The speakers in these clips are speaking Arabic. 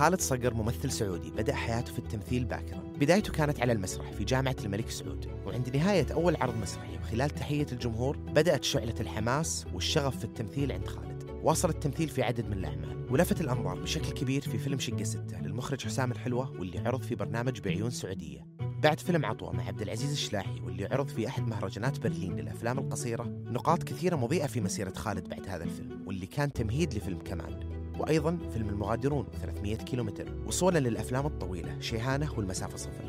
خالد صقر ممثل سعودي بدأ حياته في التمثيل باكرا. بدايته كانت على المسرح في جامعة الملك سعود. وعند نهاية أول عرض مسرحي وخلال تحية الجمهور بدأت شعلة الحماس والشغف في التمثيل عند خالد. واصل التمثيل في عدد من الأعمال. ولفت الأنظار بشكل كبير في فيلم شقة ستة للمخرج حسام الحلوة واللي عرض في برنامج بعيون سعودية. بعد فيلم عطوة مع عبد العزيز الشلاحي واللي عرض في أحد مهرجانات برلين للأفلام القصيرة نقاط كثيرة مضيئة في مسيرة خالد بعد هذا الفيلم واللي كان تمهيد لفيلم كمان وأيضا فيلم المغادرون 300 كيلومتر. وصولا للأفلام الطويلة شيهانة والمسافة صفر.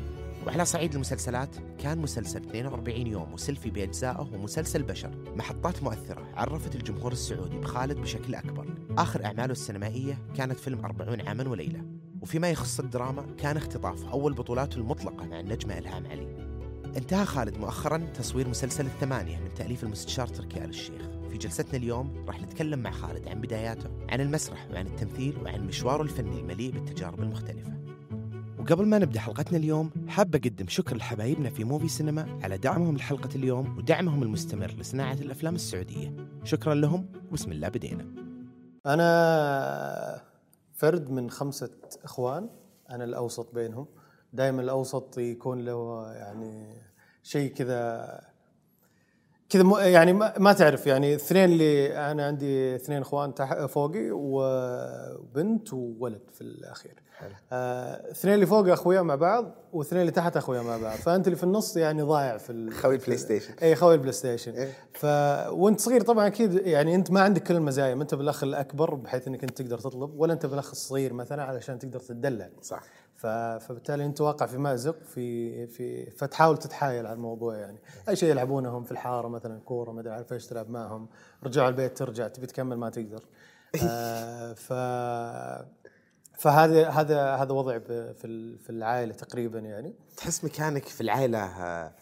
وعلى صعيد المسلسلات كان مسلسل 42 يوم وسيلفي بأجزائه ومسلسل بشر. محطات مؤثرة عرفت الجمهور السعودي بخالد بشكل أكبر. آخر أعماله السينمائية كانت فيلم 40 عاما وليلة. وفيما يخص الدراما كان اختطاف أول بطولاته المطلقة مع النجمة إلهام علي. انتهى خالد مؤخرا تصوير مسلسل الثمانية من تأليف المستشار تركي آل الشيخ. في جلستنا اليوم راح نتكلم مع خالد عن بداياته عن المسرح وعن التمثيل وعن مشواره الفني المليء بالتجارب المختلفة. وقبل ما نبدأ حلقتنا اليوم حاب أقدم شكر لحبايبنا في موفي سينما على دعمهم لحلقة اليوم ودعمهم المستمر لصناعة الأفلام السعودية. شكرا لهم وبسم الله بدينا. أنا فرد من خمسة إخوان أنا الأوسط بينهم. دائما الأوسط يكون له يعني شيء كذا كذا يعني ما, تعرف يعني اثنين اللي أنا عندي اثنين إخوان فوقي وبنت وولد في الأخير آه، اثنين اللي فوق أخويا مع بعض واثنين اللي تحت أخويا مع بعض فأنت اللي في النص يعني ضايع في خوي البلاي ستيشن. اي خوي البلاي ستيشن إيه. ف وأنت صغير طبعا أكيد يعني أنت ما عندك كل المزايا ما أنت بالأخ الأكبر بحيث إنك أنت تقدر تطلب ولا أنت بالأخ الصغير مثلا علشان تقدر تدلع صح. فبالتالي انت واقع في مأزق في في فتحاول تتحايل على الموضوع يعني. أي شيء يلعبونهم في الحارة مثلا كورة ما أدري عارف إيش تلعب معهم. رجعوا البيت ترجع تبي تكمل ما تقدر. آه ف فهذا هذا هذا وضع في في العائلة تقريبا يعني. تحس مكانك في العائلة آه،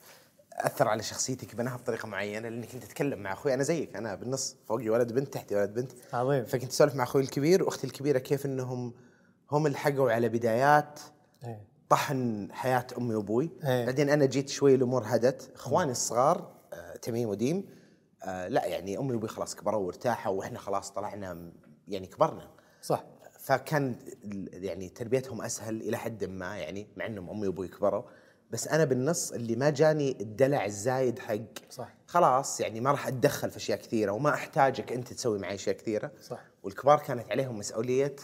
أثر على شخصيتك بناها بطريقة معينة؟ لأنك أنت تتكلم مع أخوي أنا زيك. أنا بالنص فوقي ولد بنت تحتي ولد بنت. عظيم. فكنت أسولف مع أخوي الكبير وأختي الكبيرة كيف إنهم هم اللي حقوا على بدايات إيه. طحن حياة أمي وأبوي إيه. بعدين أنا جيت شوي الأمور هدت إخواني الصغار آه، تميم وديم آه، لا يعني أمي وأبوي خلاص كبروا وارتاحوا وإحنا خلاص طلعنا يعني كبرنا صح فكان يعني تربيتهم أسهل إلى حد ما يعني مع إنهم أمي وأبوي كبروا بس أنا بالنص اللي ما جاني الدلع الزايد حق صح. خلاص يعني ما راح أتدخل في أشياء كثيرة وما أحتاجك أنت تسوي معي أشياء كثيرة صح. والكبار كانت عليهم مسؤولية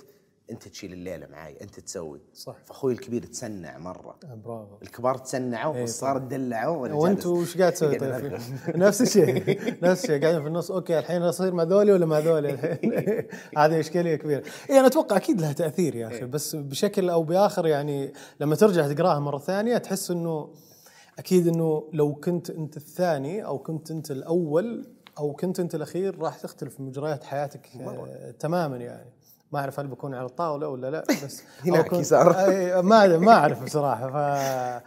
انت تشيل الليلة معي انت تسوي. صح. فأخوي الكبير تسنع مرة. آه، برافو. الكبار تسنعوا إيه، والصغار تدلعوا وأنا وانت جالس. وش قاعد تسوي؟ طيب؟ نفس الشيء نفس الشيء. قاعدين في النص. أوكي الحين أصير مع ذولي ولا مع ذولي؟ الحين هذه إشكالية كبيرة. اي أنا أتوقع أكيد لها تأثير يا أخي. بس بشكل أو بآخر يعني لما ترجع تقراها مرة ثانية تحس إنه أكيد إنه لو كنت أنت الثاني أو كنت أنت الأول أو كنت أنت الأخير راح تختلف مجريات حياتك آه تماما يعني. ما أعرف هل بكون على الطاولة ولا لا بس هناك يسار. أي- ما ما أعرف بصراحة. ف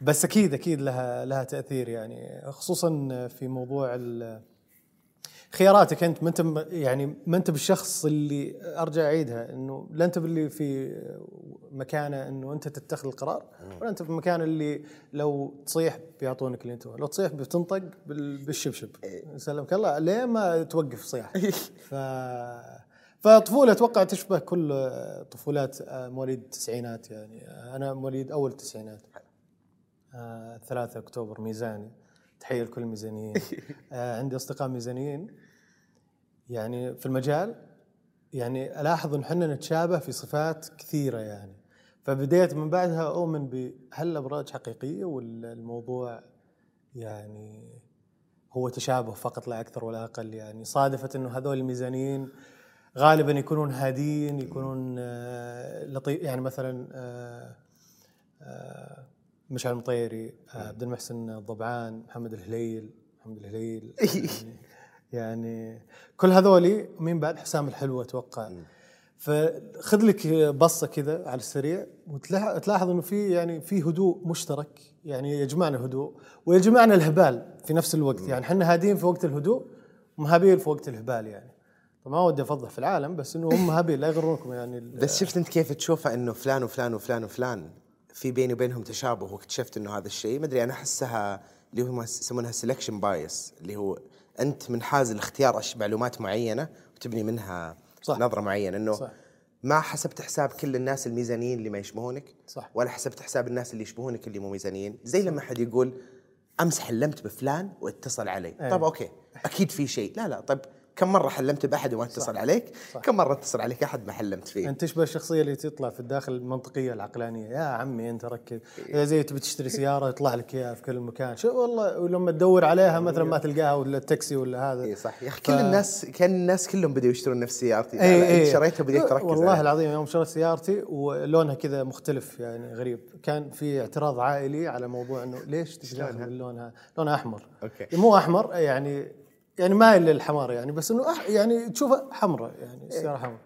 بس أكيد أكيد لها لها تأثير يعني خصوصا في موضوع خياراتك أنت. ما أنت يعني ما أنت بالشخص اللي أرجع أعيدها إنه لا أنت باللي في مكانه إنه أنت تتخذ القرار ولا أنت في المكان اللي لو تصيح بيعطونك اللي أنت لو تصيح بتنطق بال- بالشبشب. سلمك الله ليه ما توقف صياح؟ ف فطفولة أتوقع تشبه كل طفولات مواليد التسعينات يعني. أنا مواليد أول التسعينات آه، 3 أكتوبر ميزاني. تحية لكل الميزانيين. آه، عندي أصدقاء ميزانيين. يعني في المجال يعني ألاحظ إن إحنا نتشابه في صفات كثيرة يعني. فبديت من بعدها أؤمن بهل الابراج حقيقية ولا الموضوع يعني هو تشابه فقط لا أكثر ولا أقل يعني. صادفت إنه هذول الميزانيين غالبا يكونون هادين يكونون آه، لطيف يعني مثلا آه، آه، مشعل المطيري آه، عبد المحسن الضبعان محمد الهليل محمد الهليل يعني, يعني كل هذولي مين بعد حسام الحلو أتوقع. فخذ لك بصة كذا على السريع وتلاحظ إنه في يعني في هدوء مشترك يعني يجمعنا هدوء ويجمعنا الهبال في نفس الوقت. يعني إحنا هادين في وقت الهدوء ومهابيل في وقت الهبال يعني. ما ودي أفضح في العالم بس إنه هم هابيل لا يغرونكم يعني بس شفت أنت كيف تشوفها إنه فلان وفلان وفلان وفلان في بيني وبينهم تشابه واكتشفت إنه هذا الشيء ما أدري أنا أحسها اللي هم يسمونها سelection بايس اللي هو أنت منحاز لاختيار أش- معلومات معينة وتبني منها صح. نظرة معينة إنه صح. ما حسبت حساب كل الناس الميزانيين اللي ما يشبهونك صح. ولا حسبت حساب الناس اللي يشبهونك اللي مو ميزانيين زي لما حد يقول أمس حلمت بفلان واتصل علي أيه. طب okay أكيد في شيء لا لا طب كم مرة حلمت بأحد وما اتصل عليك؟ صح. كم مرة اتصل عليك أحد ما حلمت فيه؟ أنت تشبه الشخصيه اللي تطلع في الداخل المنطقية العقلانية؟ يا عمي أنت ركز. إذا زي تبي تشتري سيارة يطلع لك إياها في كل مكان. شو والله ولما تدور عليها مثلا ما تلقاها ولا التاكسي ولا هذا. اي صح. يا أخي كل الناس كان الناس كلهم بدأوا يشترون نفس سيارتي. اي اي شريتها بديت تركز والله عليها. العظيم يوم شريت سيارتي ولونها كذا مختلف يعني غريب. كان في اعتراض عائلي على موضوع إنه ليش تشتري لونها لونها أحمر. okay. مو أحمر يعني يعني مايل للحمار يعني بس إنه أح يعني تشوفها حمراء يعني السيارة حمراء.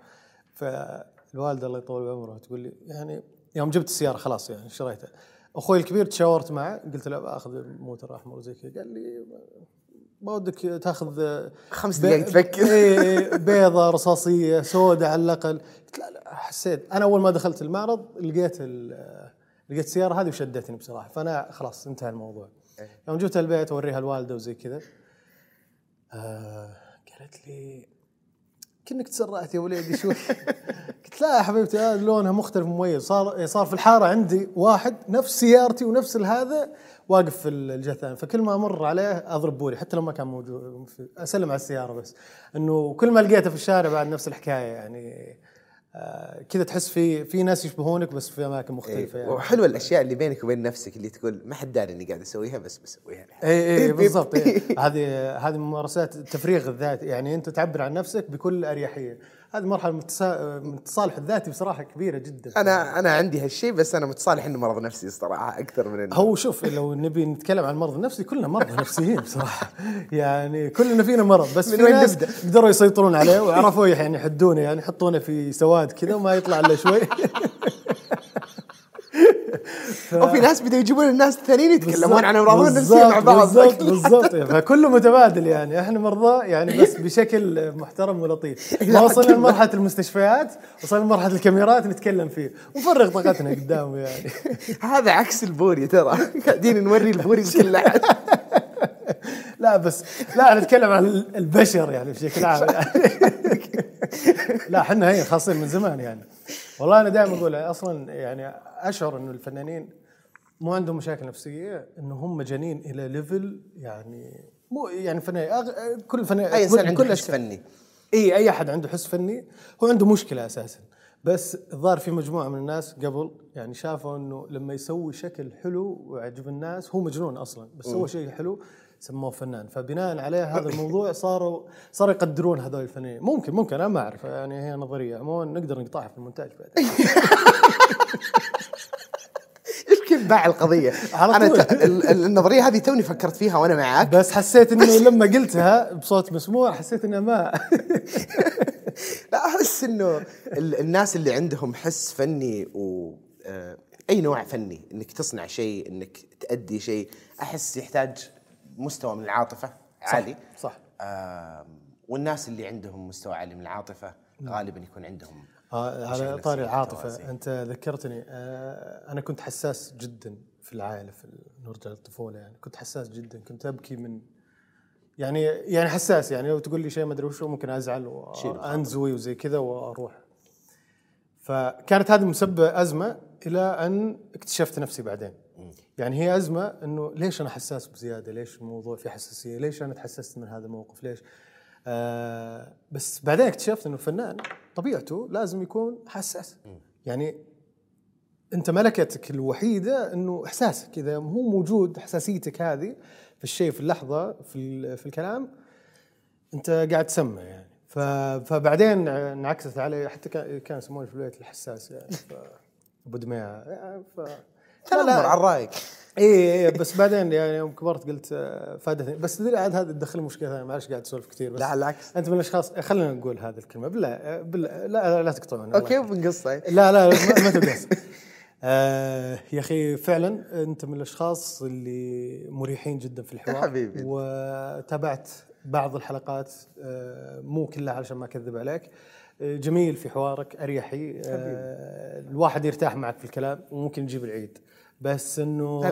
فالوالدة الله يطول بعمرها تقول لي يعني يوم جبت السيارة خلاص يعني شريتها. أخوي الكبير تشاورت معه قلت له بأخذ موتر احمر وزي كذا قال لي ما ودك تأخذ خمس دقايق تفكر. إيه، بيضة رصاصية سوداء على الأقل. قلت لا لا حسيت أنا أول ما دخلت المعرض لقيت لقيت السيارة هذه وشدتني بصراحة فأنا خلاص انتهى الموضوع. يوم جبتها البيت أوريها الوالدة وزي كذا. آه قالت لي كأنك تسرعت يا وليدي شوي. قلت لا يا حبيبتي هذا لونها مختلف مميز صار صار في الحارة عندي واحد نفس سيارتي ونفس هذا واقف في الجهة الثانية فكل ما أمر عليه أضرب بوري حتى لو ما كان موجود أسلم على السيارة بس. إنه كل ما لقيته في الشارع بعد نفس الحكاية يعني. آه كذا تحس في في ناس يشبهونك بس في أماكن مختلفة يعني. وحلوة الأشياء اللي بينك وبين نفسك اللي تقول ما حد داري إني قاعد أسويها بس بسويها. اي اي بالضبط إيه. هذه هذه ممارسات التفريغ الذاتي يعني أنت تعبر عن نفسك بكل أريحية. هذه مرحلة من التصالح الذاتي بصراحة كبيرة جدا. أنا أنا عندي هالشيء بس أنا متصالح إنه مرض نفسي الصراحه أكثر من انه هو شوف لو نبي نتكلم عن المرض النفسي كلنا مرضى نفسيين بصراحة. يعني كلنا فينا مرض بس من في وين؟ قدروا يسيطرون عليه وعرفوا يعني يحدونه يعني يحطونه في سواد كذا وما يطلع إلا شوي. وفي ناس بدأوا يجيبون الناس الثانيين يتكلمون عن امراضهم النفسية مع بعض. بالضبط بالضبط. فكله متبادل يعني. إحنا مرضى يعني بس بشكل محترم ولطيف. ما وصلنا لمرحلة المستشفيات وصلنا لمرحلة الكاميرات نتكلم فيه. ونفرغ طاقتنا قدامه يعني. هذا عكس البوري ترى. قاعدين نوري البوري لكل احد لا بس لا أنا اتكلم عن البشر يعني بشكل عام يعني. لا إحنا هي خاصين من زمان يعني. والله أنا دائما أقول أصلا يعني أشعر إنه الفنانين مو عندهم مشاكل نفسية إنه هم مجانين إلى level يعني مو يعني فنان أغ... كل فنان أي عنده كل حس فني. إي أي أحد عنده حس فني هو عنده مشكلة أساسا. بس الظاهر في مجموعة من الناس قبل يعني شافوا إنه لما يسوي شكل حلو ويعجب الناس هو مجنون أصلا بس سوى شيء حلو سموه فنان. فبناء عليه هذا الموضوع صاروا صاروا يقدرون هذول الفنانين. ممكن ممكن أنا ما أعرف. يعني هي نظرية. عموما نقدر نقطعها في المونتاج بعدين. إيش كيف باع القضية؟ أنا. ت... ال- ال- النظرية هذه توني فكرت فيها وأنا معاك. بس حسيت إنه لما قلتها بصوت مسموع حسيت إنه ما لا أحس إنه ال- الناس اللي عندهم حس فني و آه، أي نوع فني إنك تصنع شيء إنك تأدي شيء أحس يحتاج مستوى من العاطفة عالي. صح. والناس اللي عندهم مستوى عالي من العاطفة غالبا يكون عندهم آه، على طاري توازي. أنت ذكرتني آه، أنا كنت حساس جدا في العائلة في نرجع للطفولة يعني. كنت حساس جدا كنت أبكي من يعني يعني حساس يعني. لو تقول لي شيء ما أدري وشو ممكن أزعل وأنزوي وزي كذا وأروح. فكانت هذه مسببة أزمة إلى أن اكتشفت نفسي بعدين. يعني هي أزمة أنه ليش أنا حساس بزيادة؟ ليش الموضوع فيه حساسية؟ ليش أنا تحسست من هذا الموقف؟ ليش؟ آه بس بعدين اكتشفت أنه الفنان طبيعته لازم يكون حساس. يعني أنت ملكتك الوحيدة أنه إحساسك إذا هو موجود حساسيتك هذه في الشيء في اللحظة في, في الكلام أنت قاعد تسمع يعني. فبعدين انعكست علي حتى كان يسموني في البيت الحساس يعني. ف... أبو دميعه يعني ف... تنمر على الرايق اي اي إيه، بس بعدين يعني يوم كبرت قلت آه، فادتني بس تدري عاد هذا تدخل مشكلة ثانية معلش قاعد اسولف كثير بس لا، بالعكس. أنت من الأشخاص خلينا نقول هذه الكلمة بالله آه، بالله لا لا, تقطعون okay وبنقص طيب لا لا ما, تقص آه يا أخي فعلا أنت من الأشخاص اللي مريحين جدا في الحوار. حبيبي. وتابعت بعض الحلقات آه مو كلها علشان ما أكذب عليك. آه جميل في حوارك أريحي. آه الواحد يرتاح معك في الكلام وممكن يجيب العيد. بس إنه.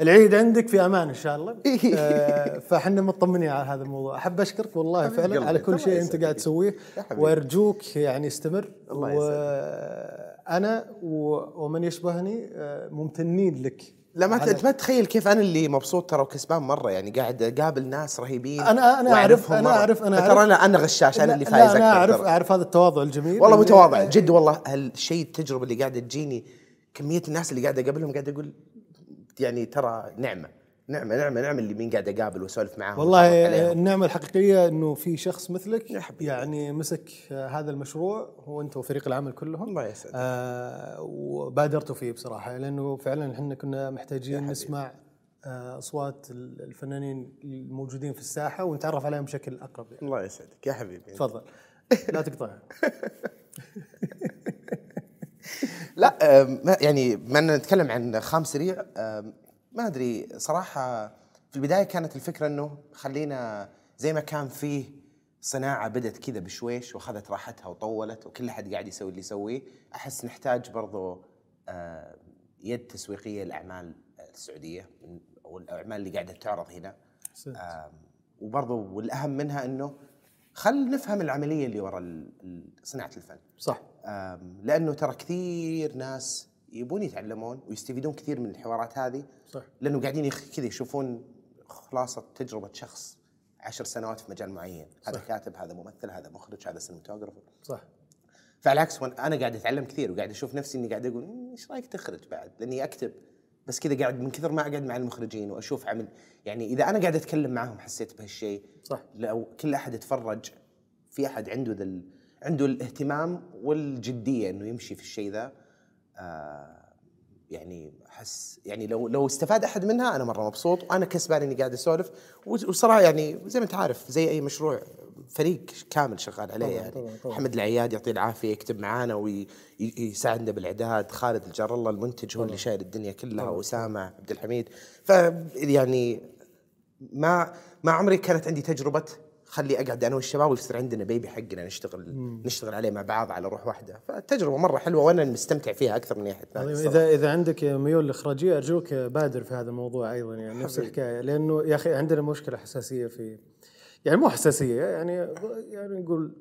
العيد عندك في أمان إن شاء الله آه، فإحنا مطمنين على هذا الموضوع أحب أشكرك والله فعلا. على كل شيء أنت. قاعد تسويه. وأرجوك يعني استمر. وأنا ومن يشبهني آه، ممتنين لك لا ما انت ما تتخيل كيف أنا اللي مبسوط ترى وكسبان مرة يعني قاعد أقابل ناس رهيبين أعرف- وأعرفهم أنا مرة. أعرف- أنا ترى. أنا أنا غشاش أنا اللي فايز لا أنا أكثر اعرف. أعرف هذا التواضع الجميل والله متواضع جد والله هالشيء التجربة اللي قاعدة تجيني كمية الناس اللي قاعد اقابلهم قاعد أقول يعني ترى نعمة نعمة نعمة نعمة اللي مين قاعد اقابل واسولف معاهم والله. النعمة الحقيقية إنه في شخص مثلك يا حبيبي. يعني مسك هذا المشروع هو أنت وفريق العمل كلهم الله يسعدك. آه وبادرتوا فيه بصراحة لأنه فعلا إحنا كنا محتاجين نسمع آه أصوات الفنانين الموجودين في الساحة ونتعرف عليهم بشكل أقرب يعني. الله يسعدك يا حبيبي تفضل لا تقطعها لا يعني ما نتكلم عن خام سريع ما أدري صراحة في البداية كانت الفكرة إنه خلينا زي ما كان فيه صناعة بدت كذا بشويش وأخذت راحتها وطولت وكل أحد قاعد يسوي اللي يسويه أحس نحتاج برضو يد تسويقية للاعمال السعودية من- أو الأعمال اللي قاعدة تعرض هنا. وبرضو والأهم منها إنه خل نفهم العملية اللي وراء ال- صناعة الفن. صح. لأنه ترى كثير ناس يبون يتعلمون ويستفيدون كثير من الحوارات هذه. صح. لأنه قاعدين كذا يشوفون خلاصة تجربة شخص عشر سنوات في مجال معين. هذا كاتب هذا ممثل هذا مخرج هذا سينماتوجرافر صح. فعلى العكس أنا قاعد أتعلم كثير وقاعد أشوف نفسي إني قاعد أقول "مم، إيش رأيك تخرج بعد؟ لأني أكتب. بس كذا قاعد من كثر ما أقعد مع المخرجين وأشوف عمل يعني إذا أنا قاعد أتكلم معهم حسيت بهالشيء. صح. لو كل أحد يتفرج في أحد عنده ذا عنده الاهتمام والجدية إنه يمشي في الشيء ذا. آه يعني أحس يعني لو لو استفاد أحد منها أنا مرة مبسوط وأنا كسبان إني قاعد أسولف. وصراحة يعني زي ما أنت عارف زي أي مشروع فريق كامل شغال عليه يعني. طبعاً، طبعاً. محمد العياد يعطيه العافية يكتب معانا ويساعدنا بالإعداد. خالد الجار الله المنتج هو اللي شايل الدنيا كلها وأسامة عبد الحميد. ف يعني ما ما عمري كانت عندي تجربة خلي أقعد أنا والشباب ويصير عندنا بيبي حقنا نشتغل نشتغل عليه مع بعض على روح واحدة فالتجربه مرة حلوة وأنا مستمتع فيها أكثر من أي احد ثاني. الصراحة. اذا إذا عندك ميول اخراجيه أرجوك بادر في هذا الموضوع أيضا يعني نفس الحكاية لأنه يا أخي عندنا مشكلة حساسية في يعني مو حساسية يعني يعني نقول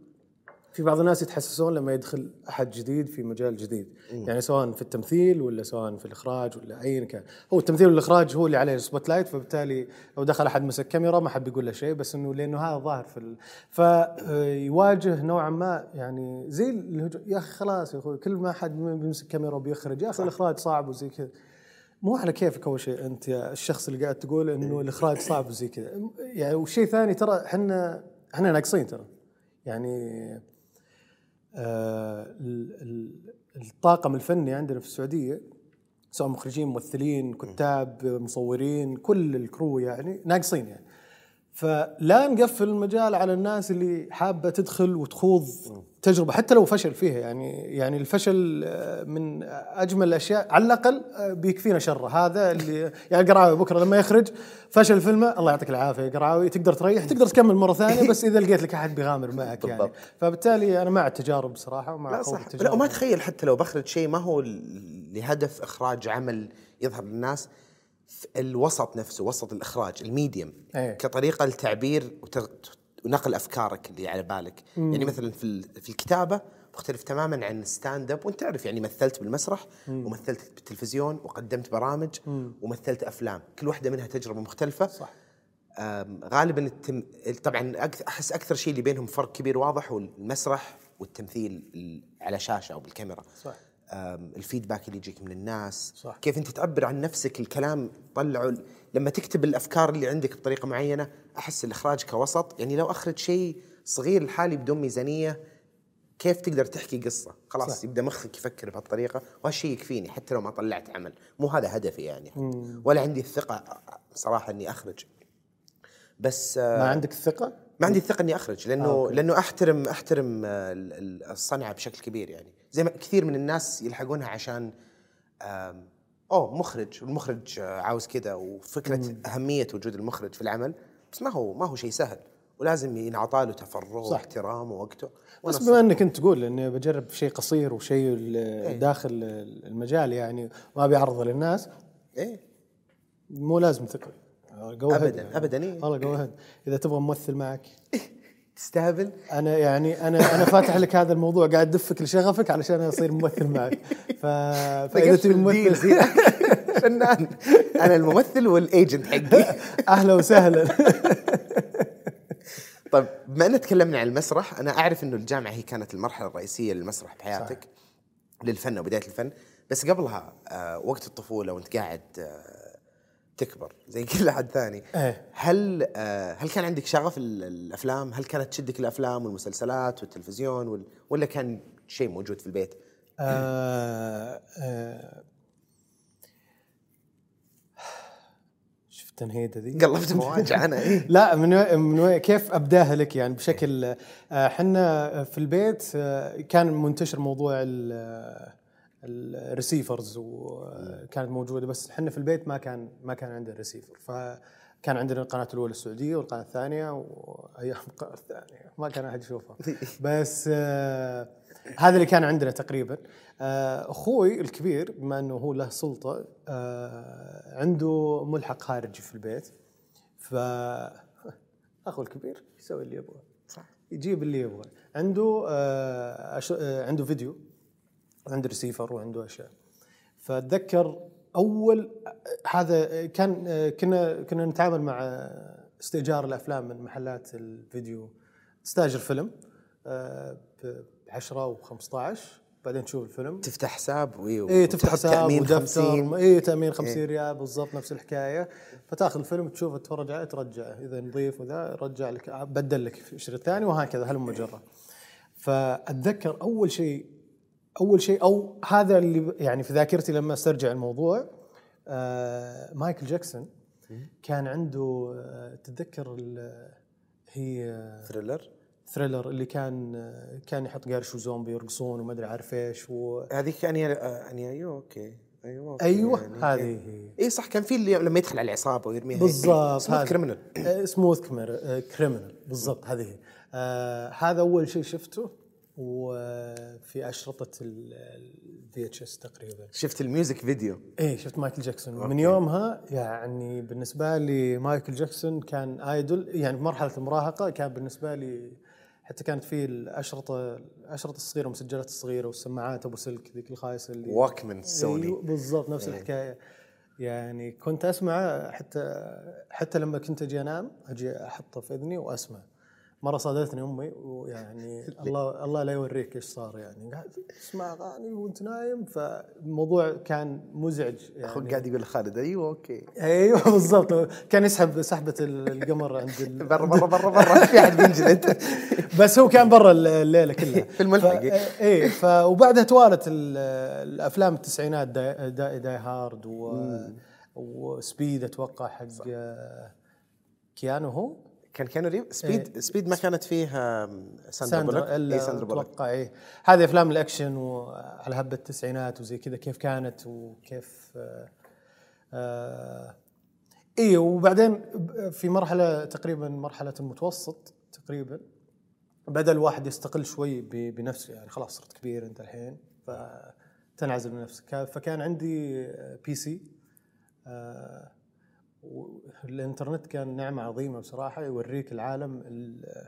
في بعض الناس يتحسسون لما يدخل أحد جديد في مجال جديد. يعني سواء في التمثيل ولا سواء في الإخراج ولا ايا كان. هو التمثيل والإخراج هو اللي عليه ال spotlight فبالتالي لو دخل أحد مسك كاميرا ما حد بيقول له شيء بس إنه لأنه هذا ظاهر في ال... فيواجه نوعا ما يعني زي الهجوم يا أخي خلاص يا أخوي كل ما حد بيمسك كاميرا وبيخرج يا أخي الإخراج صعب وزي كذا. مو على كيفك أول شيء أنت يا الشخص اللي قاعد تقول إنه الإخراج صعب وزي كذا. يعني وشيء ثاني ترى إحنا إحنا ناقصين ترى. يعني الطاقم الفني عندنا في السعودية سواء مخرجين ممثلين كتاب مصورين كل الكرو يعني ناقصين يعني. فلا نقفل المجال على الناس اللي حابة تدخل وتخوض تجربة حتى لو فشل فيها يعني يعني الفشل آه، من أجمل الأشياء على الأقل آه، بيكفينا شره. هذا اللي يعني قراوي بكرة لما يخرج فشل فيلمه الله يعطيك العافية قراوي تقدر تريح تقدر تكمل مرة ثانية بس إذا لقيت لك أحد بيغامر معك يعني. فبالتالي أنا مع التجارب بصراحه ومع لا صح. التجارب. لا وما تخيل حتى لو بخرج شيء ما هو لهدف إخراج عمل يظهر للناس. الوسط نفسه وسط الإخراج ال medium إيه. كطريقة للتعبير وتغ- ونقل أفكارك اللي على بالك. يعني مثلا في في الكتابة مختلف تماما عن ال stand up وأنت تعرف يعني مثلت بالمسرح ومثلت بالتلفزيون وقدمت برامج ومثلت أفلام. كل واحدة منها تجربة مختلفة. صح. غالبا التم... طبعا أحس أكثر شيء اللي بينهم فرق كبير واضح هو المسرح والتمثيل ال- على شاشة أو بالكاميرا. صح. الفيدباك اللي يجيك من الناس. صح. كيف انت تعبر عن نفسك الكلام طلعه لما تكتب الأفكار اللي عندك بطريقة معينة أحس الاخراج كوسط. يعني لو أخرج شيء صغير لحالي بدون ميزانية كيف تقدر تحكي قصة؟ خلاص صح. يبدأ مخك يفكر بهالطريقة وهالشيء يكفيني حتى لو ما طلعت عمل. مو هذا هدفي يعني. حتى. ولا عندي الثقة صراحة إني أخرج. بس آه، ما عندك الثقة؟ ما عندي الثقة إني أخرج لأنه آه، لأنه أحترم أحترم آه، ال- ال- الصنعة بشكل كبير يعني. زي ما كثير من الناس يلحقونها عشان أوه مخرج والمخرج آه، عاوز كذا وفكرة أهمية وجود المخرج في العمل بس ما هو ما هو شيء سهل ولازم ينعطى له تفرغ. واحترام ووقته. بس بما إنك أنت تقول إني بجرب شيء قصير وشيء ال- داخل المجال يعني ما بيعرضه للناس إيه. مو لازم تقري جو أبداً، أبداً، إيه. والله جو هيد إذا تبغى ممثل معك. تستهبل؟ أنا يعني أنا أنا فاتح لك هذا الموضوع قاعد أدفك لشغفك علشان أصير ممثل معك. ف... فإذا تبي ممثل فنان أنا الممثل وال agent حقي. أهلا وسهلا. طيب بما ان تكلمنا عن المسرح أنا أعرف إنه الجامعة هي كانت المرحلة الرئيسية للمسرح بحياتك صح. للفن وبداية الفن. بس قبلها آه وقت الطفولة وأنت قاعد آه تكبر زي كل احد ثاني. إيه. هل آه هل كان عندك شغف ال- الأفلام؟ هل كانت تشدك الأفلام والمسلسلات والتلفزيون وال- ولا كان شيء موجود في البيت؟ آه آه شفت التنهيده ذي قلبت مواجع أنا إيه؟ لا من من كيف أبداها لك يعني؟ بشكل إحنا في البيت آه، كان منتشر موضوع الريسيفرز وكانت موجودة بس إحنا في البيت ما كان ما كان عندنا ريسيفر فكان عندنا القناة الأولى السعودية والقناة الثانية وأيام القناه الثانية. ما كان أحد يشوفها. بس آه، هذا اللي كان عندنا تقريبا. آه، أخوي الكبير بما إنه هو له سلطة آه، عنده ملحق خارجي في البيت. ف أخو الكبير يسوي اللي يبغى. صح. يجيب اللي يبغى. عنده آه. آه عنده فيديو. عنده ريسيفر وعنده أشياء. فأتذكر أول هذا كان كنا كنا نتعامل مع استئجار الأفلام من محلات الفيديو. تستأجر فيلم ب 10 و15 بعدين تشوف الفيلم. تفتح حساب وإي إي تفتح حساب تأمين ودفتر 50 اي تأمين 50 ريال بالضبط نفس الحكاية. فتأخذ الفيلم تشوفه تتفرج عليه ترجعه. إذا نظيف وذا رجع لك بدل لك في الشريط الثاني وهكذا. هلم جرا فأتذكر أول شيء أول شيء أو هذا اللي يعني في ذاكرتي لما أسترجع الموضوع آه مايكل جاكسون كان عنده آه تتذكر هي آه، Thriller؟ Thriller اللي كان آه كان يحط قارش وزومبي يرقصون وما أدري عارف إيش و... هذيك Annie Annie أيوه okay. أيوه okay. أيوه يعني هذه. هي. اي صح كان في اللي لما يدخل على العصابه ويرميها بالضبط هذا Criminal Smooth Criminal بالضبط هذه هي. آه هذا أول شيء شفته. وفي أشرطة ال VHS تقريبا. شفت ال music video؟ إيه شفت مايكل جاكسون. ومن يومها يعني بالنسبة لي مايكل جاكسون كان idol يعني في مرحلة المراهقة كان بالنسبة لي حتى كانت في الأشرطة الأشرطة الصغيرة والمسجلات الصغيرة والسماعات أبو سلك ذيك الخايسه اللي Walkman سوني. أيوة بالضبط نفس إيه. الحكاية. يعني كنت اسمع حتى حتى لما كنت أجي أنام أجي أحطه في إذني واسمع مرة صادتني أمي ويعني الله الله لا يوريك إيش صار يعني. قاعد تسمع أغاني وأنت نايم فالموضوع كان مزعج يعني. أخوك قاعد يقول لخالد أيوه أوكي. أيوه بالضبط. كان يسحب سحبة القمر عند. برا برا برا برا. في أحد بينجلد. بس هو كان برا الليلة كلها. في الملحق. ف... إيه ف... وبعدها توالت ال- الأفلام التسعينات Die, Die, Die Hard و... و Speed أتوقع حق كيانو هو. كان كيانو ريفز Speed Speed ما كانت فيه آم، ساندرا بولوك ساندرا اي ساندرا بولوك أتوقع إيه. هذه أفلام الأكشن وعلى هبة التسعينات وزي كذا كيف كانت وكيف آه آه إيه وبعدين في مرحلة تقريبا مرحلة المتوسط تقريبا بدا الواحد يستقل شوي بنفسه يعني خلاص صرت كبير أنت الحين فتنعزل من نفسك. كان- فكان عندي PC آه الانترنت كان نعمة عظيمة بصراحة يوريك العالم ال-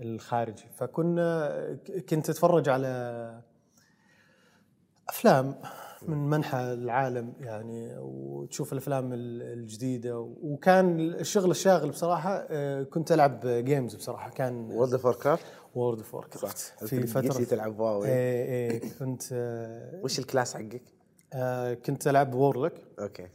الخارجي. فكنا كنت أتفرج على أفلام من أنحاء العالم يعني وتشوف الأفلام ال- الجديدة. وكان الشغل الشاغل بصراحة آه، كنت ألعب games بصراحة. كان World of Warcraft World of Warcraft في فترة تلعب WoW. إيه إيه كنت آه، وش ال class حقك؟ آه، كنت ألعب warlock okay.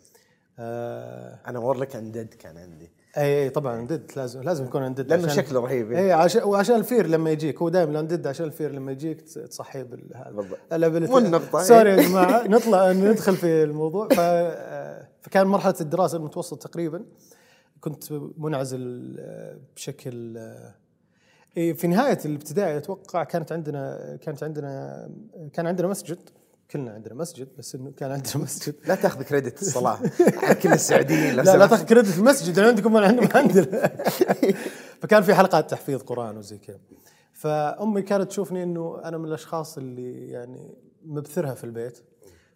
آه، أنا warlock undead كان عندي. اي اي طبعا undead لازم لازم يكون undead لأنه شكله رهيب. اي عشان وعشان ال fear لما يجيك هو دائما ال undead عشان ال fear لما يجيك تصحيه بالهذا مو النقطة، sorry إيه. يا جماعة نطلع ندخل في الموضوع. ف آه، فكان مرحلة الدراسة المتوسط تقريبا. كنت منعزل آه، بشكل آه، إيه، في نهاية الابتدائي أتوقع كانت عندنا كانت عندنا كان عندنا مسجد. كلنا عندنا مسجد بس إنه كان عندنا مسجد. لا تاخذ كريدت الصلاة. كل السعوديين لا لا. تاخذ كريدت في المسجد اللي عندكم ولا عندنا ما عندنا. فكان في حلقات تحفيظ قرآن وزي كذا. فأمي كانت تشوفني إنه أنا من الأشخاص اللي يعني مبثرها في البيت.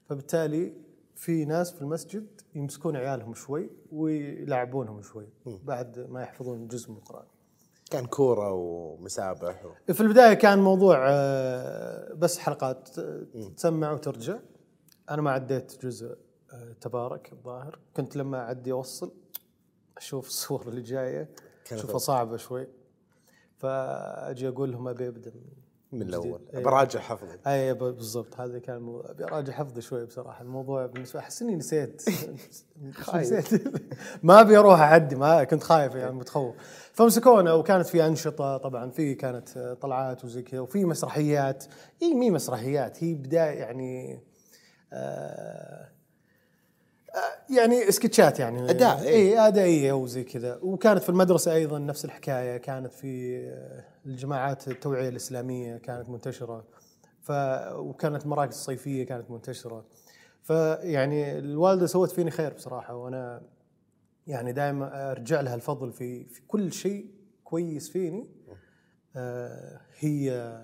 فبالتالي في ناس في المسجد يمسكون عيالهم شوي ويلعبونهم شوي بعد ما يحفظون جزء من القرآن. كان كورة ومسابح و... في البداية كان موضوع آه، بس حلقات تسمع وترجع. أنا ما عديت جزء آه، تبارك الظاهر. كنت لما اعدي اوصل أشوف الصور اللي جاية أشوفها صعبة شوي. فأجي أقول لهم أبي أبدأ من الأول. إيه. براجع حفظي أي بالضبط. هذا كان الموضوع أبي أراجع حفظي شوي بصراحة. الموضوع بالنسبة أحس إني نسيت. نسيت؟ ما أبي أروح أعدي ما كنت خايف يعني متخوف. فمسكونا وكانت في أنشطة طبعا. في كانت طلعات وزي كذا وفي مسرحيات. إي مي مسرحيات. هي بداية يعني آه، يعني سكتشات يعني. إيه. اي أدائية وزي كذا. وكانت في المدرسة أيضا نفس الحكاية كانت في آه، الجماعات التوعية الإسلامية كانت منتشرة. ف وكانت مراكز صيفية كانت منتشرة. فيعني الوالدة سوت فيني خير بصراحة وأنا يعني دائما أرجع لها الفضل في في كل شيء كويس فيني. آه، هي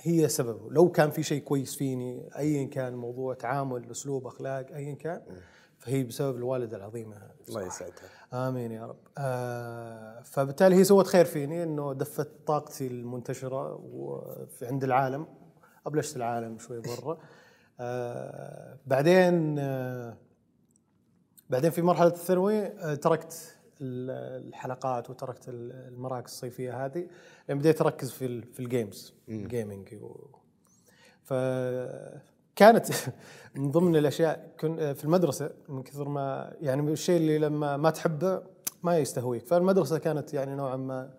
هي سببه. لو كان في شيء كويس فيني ايا كان موضوع تعامل أسلوب أخلاق ايا كان. فهي بسبب الوالده العظيمه الله يسعدها. آمين يا رب. آه فبالتالي هي سوت خير فيني إنه دفت طاقتي المنتشرة عند العالم. أبلشت العالم شوي برا. آه بعدين آه بعدين في مرحلة الثانوي آه تركت ال- الحلقات وتركت ال- المراكز الصيفية هذه. لأن بديت أركز في في ال games ال gaming و- فكانت من ضمن الأشياء كن في المدرسة من كثر ما يعني الشيء اللي لما ما تحبه ما يستهويك. فالمدرسة كانت يعني نوعا ما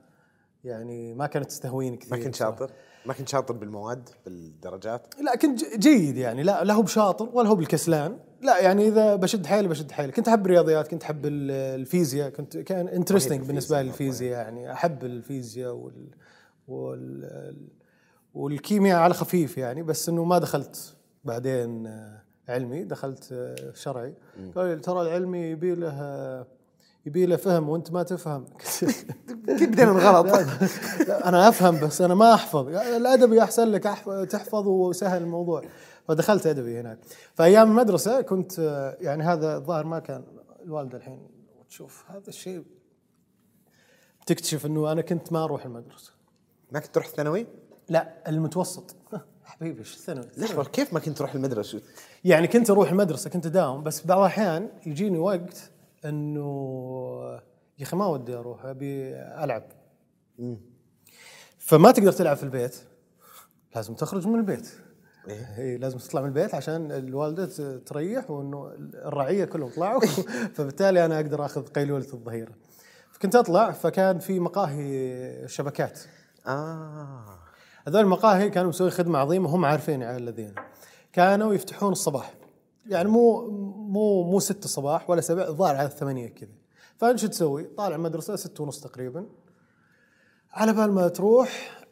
يعني ما كانت تستهويني كثير ما كنت. شاطر؟ ما كنت شاطر بالمواد بالدرجات؟ لا كنت جيد يعني. لا لا هو بشاطر ولا هو بالكسلان. لا يعني إذا بشد حيلي بشد حيلي. كنت أحب الرياضيات كنت أحب ال- الفيزياء. كنت كان انترستنج بالنسبة لي الفيزياء يعني. أحب الفيزياء وال وال والكيمياء على خفيف يعني. بس إنه ما دخلت بعدين آه، علمي دخلت آه، شرعي. قال لي ترى العلمي يبي له يبي له فهم وانت ما تفهم. كيف بدينا غلط؟ أنا أفهم بس أنا ما أحفظ. الأدبي أحسن لك تحفظ وسهل الموضوع. فدخلت أدبي هناك. فأيام المدرسة كنت آه، يعني هذا الظاهر ما كان الوالده الحين. تشوف هذا الشيء. تكتشف إنه أنا كنت ما أروح المدرسة. ما كنت تروح الثانوي؟ لا المتوسط. حبيبي إيش الثانوي؟ لحظه كيف ما كنت تروح المدرسة؟ يعني كنت أروح المدرسة كنت اداوم بس بعض الأحيان يجيني وقت إنه يا أخي ما ودي أروح أبي ألعب. فما تقدر تلعب في البيت لازم تخرج من البيت. إيه. إيه لازم تطلع من البيت عشان الوالدة تريح وإنه الرعية كلهم طلعوا. فبالتالي أنا أقدر آخذ قيلوله الظهيره فكنت أطلع فكان في مقاهي شبكات. آه. هذول المقاهي كانوا مسوين خدمة عظيمة هم عارفين على الذين. كانوا يفتحون الصباح. يعني مو مو مو 6 الصباح ولا 7 الظاهر على الثمانية كذا. فأنت شو تسوي؟ طالع المدرسة 6 ونص تقريبا. على بال ما تروح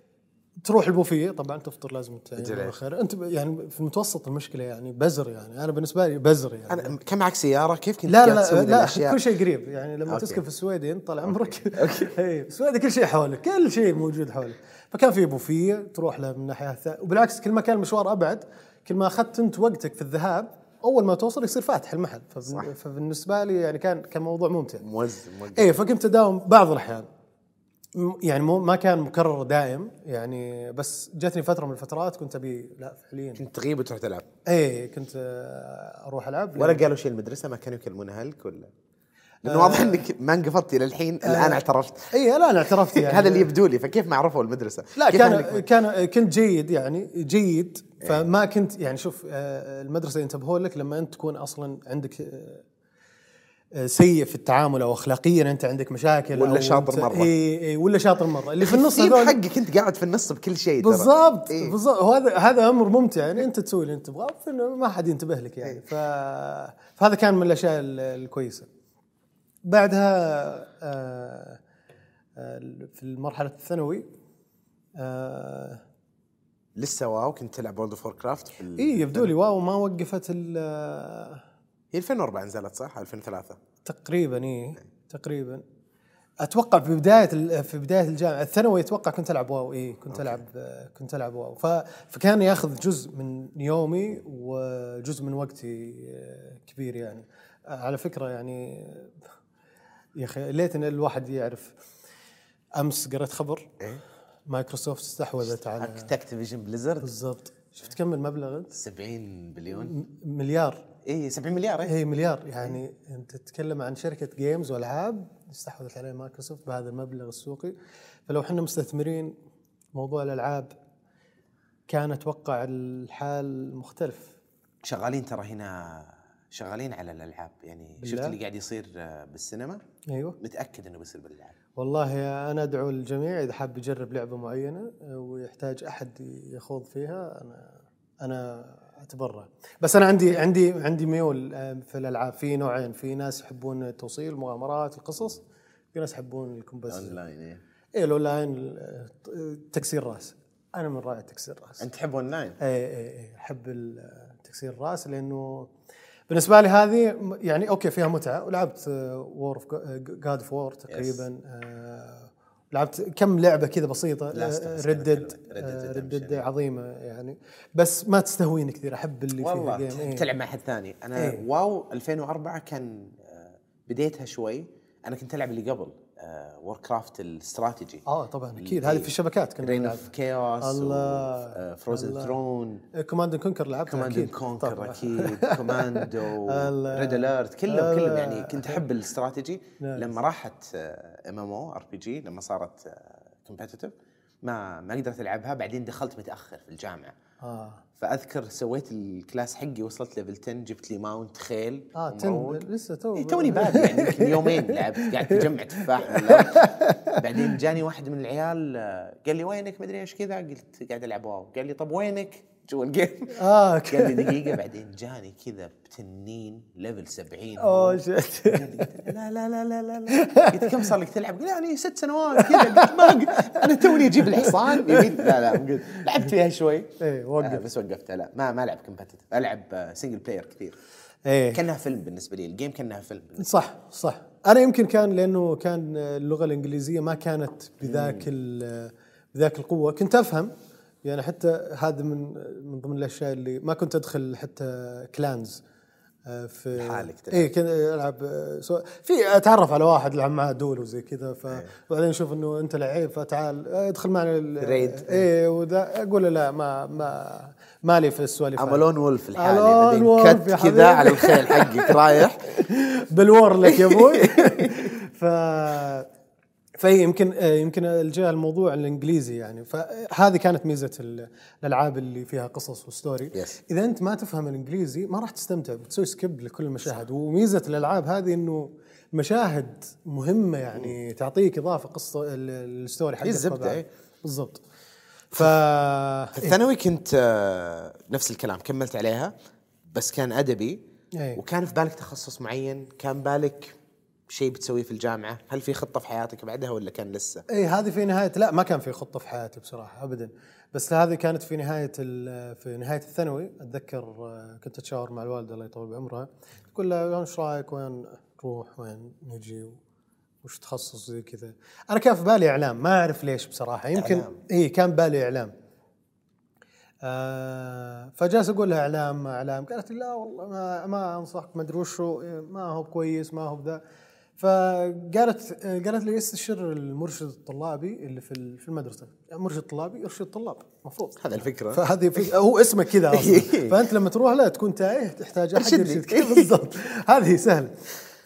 تروح البوفيه طبعا تفطر لازم. يعني خير. أنت يعني في المتوسط المشكلة يعني بزر يعني. أنا بالنسبة لي بزر يعني. أنا كان معك سيارة؟ كيف كنت لا لا لا, لا؟ كل شيء قريب يعني. لما أوكي. تسكن في السويدين طال عمرك. اي السويدين كل شيء حولك كل شيء موجود حولك. فكان في بوفيه تروح له من الناحيه الثانية وبالعكس كل ما كان المشوار أبعد كل ما أخذت أنت وقتك في الذهاب أول ما توصل يصير فاتح المحل. فبالنسبة لي يعني كان كان موضوع ممتع. موزع موزع إيه فكنت أداوم بعض الأحيان. يعني مو ما كان مكرر دائم يعني بس جاتني فترة من الفترات كنت أبي لا فعليا. كنت تغيب وتروح تلعب. إيه كنت آه، أروح ألعب. ولا قالوا شيء المدرسة؟ ما كانوا يكلمون اهلك ولا؟ لأنه واضح إنك ما انقفضتي للحين الآن اعترفت. اي لا أنا اعترفت يعني. هذا اللي يبدو لي فكيف ما عرفوا المدرسة؟ لا كان كان كنت جيد يعني جيد. فما كنت يعني شوف آه، المدرسة ينتبهون لك لما أنت تكون أصلا عندك آه، آه، سيء في التعامل أو اخلاقيا أنت عندك مشاكل ولا أو شاطر مرة. إي إي ولا شاطر مرة اللي في النص هذول حقك أنت قاعد في النص بكل شيء. بالضبط إيه. بالضبط هذا هذا أمر ممتع يعني أنت تسوي اللي أنت تبغاه ما حد ينتبه لك إيه. يعني ف... فهذا كان من الأشياء ال- الكويسة بعدها آه، آه، في المرحلة الثانوي آه، لسه WoW كنت تلعب World of Warcraft. إي يبدو لي WoW ما وقفت ال- هي 2004 نزلت صح؟ 2003 تقريبا اي تقريبا. أتوقع في بداية في بداية الجامعة الثانوي أتوقع كنت ألعب WoW اي كنت ألعب كنت ألعب WoW. فكان ياخذ جزء من يومي وجزء من وقتي آه، كبير يعني. على فكرة يعني يا أخي ليت ان الواحد يعرف. أمس قرأت خبر. إيه؟ مايكروسوفت استحوذت على أكتيفجن بليزارد. بالضبط. شفت كم المبلغ انت؟ 70 بليون. مليار. اي 70 مليار اي اي مليار. يعني أنت تتكلم عن شركة games وألعاب استحوذت عليها مايكروسوفت بهذا المبلغ السوقي. فلو إحنا مستثمرين موضوع الألعاب كان أتوقع الحال مختلف. شغالين ترى هنا شغالين على الألعاب. يعني شفت؟ اللي قاعد يصير بالسينما؟ أيوه. متأكد إنه بيصير بالألعاب. والله أنا أدعو الجميع إذا حاب يجرب لعبة معينة ويحتاج أحد يخوض فيها أنا أنا اتبرع بس أنا عندي عندي عندي ميول آه، في الألعاب. في نوعين. في ناس يحبون التوصيل المغامرات القصص في ناس يحبون ال competitive online إيه. إيه الأونلاين آه، تكسير راس. أنا من راعي تكسير راس. أنت تحب أونلاين؟ اي اي اي أحب ال- تكسير الراس لأنه بالنسبة لي هذه يعني okay فيها متعة. ولعبت War of God of War تقريبا آه، لعبت كم لعبة كذا بسيطة Red Dead Redemption. عظيمة يعني بس ما تستهويني كثير أحب اللي والله فيها تحب إيه. تلعب مع حد ثاني أنا إيه. WoW 2004 كان آه، بديتها شوي أنا كنت ألعب اللي قبل Warcraft الاستراتيجي آه طبعا أكيد هذه في الشبكات كنا Reign of Chaos الله. Frozen. Throne Command Conquer لعبتها Command أكيد Conquer. أكيد Command. Red Alert كلهم كلهم. يعني كنت أحب الاستراتيجي. لما راحت ام ام أو ار بي جي لما صارت competitive ما ما قدرت ألعبها بعدين دخلت متأخر في الجامعة. آه. فأذكر سويت ال class حقي وصلت level 10 جبت لي mount خيل آه تن ومروق. لسه تو إيه توني بادي يعني يمكن يومين لعبت قاعد تجمع تفاح. بعدين جاني واحد من العيال آه، قال لي وينك؟ مدري إيش كذا؟ قلت قاعد ألعب WoW. قال لي طب وينك؟ جوا ال game. آه قال لي دقيقة بعدين جاني كذا بتنين level 70 oh shit لا لا لا لا لا لا قلت كم صار لك تلعب؟ قال يعني ست سنوات كذا. قلت ما. أنا توني أجيب الحصان. لا لا لعبت فيها شوي. إيه آه وقف بس وقفتها لا ما ما العب competitive ألعب single player كثير. إيه. كأنها فيلم بالنسبة لي. ال game كأنها فيلم صح صح. أنا يمكن كان لأنه كان اللغة الإنجليزية ما كانت بذاك ال- بذاك القوة. كنت أفهم يعني حتى هذا من من ضمن الأشياء اللي ما كنت أدخل حتى clans آه، في لحالك. اي كنت ألعب آه، so- في أتعرف على واحد العب معاه duel وزي كذا فبعدين أشوف إنه أنت لعيب فتعال آه، ادخل معنا ال- raid. اي وذا أقول له لا ما ما مالي في السواليف هذه. عملون وولف الحالي كت كذا. على الخيل حقك رايح بالور لك يا أبوي ف فهي يمكن يمكن الجاء الموضوع الإنجليزي يعني فهذه كانت ميزة ال- الألعاب اللي فيها قصص وستوري Yes. إذا أنت ما تفهم الإنجليزي ما راح تستمتع بتسوي سكيب لكل المشاهد وميزة الألعاب هذه إنه مشاهد مهمة يعني تعطيك إضافة قصة ال- الستوري حقك الزبدة، طبعاً. إيه. بالضبط ف في الثانوي كنت آه، نفس الكلام كملت عليها بس كان أدبي إيه. وكان في بالك تخصص معين كان بالك شيء بتسويه في الجامعة؟ هل في خطة في حياتك بعدها ولا كان لسه؟ اي هذه في نهاية لا ما كان في خطة في حياتي بصراحة ابدا. بس هذه كانت في نهاية في نهاية الثانوي. أتذكر آه، كنت أتشاور مع الوالدة الله يطول بعمرها. تقول لها إيش رأيك؟ وين نروح؟ وين نجي؟ وش تخصص زي كذا؟ أنا كان في بالي إعلام ما أعرف ليش بصراحة. يمكن. اي كان بالي إعلام. آه فجالس أقول لها إعلام ما إعلام. قالت لي لا والله ما ما أنصحك ما أدري وشو ما هو كويس ما هو بذا. فقالت قالت لي استشر المرشد الطلابي اللي في في المدرسة؟ يعني مرشد طلابي يرشد الطلاب المفروض هذا الفكرة. فهذه في هو اسمه كذا أصلا. فأنت لما تروح له تكون تايه تحتاج أحد. يرشدك. بالضبط. هذه سهله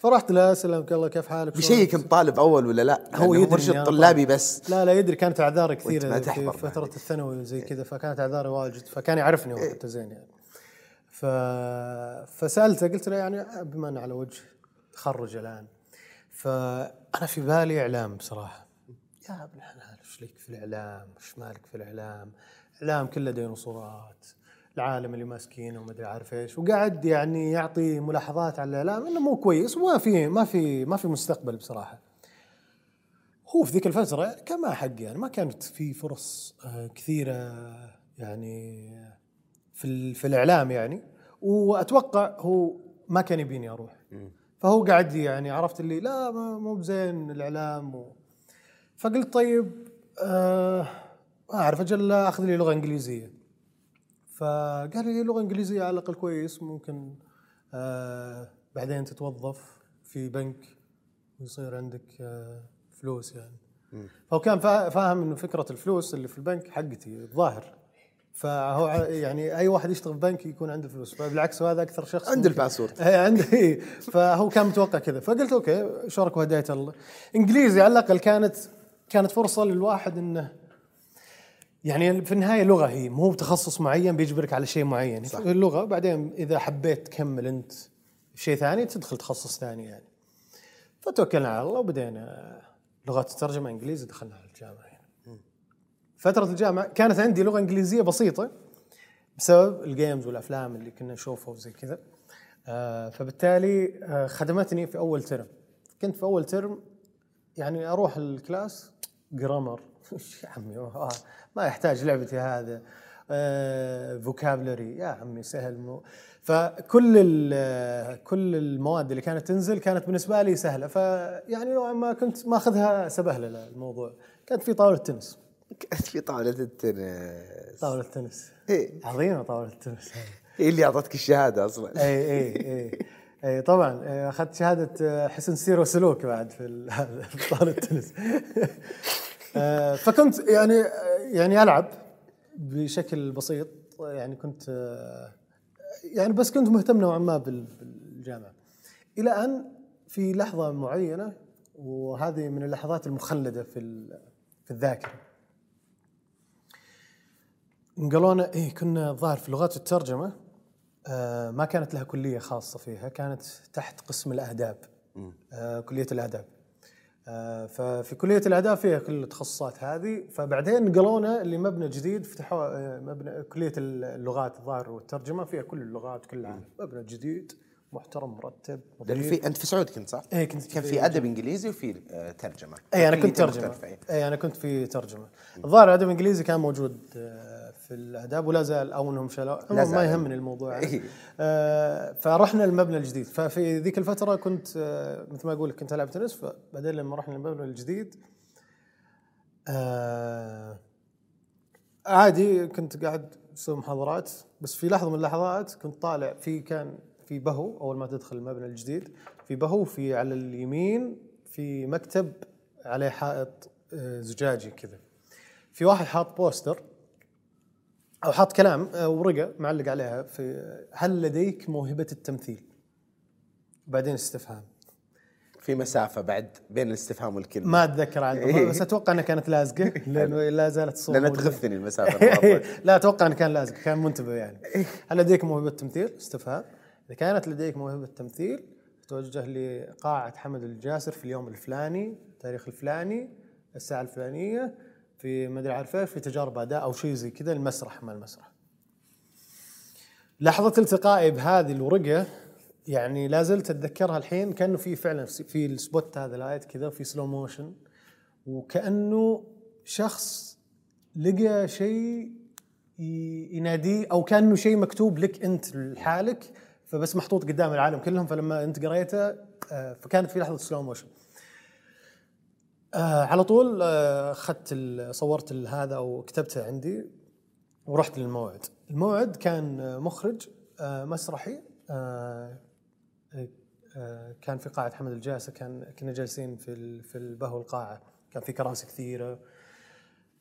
فرحت له سلامك الله كيف حالك؟ بشيك انت طالب أول ولا لا؟ هو يدري مرشد طلابي. بس. لا لا يدري كانت اعذاري كثيرة في فترة بعد. الثانوي وزي كذا فكانت اعذاري واجد. فكان يعرفني هو حتى زين يعني. ف فسألته قلت له يعني بما انه على وجه تخرج الآن. فأنا في بالي إعلام بصراحة يا ابن الحلال إيش لك في الإعلام؟ إيش مالك في الإعلام؟ إعلام كله ديناصورات العالم اللي ماسكينه وما أدري عارف إيش وقاعد يعني يعطي ملاحظات على الإعلام إنه مو كويس وما في ما في ما في مستقبل بصراحة. هو في ذيك الفترة كان حق يعني ما كانت في فرص آه، كثيرة يعني في ال- في الإعلام يعني وأتوقع هو ما كان يبيني أروح فهو قاعد يعني عرفت اللي لا مو بزين الإعلام و... فقلت طيب آه ما أعرف أجل أخذ لي لغة إنجليزية. فقال لي لغة إنجليزية على الأقل كويس ممكن آه بعدين تتوظف في بنك ويصير عندك آه فلوس يعني. فهو كان فا- فاهم إنه فكرة الفلوس اللي في البنك حقتي الظاهر. فهو يعني أي واحد يشتغل في بنك يكون عنده فلوس فبالعكس هذا أكثر شخص عنده ال password. إيه عنده. فهو كان متوقع كذا فقلت okay شارك وهدايه الله إنجليزي على الأقل كانت كانت فرصة للواحد انه يعني في النهاية لغة هي مو بتخصص معين بيجبرك على شيء معين صح. اللغة بعدين إذا حبيت تكمل أنت شيء ثاني تدخل تخصص ثاني يعني فتوكلنا على الله وبدينا لغات الترجمة إنجليزي دخلنا على الجامعة يعني. فترة الجامعة كانت عندي لغة إنجليزية بسيطة بسبب الجيمز والأفلام اللي كنا نشوفها وزي كذا. آه فبالتالي آه خدمتني في أول term كنت في أول term يعني أروح ال class grammar يا عمي؟ آه ما يحتاج لعبتي هذا. آه vocabulary يا عمي سهل مو. فكل ال- كل المواد اللي كانت تنزل كانت بالنسبة لي سهلة. فيعني نوعا ما كنت ماخذها سبهله الموضوع. كانت في طاولة تنس. كانت في طاولة التنس. طاولة تنس إيه. عظيمة طاولة التنس. هي اللي أعطتك الشهادة أصلا؟ اي اي اي اي طبعا إيه، أخذت شهادة آه، حسن سير وسلوك بعد في طاولة التنس. آه، فكنت يعني يعني ألعب بشكل بسيط. يعني كنت آه، يعني بس كنت مهتم نوعا ما بال- بالجامعة. إلى أن في لحظة معينة وهذه من اللحظات المخلدة في في الذاكرة لنا إيه كنا الظاهر في لغات الترجمة آه ما كانت لها كلية خاصة فيها كانت تحت قسم الآداب آه كلية الآداب. آه ففي كلية الآداب فيها كل التخصصات هذه فبعدين نقلونا لمبنى جديد فتحوا آه مبنى كلية اللغات الظاهر والترجمة فيها كل اللغات كل العالم مبنى جديد محترم مرتب لأنه. في أنت في سعود كنت صح؟ إيه، كنت كان في في أدب إنجليزي وفي آه، ترجمة. اي أنا كنت ترجمة. اي أنا كنت في ترجمة. الظاهر الادب الانجليزي كان موجود آه، في الآداب ولا زال أو انهم عموماً ما. يهمني الموضوع. يعني. آه، فرحنا المبنى الجديد. ففي ذيك الفترة كنت آه، مثل ما أقول لك كنت ألعب تنس. فبعدين لما رحنا المبنى الجديد آه، عادي كنت قاعد أسوي محاضرات. بس في لحظة من اللحظات كنت طالع في كان في بهو أول ما تدخل المبنى الجديد في بهو في على اليمين في مكتب عليه حائط آه، زجاجي كذا. في واحد حاط بوستر. أو حاط كلام آه، ورقة معلق عليها في هل لديك موهبة التمثيل؟ بعدين استفهام في مسافة بعد بين الاستفهام والكلمة ما أتذكر عن إيه. بس أتوقع أنها كانت لازقة لأنه لا زالت الصورة لأنها. تغثني المسافة المرة. لا أتوقع انه كان لازق كان منتبه يعني هل لديك موهبة تمثيل؟ استفهام إذا كانت لديك موهبة تمثيل توجه لقاعة حمد الجاسر في اليوم الفلاني التاريخ الفلاني الساعة الفلانية في ما أدري عارف إيش، في تجارب أداء أو شيء زي كذا المسرح مع المسرح. لحظة التقائي بهذه الورقة يعني لا زلت أتذكرها الحين كأنه في فعلا في ال spot هذا light كذا وفي slow motion وكأنه شخص لقى شيء يناديه أو كأنه شيء مكتوب لك أنت لحالك فبس محطوط قدام العالم كلهم فلما أنت قريته آه، فكانت في لحظة سلو موشن آه على طول آه، أخذت ال- صورت ال- هذا أو كتبته عندي ورحت للموعد. الموعد كان آه، مخرج آه، مسرحي آه، آه، كان في قاعة حمد الجاسة كان كنا جالسين في ال- في البهو القاعة كان في كراسي كثيرة.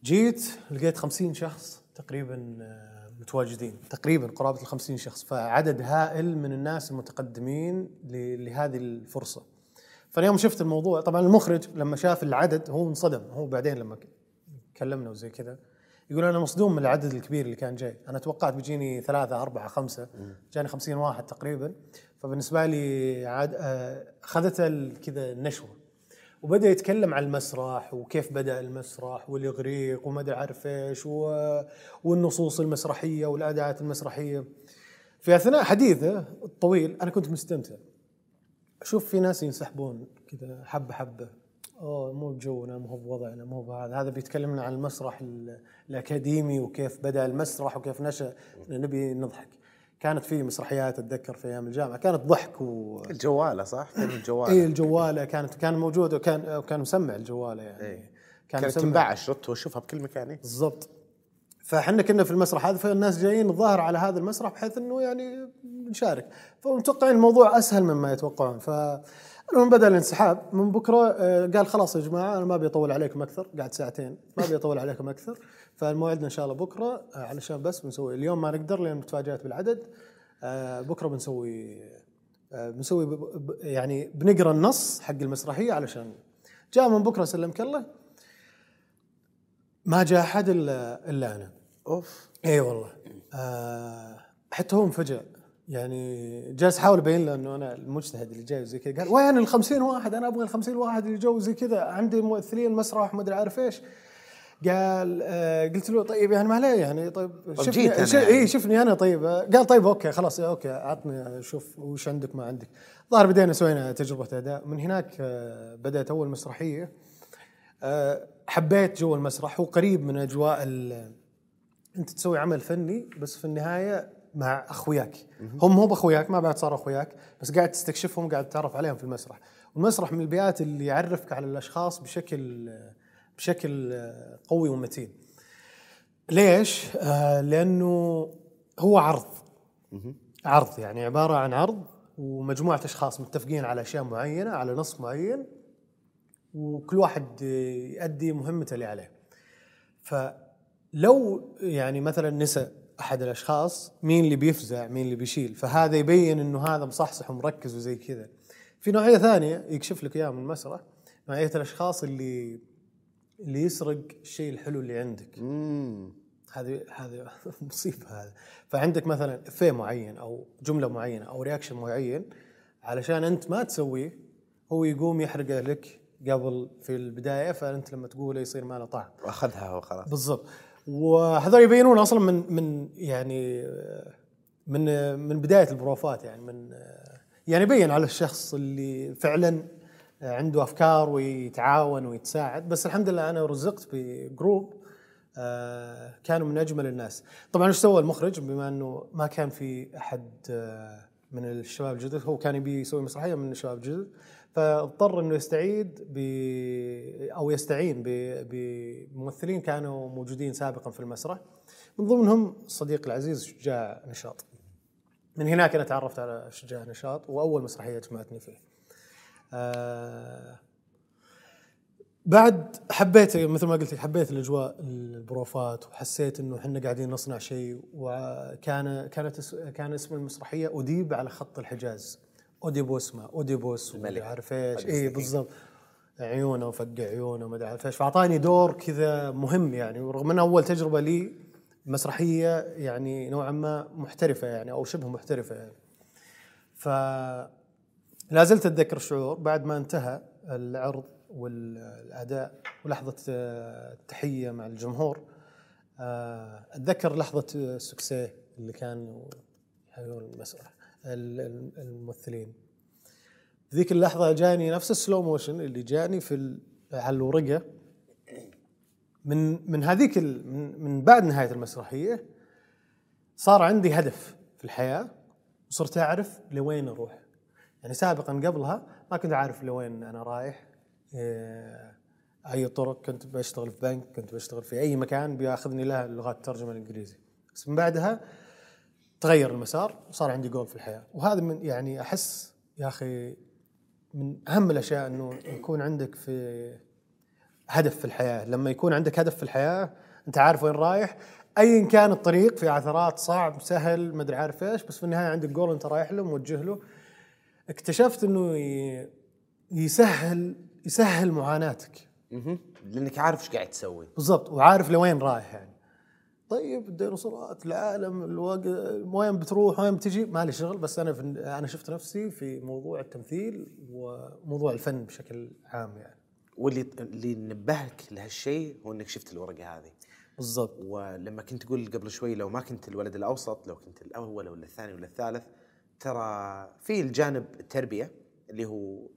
جيت لقيت خمسين شخص تقريبا آه، متواجدين تقريبا قرابة الخمسين شخص. فعدد هائل من الناس المتقدمين لهذه فاليوم شفت الموضوع. طبعا المخرج لما شاف العدد هو انصدم. هو بعدين لما كلمنا وزي كذا يقول أنا مصدوم من العدد الكبير اللي كان جاي. أنا توقعت بيجيني ثلاثة أربعة خمسة. جاني خمسين واحد تقريبا. فبالنسبة لي عاد آه، أخذتها ال- كذا النشوة. وبدأ يتكلم عن المسرح وكيف بدأ المسرح والإغريق وما أدري عارف إيش و- والنصوص المسرحية والأداءات المسرحية. في أثناء حديثه الطويل أنا كنت مستمتع. أشوف في ناس ينسحبون كذا حبة حبة. اوه مو بجونا مو بوضعنا مو بهذا هذا. بيتكلمنا عن المسرح ال- الأكاديمي وكيف بدأ المسرح وكيف نشأ. نبي نضحك. كانت في مسرحيات أتذكر في أيام الجامعة. كانت ضحك و الجوالة صح؟ كان الجوالة. اي الجوالة كانت كان موجود وكان وكان مسمع الجوالة يعني. إيه. كان كانت تنباع واشوفها بكل مكان إيه. بالضبط. فإحنا كنا في المسرح هذا فالناس جايين الظاهر على هذا المسرح بحيث إنه يعني نشارك. فمتوقعين الموضوع أسهل مما يتوقعون. ف المهم بدأ الانسحاب. من بكرة آه، قال خلاص يا جماعة أنا ما أبي أطول عليكم أكثر. قاعد ساعتين. ما أبي أطول عليكم أكثر. فالموعدنا إن شاء الله بكرة آه، علشان بس بنسوي اليوم ما نقدر لأن تفاجات بالعدد. آه، بكرة بنسوي بنسوي يعني بنقرأ النص حق المسرحية علشان جاء من بكرة سلمك الله. ما جاء أحد الا إلا أنا. أوف. إي والله. آه حتى هو انفجأ. يعني جالس أحاول أبين له إنه أنا المجتهد اللي جاي وزي كذا. قال وين ال 50 واحد؟ أنا أبغى ال 50 واحد اللي جو زي كذا. عندي ممثلين مسرح ما أدري عارف إيش. قال آه قلت له طيب يعني ما عليه يعني طيب جيت شفني ش- يعني. اي شفني أنا طيب. قال طيب okay خلاص okay عطني شوف وش عندك ما عندك. ظهر بدينا سوينا تجربة أداء. من هناك آه بدأت أول مسرحية. آه حبيت جو المسرح هو قريب من أجواء ال- أنت تسوي عمل فني بس في النهاية مع أخوياك. هم مو بأخوياك ما بعد صاروا أخوياك بس قاعد تستكشفهم قاعد تتعرف عليهم في المسرح. والمسرح من البيئات اللي يعرفك على الأشخاص بشكل بشكل قوي ومتين. ليش؟ آه لأنه هو عرض. عرض يعني عبارة عن عرض ومجموعة أشخاص متفقين على أشياء معينة على نص معين وكل واحد يؤدي مهمته اللي عليه. فلو يعني مثلا نسى أحد الأشخاص مين اللي بيفزع مين اللي بيشيل. فهذا يبين إنه هذا مصحصح ومركز وزي كذا. في نوعية ثانية يكشف لك إياها من المسرح نوعية الأشخاص اللي اللي يسرق الشيء الحلو اللي عندك. هذه هذه مصيبة هذا فعندك مثلا إفيه معين أو جملة معينة أو رياكشن معين علشان أنت ما تسويه هو يقوم يحرقه لك قبل في البداية فأنت لما تقوله يصير ما له طعم. وأخذها هو خلاص بالضبط. وهذول يبينون أصلا من من يعني من من بداية البروفات يعني من يعني يبين على الشخص اللي فعلا عنده أفكار ويتعاون ويتساعد. بس الحمد لله أنا رزقت بجروب آه، كانوا من أجمل الناس. طبعا إيش سوى المخرج؟ بما إنه ما كان في أحد آه، من الشباب الجدد هو كان يبي يسوي مسرحية من الشباب الجدد. فاضطر إنه يستعيد ب أو يستعين بممثلين كانوا موجودين سابقا في المسرح. من ضمنهم الصديق العزيز شجاع نشاط. من هناك أنا تعرفت على شجاع نشاط وأول مسرحية جمعتني فيه. آه بعد حبيت مثل ما قلت لك حبيت الأجواء البروفات وحسيت إنه إحنا قاعدين نصنع شيء وكان كانت كان اسم المسرحية أديب على خط الحجاز. أوديبوس ما أوديبوس الملك. عارف إيش اي. بالضبط. عيونه وفق عيونه وما عارف إيش فأعطاني دور كذا مهم يعني ورغم إنها أول تجربة لي مسرحية يعني نوعا ما محترفة يعني أو شبه محترفة يعني. ف لا زلت أتذكر الشعور بعد ما انتهى العرض والأداء ولحظة آه، التحية مع الجمهور. آه، أتذكر لحظة السكسيه اللي كانوا يحيون المسرح ال- ال- الممثلين. ذيك اللحظة جاني نفس السلو موشن اللي جاني في على الورقة. من من هذيك من, بعد نهاية المسرحية صار عندي هدف في الحياة وصرت أعرف لوين أروح. يعني سابقا قبلها ما كنت عارف لوين أنا رايح إيه، أي طرق. كنت بشتغل في بنك كنت بشتغل في أي مكان بياخذني له لغات الترجمه الإنجليزي. بس من بعدها تغير المسار وصار عندي جول في الحياة. وهذا من يعني أحس يا أخي من أهم الأشياء إنه يكون عندك في هدف في الحياة. لما يكون عندك هدف في الحياة أنت عارف وين رايح. ايا كان الطريق في عثرات صعب سهل ما أدري عارف إيش بس في النهاية عندك جول أنت رايح له موجه له. اكتشفت إنه يسهل يسهل معاناتك. لأنك عارف إيش قاعد تسوي. بالضبط. وعارف لوين رايح يعني. طيب الديناصورات العالم الوق... وين بتروح وين بتجي؟ ما لي شغل بس أنا في... أنا شفت نفسي في موضوع التمثيل وموضوع الفن بشكل عام يعني. واللي اللي نبهك لهالشيء هو إنك شفت الورقة هذه. بالضبط. ولما كنت تقول قبل شوي لو ما كنت الولد الأوسط لو كنت الأول ولا الثاني ولا الثالث ترى في الجانب التربية اللي هو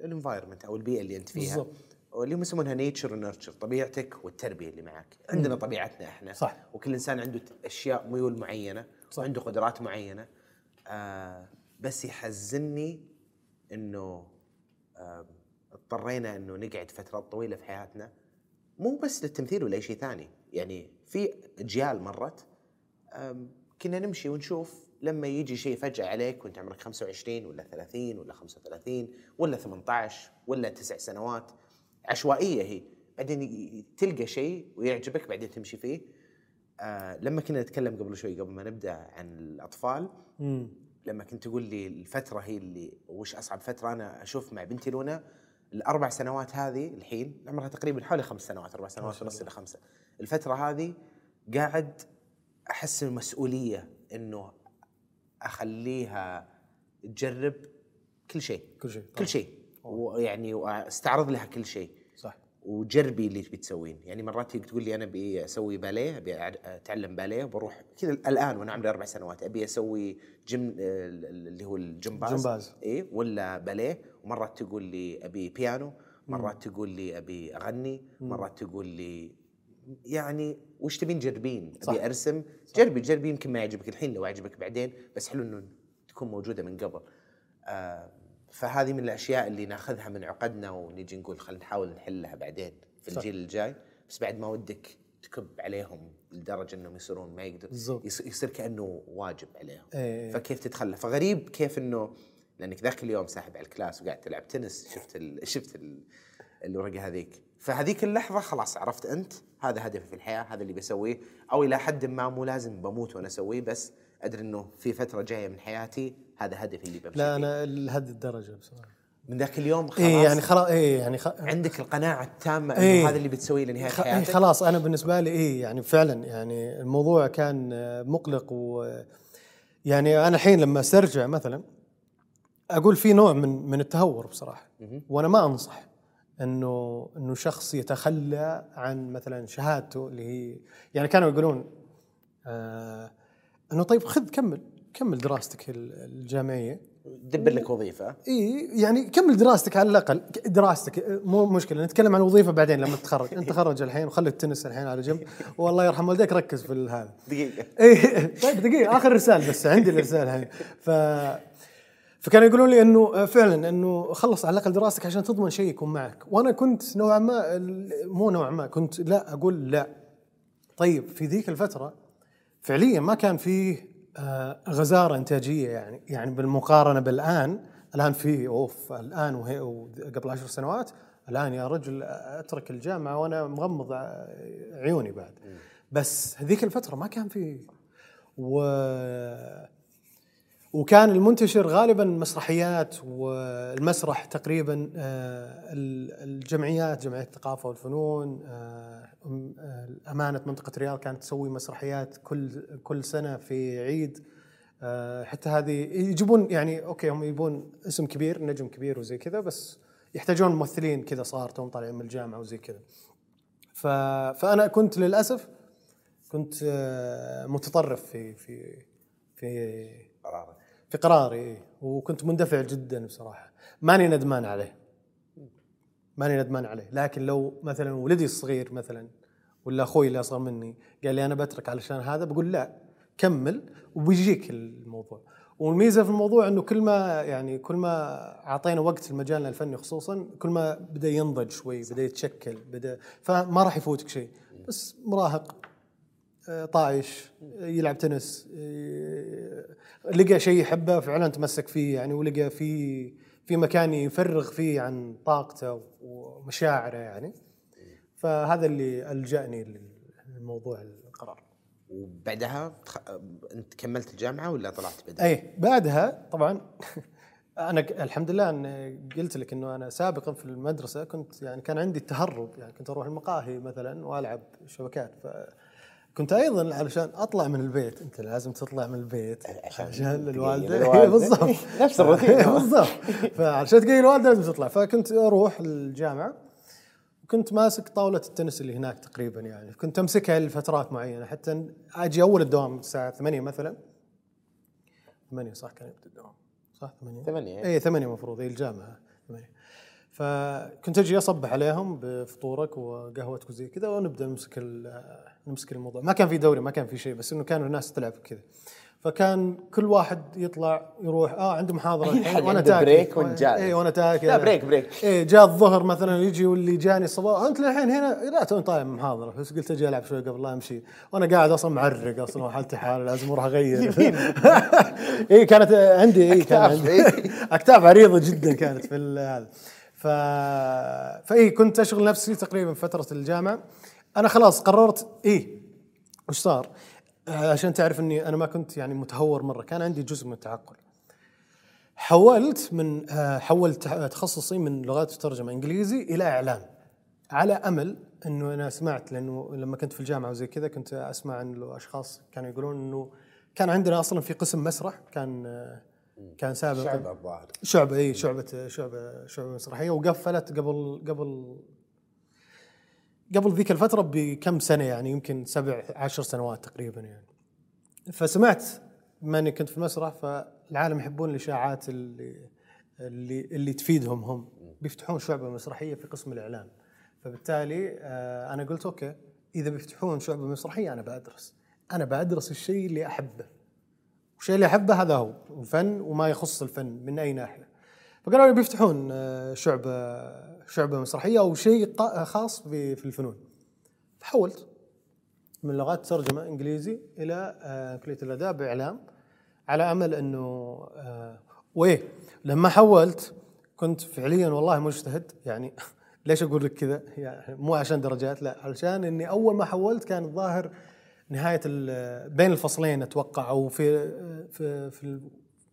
ال environment أو البيئة اللي أنت فيها. بالضبط. اللي هم يسمونها nature و nurture طبيعتك والتربية اللي معك. عندنا طبيعتنا إحنا. صح. وكل إنسان عنده أشياء ميول معينة صح. وعنده قدرات معينة. آه بس يحزني إنه آه اضطرينا إنه نقعد فترات طويلة في حياتنا. مو بس للتمثيل ولا أي شيء ثاني. يعني في أجيال مرت كنا نمشي ونشوف لما يجي شيء فجأة عليك وأنت عمرك 25 ولا 30 ولا 35 ولا 18 ولا تسع سنوات. عشوائية هي. بعدين تلقى شيء ويعجبك بعدين تمشي فيه. آه لما كنا نتكلم قبل شوي قبل ما نبدأ عن الأطفال مم. لما كنت تقول لي الفترة هي اللي وش أصعب فترة أنا أشوف مع بنتي لونا الأربع سنوات هذه الحين عمرها تقريبا حوالي خمس سنوات أربع سنوات ونص إلى خمسة. الفترة هذه قاعد أحس المسؤوليه إنه أخليها تجرب كل شيء. كل شيء كل شيء. ويعني واستعرض لها كل شيء. صح. وجربي اللي تبي تسوين. يعني مرات تقول لي أنا أبي أسوي باليه أبي أتعلم باليه وبروح كذا الآن وأنا عمري أربع سنوات. أبي أسوي جيم ال- ال- اللي هو الجمباز. جمباز. إي ولا باليه. ومرات تقول لي أبي بيانو. مرات تقول لي أبي أغني. مرات تقول لي يعني وش تبين جربين؟ صح. ابي ارسم جربي جربي. يمكن ما يعجبك الحين لو يعجبك بعدين. بس حلو إنه تكون موجودة من قبل. آه فهذه من الأشياء اللي ناخذها من عقدنا ونجي نقول خلينا نحاول نحلها بعدين في. الجيل الجاي. بس بعد ما ودك تكب عليهم لدرجة إنهم يصيرون ما يقدر يصير كأنه واجب عليهم. إيه. فكيف تتخلى؟ فغريب كيف انه لأنك ذاك اليوم ساحب على الكلاس وقاعد تلعب تنس شفت ال... شفت ال... الورقة هذيك. فهذيك اللحظة خلاص عرفت أنت هذا هدفي في الحياة هذا اللي بسويه. أو إلى حد ما مو لازم بموت وأنا أسويه بس أدري إنه في فترة جاية من حياتي هذا هدفي اللي بمشي لا. أنا لهذه الدرجة بصراحة. من ذاك اليوم خلاص اي يعني خلاص؟ اي يعني خ... عندك القناعة التامة إنه إيه. هذا اللي بتسويه لنهاية خ... إيه حياتك؟ خلاص أنا بالنسبة لي إيه يعني فعلا يعني الموضوع كان مقلق و يعني أنا الحين لما أسترجع مثلا أقول في نوع من من التهور بصراحة. وأنا ما أنصح إنه إنه شخص يتخلى عن مثلا شهادته اللي هي يعني كانوا يقولون آه إنه طيب خذ كمل. كمل دراستك ال- الجامعية. دبر لك وظيفة. إي يعني كمل دراستك على الأقل. دراستك. مو مشكلة نتكلم عن الوظيفه بعدين لما تتخرج. أنت تخرج الحين وخلي التنس الحين على جنب. والله يرحم والديك ركز في هذا. دقيقة. إي طيب دقيقة. آخر رسال بس عندي الرسالة الحين ف فكانوا يقولون لي إنه فعلا إنه خلص على الأقل دراستك عشان تضمن شيء يكون معك. وأنا كنت نوعا ما مو نوعا ما كنت لا أقول لا. طيب في ذيك الفترة فعليا ما كان فيه غزارة إنتاجية يعني يعني بالمقارنة بالآن الآن في أوف الآن وهي قبل عشر سنوات الآن يا رجل أترك الجامعة وأنا مغمض عيوني بعد. بس هذيك الفترة ما كان في. و وكان المنتشر غالبا مسرحيات والمسرح تقريبا آه، ال- الجمعيات جمعية الثقافة والفنون آه، آه، امانه منطقة الرياض كانت تسوي مسرحيات كل كل سنة في عيد آه، حتى هذه يجيبون يعني أوكي هم يبون اسم كبير نجم كبير وزي كذا بس يحتاجون ممثلين كذا صار توم طالعين من الجامعة وزي كذا. فأنا كنت للأسف كنت آه، متطرف في في في قرارك في قراري إيه. وكنت مندفع جدا بصراحة ماني ندمان عليه ماني ندمان عليه. لكن لو مثلا ولدي الصغير مثلا ولا أخوي اللي أصغر مني قال لي أنا بترك علشان هذا بقول لا كمل وبيجيك الموضوع. والميزة في الموضوع إنه كل ما يعني كل ما أعطينا وقت لمجالنا الفني خصوصا كل ما بدأ ينضج شوي بدأ يتشكل بدأ فما راح يفوتك شيء. بس مراهق آه، طايش آه، يلعب تنس آه، لقى شيء يحبه فعلا تمسك فيه يعني ولقى في في مكان يفرغ فيه عن طاقته ومشاعره يعني. فهذا اللي ألجأني للموضوع القرار. وبعدها تخ... أنت كملت الجامعة ولا طلعت بدري؟ اي بعدها طبعا. أنا الحمد لله أن قلت لك إنه أنا سابقا في المدرسة كنت يعني كان عندي التهرب يعني كنت أروح المقاهي مثلا وألعب شبكات. فكنت أيضا علشان أطلع من البيت. أنت لازم تطلع من البيت عشان عشان الوالدة. بالضبط. نفس الروتين. بالضبط. فعشان تقيل الوالدة لازم تطلع. فكنت أروح الجامعة. كنت ماسك طاولة التنس اللي هناك تقريبا يعني. كنت أمسكها لفترات معينة. حتى أجي أول الدوام الساعة 8 مثلا. 8 صح كان يبدأ الدوام. صح 8 ثمانية. اي 8 المفروض اي الجامعة. 8 فكنت أجي أصبح عليهم بفطورك وقهوتك وزي كذا ونبدأ نمسك نمسك الموضوع. ما كان في دوري ما كان في شيء بس إنه كانوا الناس تلعب كذا فكان كل واحد يطلع يروح آه عنده محاضرة حد وأنا تاكل. break وأنت جالس. اي وأنا تاكل. لا، break- break. إيه جاء الظهر مثلا يجي واللي جاني الصباح أنت الحين هنا؟ لا توني طالع من محاضرة بس قلت أجي ألعب شوي قبل لا أمشي. وأنا قاعد أصلا معرق أصلا وحالتي حالة لازم أروح أغير. اي كانت عندي اي كان عندي. إيه. أكتاف عريضة جدا كانت في هذا. ف فاي كنت أشغل نفسي تقريبا فترة الجامعة. أنا خلاص قررت اي وش صار؟ آه، عشان تعرف إني أنا ما كنت يعني متهور مرة كان عندي جزء من التعقل. حولت من آه، حولت تخصصي من لغات وترجمة إنجليزي إلى إعلام على أمل إنه أنا سمعت لأنه لما كنت في الجامعة وزي كذا كنت أسمع عن له أشخاص كانوا يقولون إنه كان عندنا أصلا في قسم مسرح كان آه، كان سابقا شعب الظاهر. شعبة اي شعبة شعبة شعبة مسرحية وقفلت قبل قبل قبل ذيك الفترة بكم سنة يعني يمكن سبع عشر سنوات تقريبا يعني. فسمعت بما اني كنت في المسرح فالعالم يحبون الإشاعات اللي اللي اللي تفيدهم هم. بيفتحون شعبة مسرحية في قسم الإعلام. فبالتالي آه، أنا قلت أوكي إذا بيفتحون شعبة مسرحية أنا بدرس أنا بدرس الشيء اللي أحبه. والشيء اللي أحبه هذا هو الفن وما يخص الفن من أي ناحية. فقالوا لي بيفتحون آه، شعبة شعبة مسرحية أو شيء خاص في الفنون. فحولت من لغات ترجمة إنجليزي إلى آه، كلية الاداب بإعلام على أمل إنه آه، وايه لما حولت كنت فعليا والله مجتهد. يعني ليش أقول لك كذا؟ يعني مو عشان درجات لا علشان إني أول ما حولت كان الظاهر نهاية بين الفصلين أتوقع أو في في في, ال-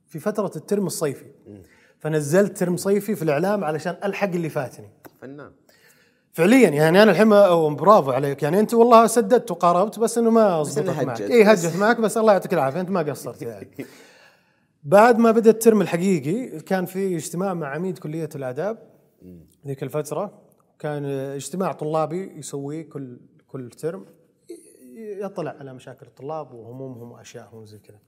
في فترة الترم الصيفي. فنزلت ترم صيفي في الإعلام علشان ألحق اللي فاتني. فنان. فعليا يعني أنا الحين برافو عليك. يعني أنت والله سددت وقاربت بس إنه ما ضبطت. معك. اي هجت معك بس الله يعطيك العافية. أنت ما قصرت يعني. بعد ما بدا الترم الحقيقي كان في اجتماع مع عميد كلية الآداب ذيك الفترة. كان اجتماع طلابي يسويه كل كل ترم. يطلع على مشاكل الطلاب وهمومهم واشيائهم وزي كذا.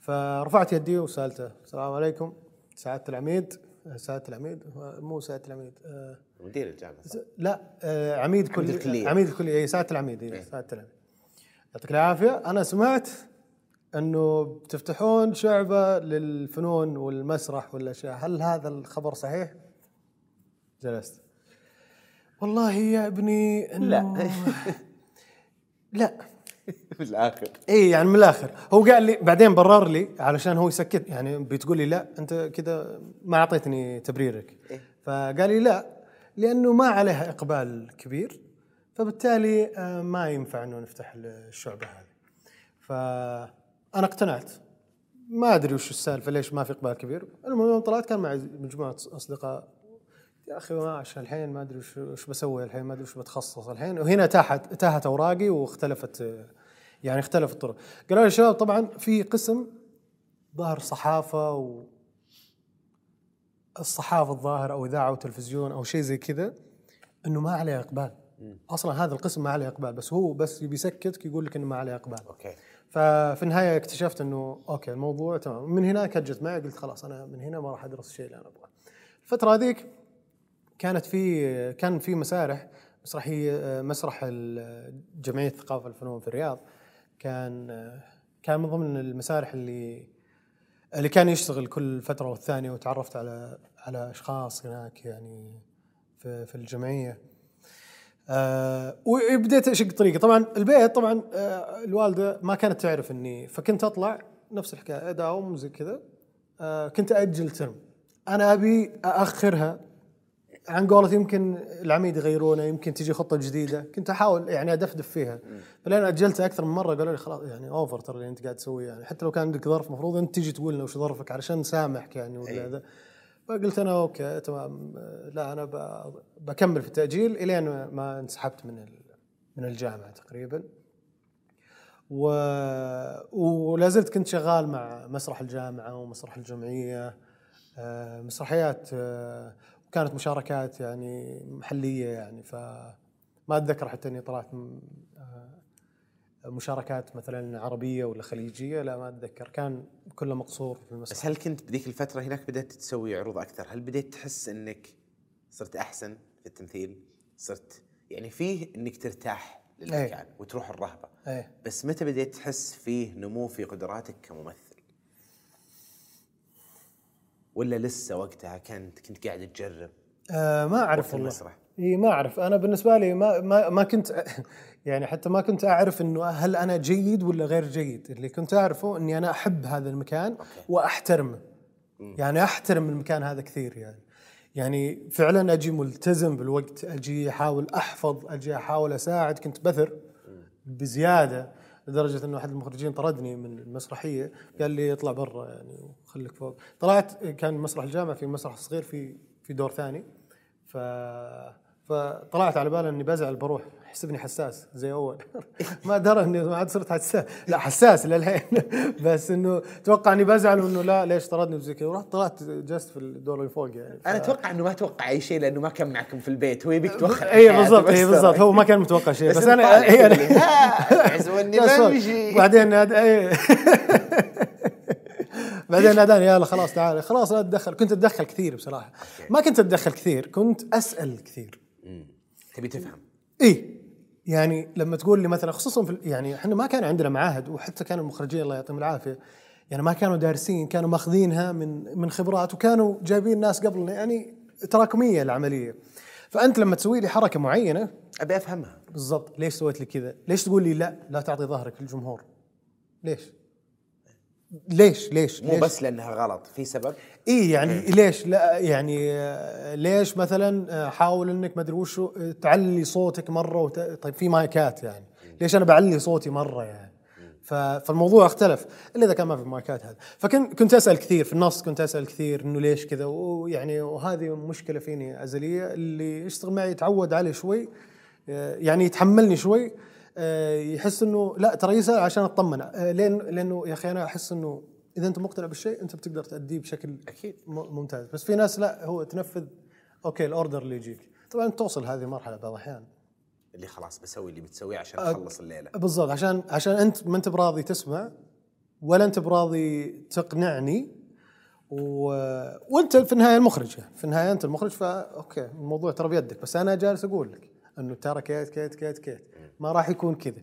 فرفعت يدي وسألته السلام عليكم. سعاده العميد سعاده العميد مو سعاده العميد آه، مدير الجامعة صح؟ لا آه، عميد كلية الكلية. عميد الكلية اي سعادة العميد اي سعادة العميد يعطيك العافية أنا سمعت أنه بتفتحون شعبة للفنون والمسرح والأشياء هل هذا الخبر صحيح؟ جلست والله يا ابني لا. لا في الآخر. اي يعني من الآخر. هو قال لي بعدين برر لي علشان هو يسكت. يعني بتقول لي لا أنت كذا ما أعطيتني تبريرك. إيه. فقال لي لا لأنه ما عليها إقبال كبير فبالتالي آه، ما ينفع إنه نفتح الشعبة هذه. فأنا اقتنعت. ما أدري وش السالفة ليش ما في إقبال كبير. المهم يوم طلعت كان معي مجموعة أصدقاء. يا أخي ما عشان الحين ما أدري وش بسوي الحين ما أدري وش بتخصص الحين. وهنا تاهت تاهت أوراقي واختلفت يعني اختلفت الطرق. قالوا لي شباب طبعا في قسم ظاهر صحافة و الصحافة الظاهر أو إذاعة وتلفزيون أو شيء زي كذا إنه ما عليه إقبال. أصلا هذا القسم ما عليه إقبال بس هو بس بيسكتك يقول لك إنه ما عليه إقبال. أوكي. ففي النهاية اكتشفت إنه أوكي الموضوع تمام. من هناك هجت معي قلت خلاص أنا من هنا ما راح أدرس الشيء اللي أنا أبغاه. الفترة هذيك كانت في كان في مسارح مسرحيه مسرح جمعية الثقافه والفنون في الرياض. كان كان من ضمن المسارح اللي اللي كان يشتغل كل فترة والثانية وتعرفت على على أشخاص هناك يعني في في الجمعية. آه وبديت أشق طريقي طبعا البيت طبعا آه الوالدة ما كانت تعرف إني فكنت أطلع نفس الحكاية أداوم زي كذا. آه كنت أجل ترم. أنا أبي أأخرها عن قولة يمكن العميد يغيرونه يمكن تجي خطة جديدة. كنت أحاول يعني ادفدف فيها. فلين أجلتها أكثر من مرة قالوا لي خلاص يعني over ترى اللي أنت قاعد تسويه يعني. حتى لو كان عندك ظرف المفروض أنت تجي تقول لنا وش ظرفك علشان نسامحك يعني ولا أي. ذا. فقلت أنا أوكي تمام. آه، لا أنا بكمل في التأجيل إلين ما انسحبت من من الجامعة تقريبا. و... ولا زلت كنت شغال مع مسرح الجامعة ومسرح الجمعية. آه، مسرحيات وكانت مشاركات يعني محلية يعني فما أتذكر حتى إني طلعت آه، مشاركات مثلا عربية ولا خليجية لا ما أتذكر. كان كله مقصور في المسرح. بس هل كنت بذيك الفترة هناك بدأت تسوي عروض أكثر؟ هل بديت تحس إنك صرت أحسن في التمثيل؟ صرت يعني فيه إنك ترتاح للمكان وتروح الرهبة. إيه. بس متى بديت تحس فيه نمو في قدراتك كممثل؟ ولا لسه وقتها كنت كنت قاعد تجرب؟ آه ما أعرف والله. المسرح. إي ما أعرف. أنا بالنسبة لي ما ما ما كنت يعني حتى ما كنت أعرف إنه هل أنا جيد ولا غير جيد. اللي كنت أعرفه إني أنا أحب هذا المكان وأحترمه. يعني أحترم المكان هذا كثير يعني. يعني فعلا أجي ملتزم بالوقت أجي أحاول أحفظ أجي أحاول أساعد. كنت بثر بزيادة. لدرجة انه احد المخرجين طردني من المسرحية قال لي اطلع برا يعني وخليك فوق. طلعت كان مسرح الجامعة في مسرح صغير في في دور ثاني. ف فطلعت على بالي اني بزعل بروح. حسبني حساس زي أول. ما درى اني ما عاد صرت حساس. لا حساس للحين. بس إنه توقع إني بزعل وانه لا ليش طردني وزي كذا؟ ورحت طلعت جلست في الدور اللي فوق يعني. ف... أنا أتوقع إنه ما توقع أي شيء لأنه ما كان معكم في البيت. هو يبيك توخر. اي بالضبط اي بالضبط. هو ما كان متوقع شيء. بس, بس أنا هي يعزوني بس فوق. بمشي بعدين. اي بعدين ناداني يلا خلاص تعال. خلاص لا تدخل. كنت أتدخل كثير بصراحة. ما كنت أتدخل كثير كنت أسأل كثير. تبي تفهم اي يعني لما تقول لي مثلا خصوصا في يعني إحنا ما كان عندنا معاهد وحتى كان المخرجين الله يعطيهم العافية يعني ما كانوا دارسين كانوا ماخذينها من من خبرات وكانوا جايبين ناس قبلنا يعني تراكمية العملية فأنت لما تسوي لي حركة معينة أبي أفهمها بالضبط ليش سويت لي كذا؟ ليش تقول لي لا لا تعطي ظهرك للجمهور؟ ليش؟ ليش؟ ليش؟ مو ليش؟ بس لأنها غلط في سبب؟ اي يعني ليش؟ لا يعني آه، ليش مثلا آه، حاول إنك ما أدري وش آه، تعلي صوتك مرة وت... طيب في مايكات يعني. ليش أنا بعلي صوتي مرة يعني؟ ف... فالموضوع اختلف إلا إذا كان ما في مايكات هذا فكنت كنت أسأل كثير في النص كنت أسأل كثير إنه ليش كذا ويعني وهذه مشكلة فيني أزلية اللي يشتغل معي يتعود عليه شوي يعني يتحملني شوي يحس إنه لا ترى يسال عشان اطمن آه، لأن لأنه يا أخي أنا أحس إنه إذا أنت مقتنع بالشيء أنت بتقدر تأديه بشكل أكيد. ممتاز. بس في ناس لا هو تنفذ okay ال order اللي يجيك. طبعا توصل هذه المرحلة بعض الأحيان. اللي خلاص بسوي اللي بتسويه عشان اخلص الليلة. بالضبط عشان عشان أنت ما أنت براضي تسمع ولا أنت براضي تقنعني و... وأنت في النهاية المخرج. يعني في النهاية أنت المخرج فا okay الموضوع ترى بيدك. بس أنا جالس أقول لك إنه ترى كيت كيت كيت كيت. ما راح يكون كذا.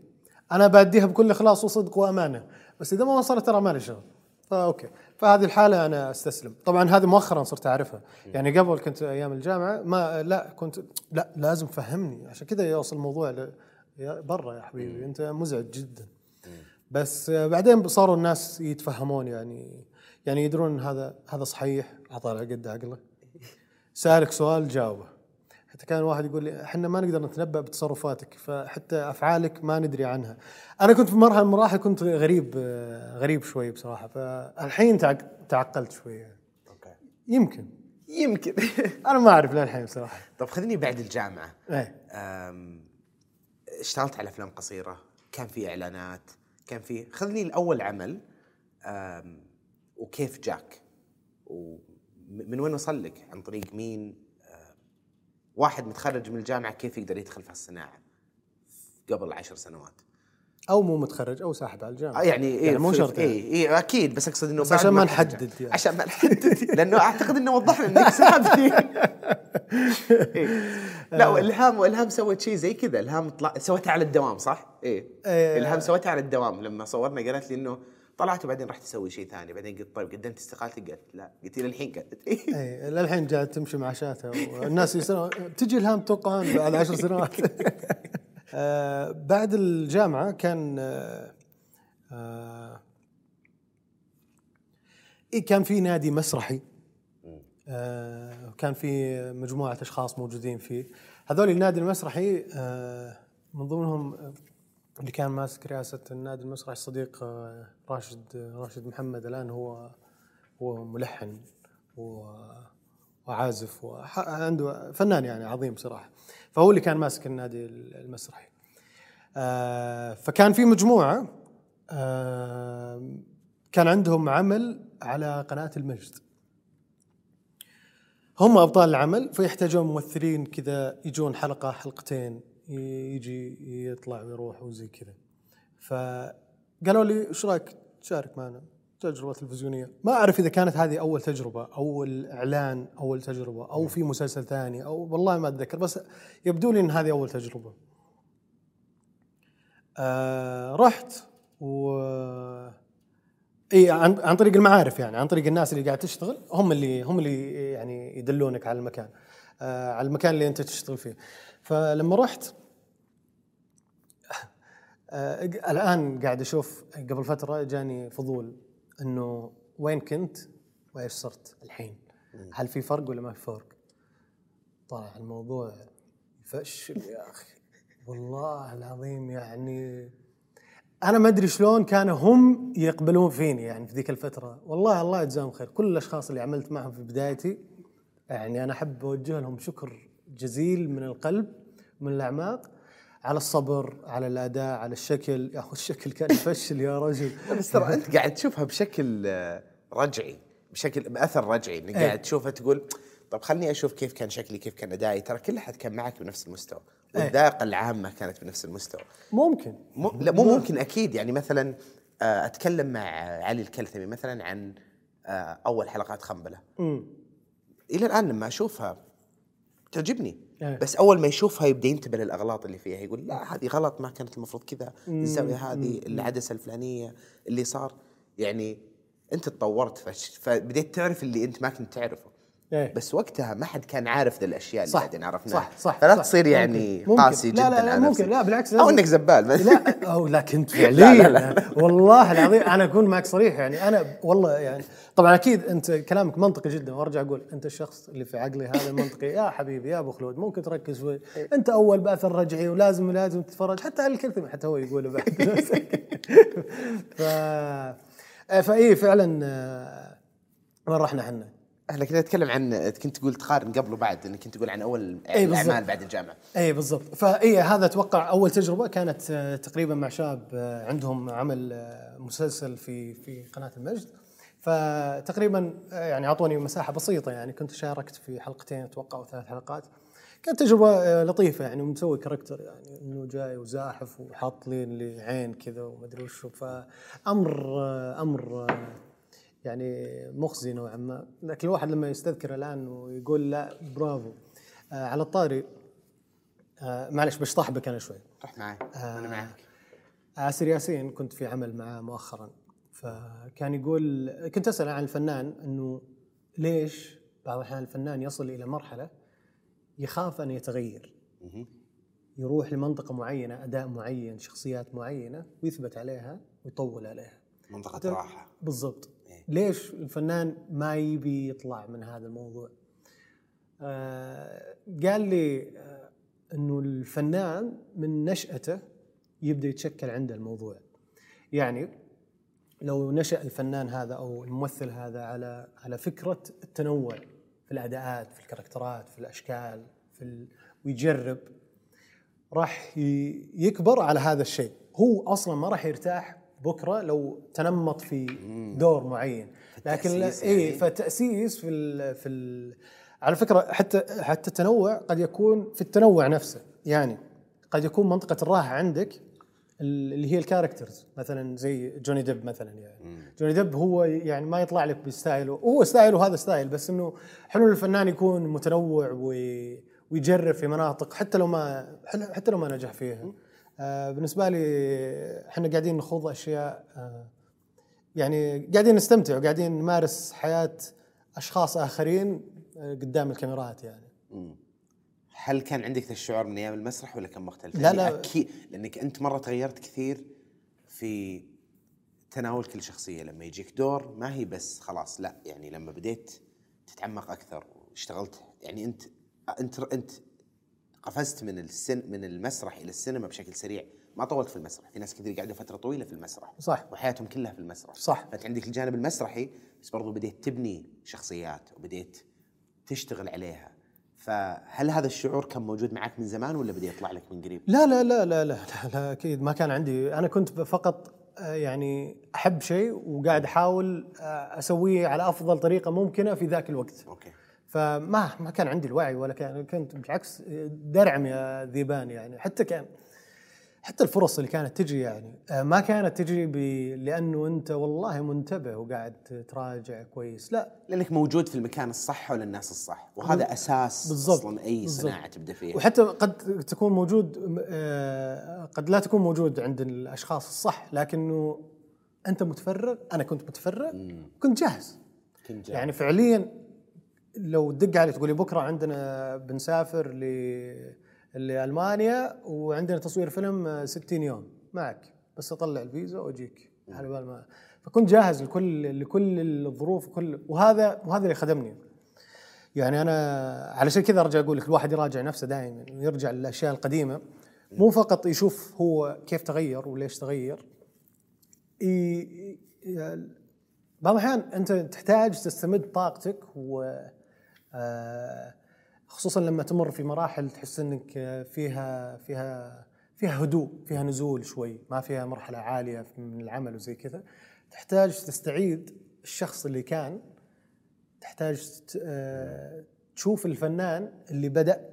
أنا بأديها بكل إخلاص وصدق وأمانة. بس إذا ما وصلت ترى مالي شغل. ف okay فهذه الحالة أنا أستسلم. طبعا هذه مؤخرا صرت أعرفها. يعني قبل كنت أيام الجامعة ما لا كنت لا لازم فهمني. عشان كذا يوصل الموضوع ل... برا يا حبيبي. أنت مزعج جدا. بس بعدين صاروا الناس يتفهمون يعني يعني يدرون هذا هذا صحيح. عطى على قد عقله سألك سؤال جاوبه. حتى كان واحد يقول لي إحنا ما نقدر نتنبأ بتصرفاتك فحتى أفعالك ما ندري عنها. أنا كنت في مرحلة من المراحل كنت غريب غريب شوي بصراحة فالحين تعق- تعقلت شوي. يعني. أوكي. يمكن. يمكن. أنا ما أعرف للحين بصراحة. طب خذني بعد الجامعة. إيه. اشتغلت على أفلام قصيرة كان في إعلانات كان في خذني الأول عمل وكيف جاك؟ ومن وين وصل لك؟ عن طريق مين؟ واحد متخرج من الجامعة كيف يقدر يدخل في الصناعة قبل عشر سنوات أو مو متخرج أو ساحب على الجامعة آه يعني إيه يعني مو شرط يعني. اي إيه أكيد بس أقصد إنه بس عشان ما. نحدد يعني. عشان ما نحدد لأنه أعتقد إنه وضح لنا إنك سابني إيه. لا والهام والهام سوت شيء زي كذا إلهام طلع سوتها على الدوام صح؟ إيه إيه. إلهام سوتها على الدوام لما صورنا قالت لي إنه طلعت وبعدين رحت أسوي شيء ثاني. بعدين قلت طيب قدمت استقالتي؟ قالت لا. قلت للحين قالت إيه. اي للحين قاعد تمشي مع شاتها. والناس يسالون تجي الهام توقعون بعد عشر سنوات. آه بعد الجامعة كان آه آه إيه كان في نادي مسرحي. آه كان في مجموعة أشخاص موجودين فيه. هذول النادي المسرحي آه من ضمنهم اللي كان ماسك رئاسة النادي المسرحي الصديق آه راشد راشد محمد الآن هو هو ملحن وعازف وعنده فنان يعني عظيم صراحة. فهو اللي كان ماسك النادي المسرحي. آه، فكان في مجموعة آه، كان عندهم عمل على قناة المجد. هم أبطال العمل فيحتاجون ممثلين كذا يجون حلقة حلقتين. يجي يطلع ويروح وزي كذا. فقالوا لي إيش رأيك تشارك معنا تجربة تلفزيونية؟ ما أعرف إذا كانت هذه أول تجربة أول إعلان أول تجربة أو في مسلسل ثاني أو والله ما أتذكر بس يبدو لي إن هذه أول تجربة. آه رحت و إي عن, عن طريق المعارف يعني عن طريق الناس اللي قاعد تشتغل هم اللي هم اللي يعني يدلونك على المكان. آه على المكان اللي أنت تشتغل فيه. فلما رحت آه الآن قاعد أشوف قبل فترة جاني فضول إنه وين كنت وإيش صرت الحين؟ هل في فرق ولا ما في فرق؟ طلع الموضوع يفشل يا أخي. والله العظيم يعني أنا ما أدري شلون كانوا هم يقبلون فيني يعني في ذيك الفترة. والله الله يجزاهم خير. كل الأشخاص اللي عملت معهم في بدايتي يعني أنا أحب أوجه لهم شكر جزيل من القلب من الأعماق على الصبر على الأداء على الشكل. يا أخي الشكل كان يفشل يا رجل. بس ترى أنت قاعد تشوفها بشكل رجعي بشكل بأثر رجعي إنك قاعد تشوفها تقول طب خلني أشوف كيف كان شكلي كيف كان أدائي. ترى كل أحد كان معك بنفس المستوى والذاقه العامة كانت بنفس المستوى. ممكن. مو لا مو ممكن. أكيد. يعني مثلا آه، أتكلم مع علي الكلثمي مثلا عن آه، أول حلقات خنبلة. إلى الآن لما أشوفها تعجبني. إيه. بس أول ما يشوفها يبدأ ينتبه للأغلاط اللي فيها يقول لا هذه غلط ما كانت المفروض كذا الزاويه هذه العدسة الفلانية اللي صار. يعني أنت تطورت فبديت تعرف اللي أنت ما كنت تعرفه. إيه. بس وقتها ما حد كان عارف ذا الأشياء اللي بعدين عرفناها صح صح فلا صح. تصير يعني ممكن. ممكن. قاسي لا جدا لا لا على ممكن. لا بالعكس أو إنك زبال بس لا أو لا كنت فعليا لا، لا، لا. والله العظيم أنا أكون معك صريح يعني أنا والله يعني طبعا أكيد أنت كلامك منطقي جدا وأرجع أقول أنت الشخص اللي في عقلي هذا منطقي يا حبيبي يا أبو خلود ممكن تركز شوي أنت أول بأثر رجعي ولازم لازم تتفرج حتى على الكلثم حتى هو يقوله بعد ف فاي فعلا آه، وين رحنا إحنا؟ إحنا كنا نتكلم عن كنت تقول تقارن قبل وبعد إنك كنت تقول عن أول بالضبط. الأعمال بعد الجامعة. إي بالضبط. فإي هذا أتوقع أول تجربة كانت آه، تقريبا مع شاب آه، عندهم عمل آه، مسلسل في في قناة المجد. فتقريبا يعني أعطوني مساحة بسيطة يعني كنت شاركت في حلقتين أتوقع أو ثلاث حلقات. كانت تجربة لطيفة يعني ومسوي كاركتر يعني إنه جاي وزاحف وحاط لي عين كذا ومدري وشو فأمر آه، أمر يعني مخزي نوعا ما. لكن الواحد لما يستذكر الآن ويقول لا برافو. آه، على الطاري. آه معلش بشطح بك أنا شوي. رح معي. أنا معك. آسر ياسين كنت في عمل معاه مؤخرا. فكان يقول كنت أسأل عن الفنان إنه ليش بعض الأحيان الفنان يصل إلى مرحلة يخاف أن يتغير. يروح لمنطقة معينة أداء معين شخصيات معينة ويثبت عليها ويطول عليها. منطقة راحة. بالضبط. ليش الفنان ما يبي يطلع من هذا الموضوع؟ آه قال لي آه إنه الفنان من نشأته يبدأ يتشكل عنده الموضوع. يعني لو نشأ الفنان هذا أو الممثل هذا على على فكرة التنوع في الأداءات في الكاركترات في الأشكال في ال... ويجرب راح يكبر على هذا الشيء. هو أصلا ما راح يرتاح بكرة لو تنمط في دور معين. لكن لا التأسيس اي يعني. في ال في ال على فكرة حتى حتى التنوع قد يكون في التنوع نفسه. يعني قد يكون منطقة الراحة عندك ال- اللي هي ال characters مثلا زي جوني ديب مثلا يعني. جوني ديب هو يعني ما يطلع لك ب style ه هو style ه هذا style بس إنه حلو الفنان يكون متنوع وي ويجرب في مناطق حتى لو ما حتى لو ما نجح فيها. بالنسبة لي إحنا قاعدين نخوض أشياء آه يعني قاعدين نستمتع وقاعدين نمارس حياة أشخاص آخرين آه قدام الكاميرات يعني هل كان عندك ذا الشعور من أيام المسرح ولا كان مختلف؟ لا، يعني لا. أكيد لأنك أنت مرة تغيرت كثير في تناول كل شخصية لما يجيك دور ما هي بس خلاص لا يعني لما بديت تتعمق أكثر واشتغلت يعني انت انت أنت قفزت من السن من المسرح إلى السينما بشكل سريع. ما طولت في المسرح. في ناس كثير قاعدة فترة طويلة في المسرح. صح. وحياتهم كلها في المسرح. صح. فانت عندك الجانب المسرحي بس برضو بديت تبني شخصيات وبديت تشتغل عليها. فهل هذا الشعور كان موجود معك من زمان ولا بدأ يطلع لك من قريب؟ لا لا لا لا لا لا, أكيد ما كان عندي. أنا كنت فقط آه، يعني أحب شيء وقاعد أحاول آه، أسويه على أفضل طريقة ممكنة في ذاك الوقت. أوكي. فما ما كان عندي الوعي ولا كان كنت بالعكس درعم يا ذيبان يعني. حتى كان حتى الفرص اللي كانت تجي يعني. آه، ما كانت تجي ب... لأنه أنت والله منتبه وقاعد تراجع كويس. لا. لأنك موجود في المكان الصح وللناس الصح وهذا أساس بالضبط. أصلا أي بالضبط. صناعة تبدأ فيها. وحتى قد تكون موجود آه، قد لا تكون موجود عند الأشخاص الصح لكنه أنت متفرغ أنا كنت متفرغ كنت جاهز. كنت جاهز. يعني فعليا لو تدق علي تقول لي بكرة عندنا بنسافر ل لألمانيا وعندنا تصوير فيلم آه، 60 يوم. معك. بس أطلع الفيزا وأجيك. على بال ما. فكنت جاهز لكل لكل الظروف وكل. وهذا وهذا اللي خدمني. يعني أنا علشان كذا أرجع أقول لك الواحد يراجع نفسه دائما ويرجع للأشياء القديمة. مو فقط يشوف هو كيف تغير وليش تغير. بعض الاحيان أنت تحتاج تستمد طاقتك و آه، خصوصا لما تمر في مراحل تحس إنك آه، فيها فيها فيها هدوء فيها نزول شوي ما فيها مرحلة عالية من العمل وزي كذا تحتاج تستعيد الشخص اللي كان تحتاج آه، تشوف الفنان اللي بدأ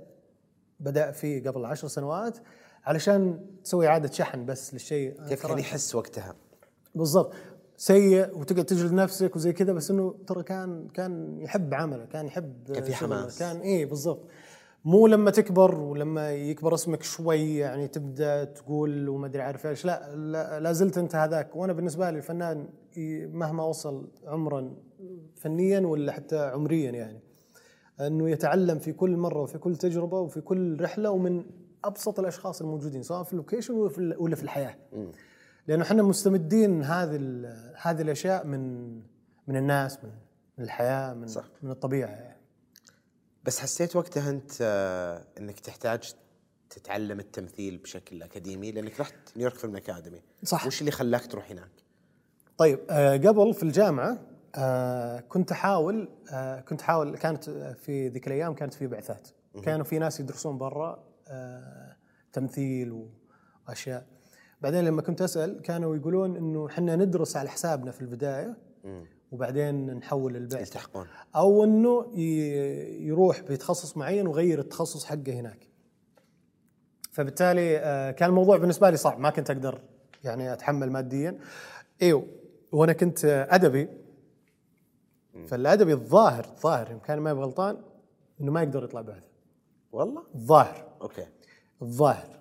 بدأ فيه قبل عشر سنوات علشان تسوي إعادة شحن بس للشيء. كيف كان يحس وقتها؟ بالضبط. سيء وتقعد تجلد نفسك وزي كذا بس إنه ترى كان كان يحب عمله كان يحب كان في حماس. كان إيه بالضبط. مو لما تكبر ولما يكبر اسمك شوي يعني تبدأ تقول وما أدري عارف إيش. لا, لا لا زلت أنت هذاك. وأنا بالنسبة لي الفنان مهما وصل عمرا فنيا ولا حتى عمريا يعني إنه يتعلم في كل مرة وفي كل تجربة وفي كل رحلة ومن أبسط الأشخاص الموجودين سواء في اللوكيشن ولا في الحياة. لأنه إحنا مستمدين هذه هذه الأشياء من من الناس من الحياة من صح. من الطبيعة يعني. بس حسيت وقتها أنت آه، إنك تحتاج تتعلم التمثيل بشكل أكاديمي لأنك رحت نيويورك فيلم اكاديمي صح. وش اللي خلاك تروح هناك؟ طيب آه قبل في الجامعة آه كنت أحاول آه كنت أحاول كانت في ذيك الأيام كانت في بعثات كانوا في ناس يدرسون برا آه تمثيل وأشياء بعدين لما كنت أسأل كانوا يقولون إنه إحنا ندرس على حسابنا في البداية وبعدين نحول البعثه يلتحقون. أو إنه يروح بتخصص معين ويغير التخصص حقه هناك. فبالتالي آه، كان الموضوع بالنسبة لي صعب ما كنت أقدر يعني أتحمل ماديا. إيوه وأنا كنت أدبي. فالأدبي الظاهر الظاهر يمكن ما غلطان إنه ما يقدر يطلع بعثه والله؟ الظاهر. أوكي. الظاهر.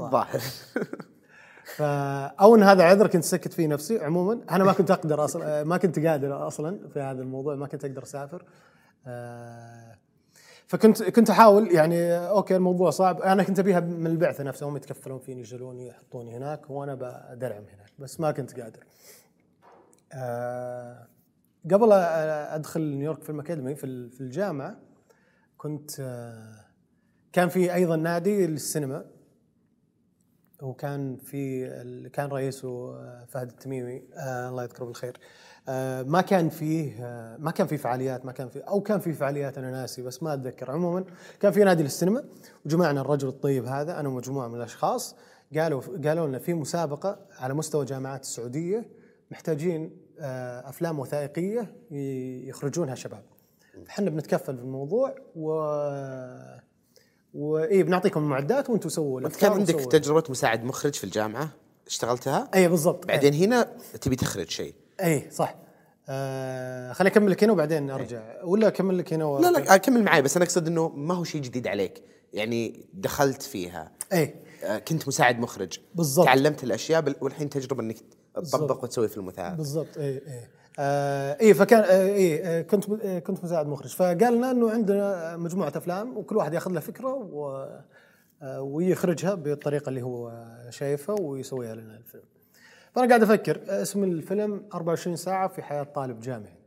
ظاهر فا أو ان هذا عذر كنت سكت فيه نفسي. عموما أنا ما كنت أقدر أصلا ما كنت قادر أصلا في هذا الموضوع ما كنت أقدر أسافر. آه، فكنت كنت أحاول يعني أوكي الموضوع صعب. أنا كنت أبيها من البعثة نفسها هم يتكفلون فيني يشيلوني يحطوني هناك وأنا بدرعم هناك بس ما كنت قادر. آه، قبل أدخل نيويورك فيلم اكاديمي في الجامعة كنت آه، كان في أيضا نادي للسينما. وكان في ال- كان رئيسه آه، فهد التميمي آه الله يذكره بالخير. آه ما كان فيه ما كان فيه فعاليات ما كان فيه أو كان فيه فعاليات أنا ناسي بس ما أتذكر. عموما كان في نادي للسينما وجمعنا الرجل الطيب هذا أنا ومجموعة من الأشخاص قالوا قالوا لنا في مسابقة على مستوى جامعات السعودية محتاجين أفلام وثائقية يخرجونها شباب. إحنا بنتكفل بالموضوع و وإيه بنعطيكم المعدات وأنتم سووا انت كان عندك وسووا- تجربة مساعد مخرج في الجامعة اشتغلتها؟ اي بالضبط. بعدين هنا تبي تخرج شيء. اي صح. آه خليني أكمل لك هنا وبعدين أرجع. ولا أكمل لك هنا و... لا لا كمل معي بس أنا أقصد إنه ما هو شيء جديد عليك. يعني دخلت فيها. اي آه، كنت مساعد مخرج. بالضبط. تعلمت الأشياء بال- والحين تجربة إنك تطبق. وتسوي فيلم وثائقي بالضبط. اي اي آه اي فكان آه اي آه كنت آه كنت مساعد مخرج فقال لنا إنه عندنا مجموعة أفلام وكل واحد ياخذ له فكرة و آه ويخرجها بالطريقة اللي هو شايفها ويسويها لنا الفيلم. فأنا قاعد أفكر اسم الفيلم 24 ساعة في حياة طالب جامعي.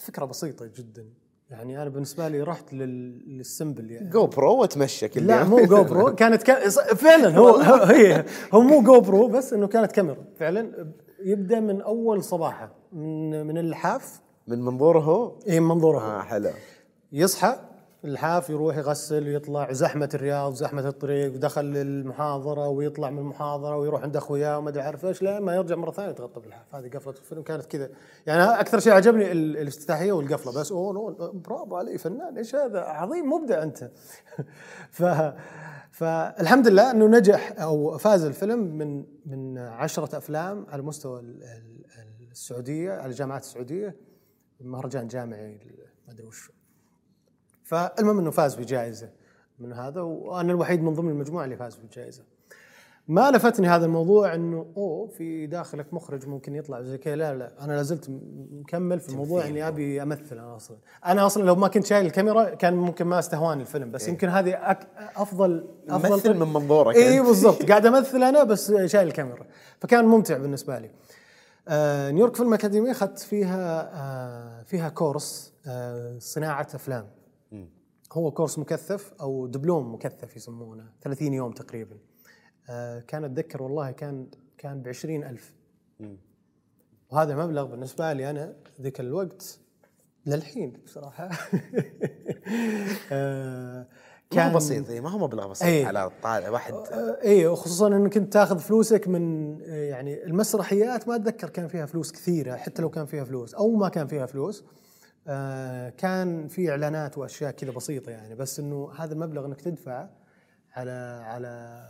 فكرة بسيطة جدا يعني أنا بالنسبة لي رحت لل- لل simple يعني GoPro وتمشى كل لا. مو GoPro كانت كا... فعلا هو هو- هي هو مو GoPro بس إنه كانت كاميرا فعلا يبدأ من أول صباحه من من اللحاف من منظوره؟ هو إي من منظوره. آه. حلو. يصحى اللحاف يروح يغسل ويطلع زحمة الرياض زحمة الطريق ودخل المحاضرة ويطلع من المحاضرة ويروح عند اخوياه وما أدري عارف إيش لين ما يرجع مرة ثانية يتغطى باللحاف هذه قفلة الفيلم كانت كذا. يعني أكثر شيء عجبني ال- الافتتاحية والقفلة بس أوه نو برافو علي فنان إيش هذا؟ عظيم مبدع أنت. ف فالحمد لله انه نجح أو فاز الفيلم من من عشرة افلام على مستوى ال- ال- السعودية على الجامعات السعودية مهرجان جامعي ما أدري وش فالمهم إنه فاز بجائزة من هذا وأنا الوحيد من ضمن المجموعة اللي فاز بالجائزه. ما لفتني هذا الموضوع إنه أوه في داخلك مخرج ممكن يطلع زي كذا. لا لا أنا لازلت مكمل في الموضوع إني أبي أمثل أنا أصلا. أنا أصلا لو ما كنت شايل الكاميرا كان ممكن ما أستهواني الفيلم بس يمكن هذه أك أفضل أفضل طريقة. من منظورك اي. بالضبط. قاعد أمثل أنا بس شايل الكاميرا. فكان ممتع بالنسبة لي. آه نيويورك فيلم أكاديمي أخذت فيها آه فيها كورس آه صناعة أفلام. هو كورس مكثف أو دبلوم مكثف يسمونه 30 يوم تقريبا. كان أتذكر والله كان كان ب ألف. وهذا مبلغ بالنسبة لي أنا ذيك الوقت للحين بصراحة. آه كان بسيط إيه، ما هو مبلغ بسيط إيه. على طالع واحد. اي وخصوصا إنك كنت تاخذ فلوسك من آه، يعني المسرحيات ما أتذكر كان فيها فلوس كثيرة حتى لو كان فيها فلوس أو ما كان فيها فلوس. آه، كان في إعلانات وأشياء كذا بسيطة يعني بس إنه هذا المبلغ إنك تدفعه على على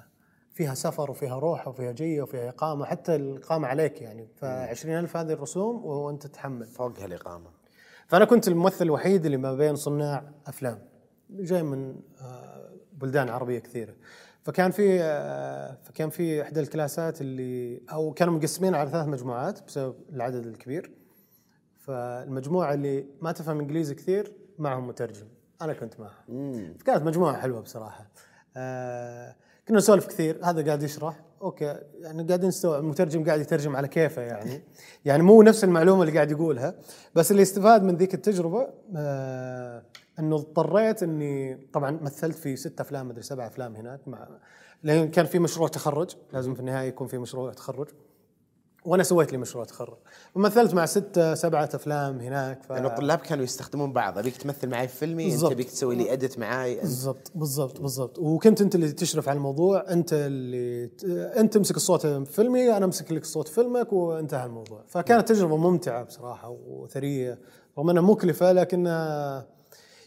فيها سفر وفيها روح وفيها جية وفيها إقامة حتى الإقامة عليك يعني. ف ألف هذه الرسوم وانت تتحمل. فوق هالإقامة. فأنا كنت الممثل الوحيد اللي ما بين صناع أفلام. جاي من آه، بلدان عربية كثيرة. فكان في آه، فكان في إحدى الكلاسات اللي أو كانوا مقسمين على ثلاث مجموعات بسبب العدد الكبير. فالمجموعة اللي ما تفهم إنجليزي كثير معهم مترجم. أنا كنت معهم. فكانت مجموعة حلوة بصراحة. آه كنا نسولف كثير هذا قاعد يشرح. okay يعني قاعدين نستوعب المترجم قاعد يترجم على كيفه يعني. يعني مو نفس المعلومة اللي قاعد يقولها بس اللي استفاد من ذيك التجربة آه إنه اضطريت إني طبعا مثلت في ست أفلام مدري سبع أفلام هناك مع لأن كان في مشروع تخرج لازم في النهاية يكون في مشروع تخرج. وأنا سويت لي مشروع تخرج. ومثلت مع ستة سبعة أفلام هناك ف... لأنه الطلاب كانوا يستخدمون بعض. أبيك تمثل معي في فيلمي أنت بالضبط. أبيك تسوي لي ادت معاي أنت بالضبط بالضبط بالضبط. وكنت أنت اللي تشرف على الموضوع أنت اللي ت... أنت تمسك الصوت في فيلمي أنا أمسك لك صوت فيلمك وانتهى الموضوع. فكانت تجربة ممتعة بصراحة وثرية رغم أنها مكلفة لكنها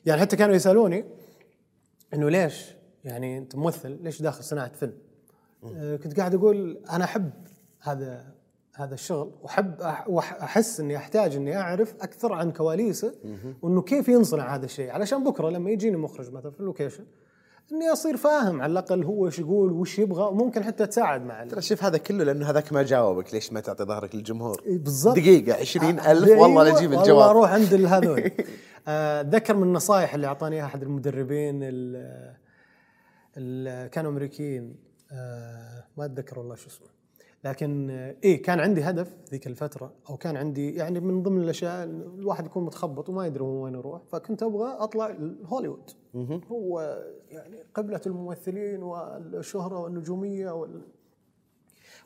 يعني حتى كانوا يسألوني إنه ليش؟ يعني أنت ممثل ليش داخل صناعة فيلم؟ آه، كنت قاعد أقول أنا أحب هذا هذا الشغل وأحب أحس إني أحتاج إني أعرف أكثر عن كواليسه وإنه كيف ينصنع هذا الشيء. علشان بكرة لما يجيني مخرج مثلا في اللوكيشن إني أصير فاهم على الأقل هو إيش يقول وش يبغى وممكن حتى تساعد مع ال- ترى شوف هذا كله لأنه هذاك ما جاوبك ليش ما تعطي ظهرك للجمهور؟ إيه بالضبط. دقيقة عشرين ألف أيوة، والله لا والله الجواب. أروح عند هذول. آه، أتذكر من النصائح اللي أعطاني إياها أحد المدربين ال- ال- كانوا أمريكيين. آه، ما أتذكر والله شو اسمه. لكن آه، إيه كان عندي هدف ذيك الفترة أو كان عندي يعني من ضمن الأشياء الواحد يكون متخبط وما يدري هو وين يروح فكنت أبغى أطلع هوليوود هو يعني قبلة الممثلين والشهرة والنجومية وال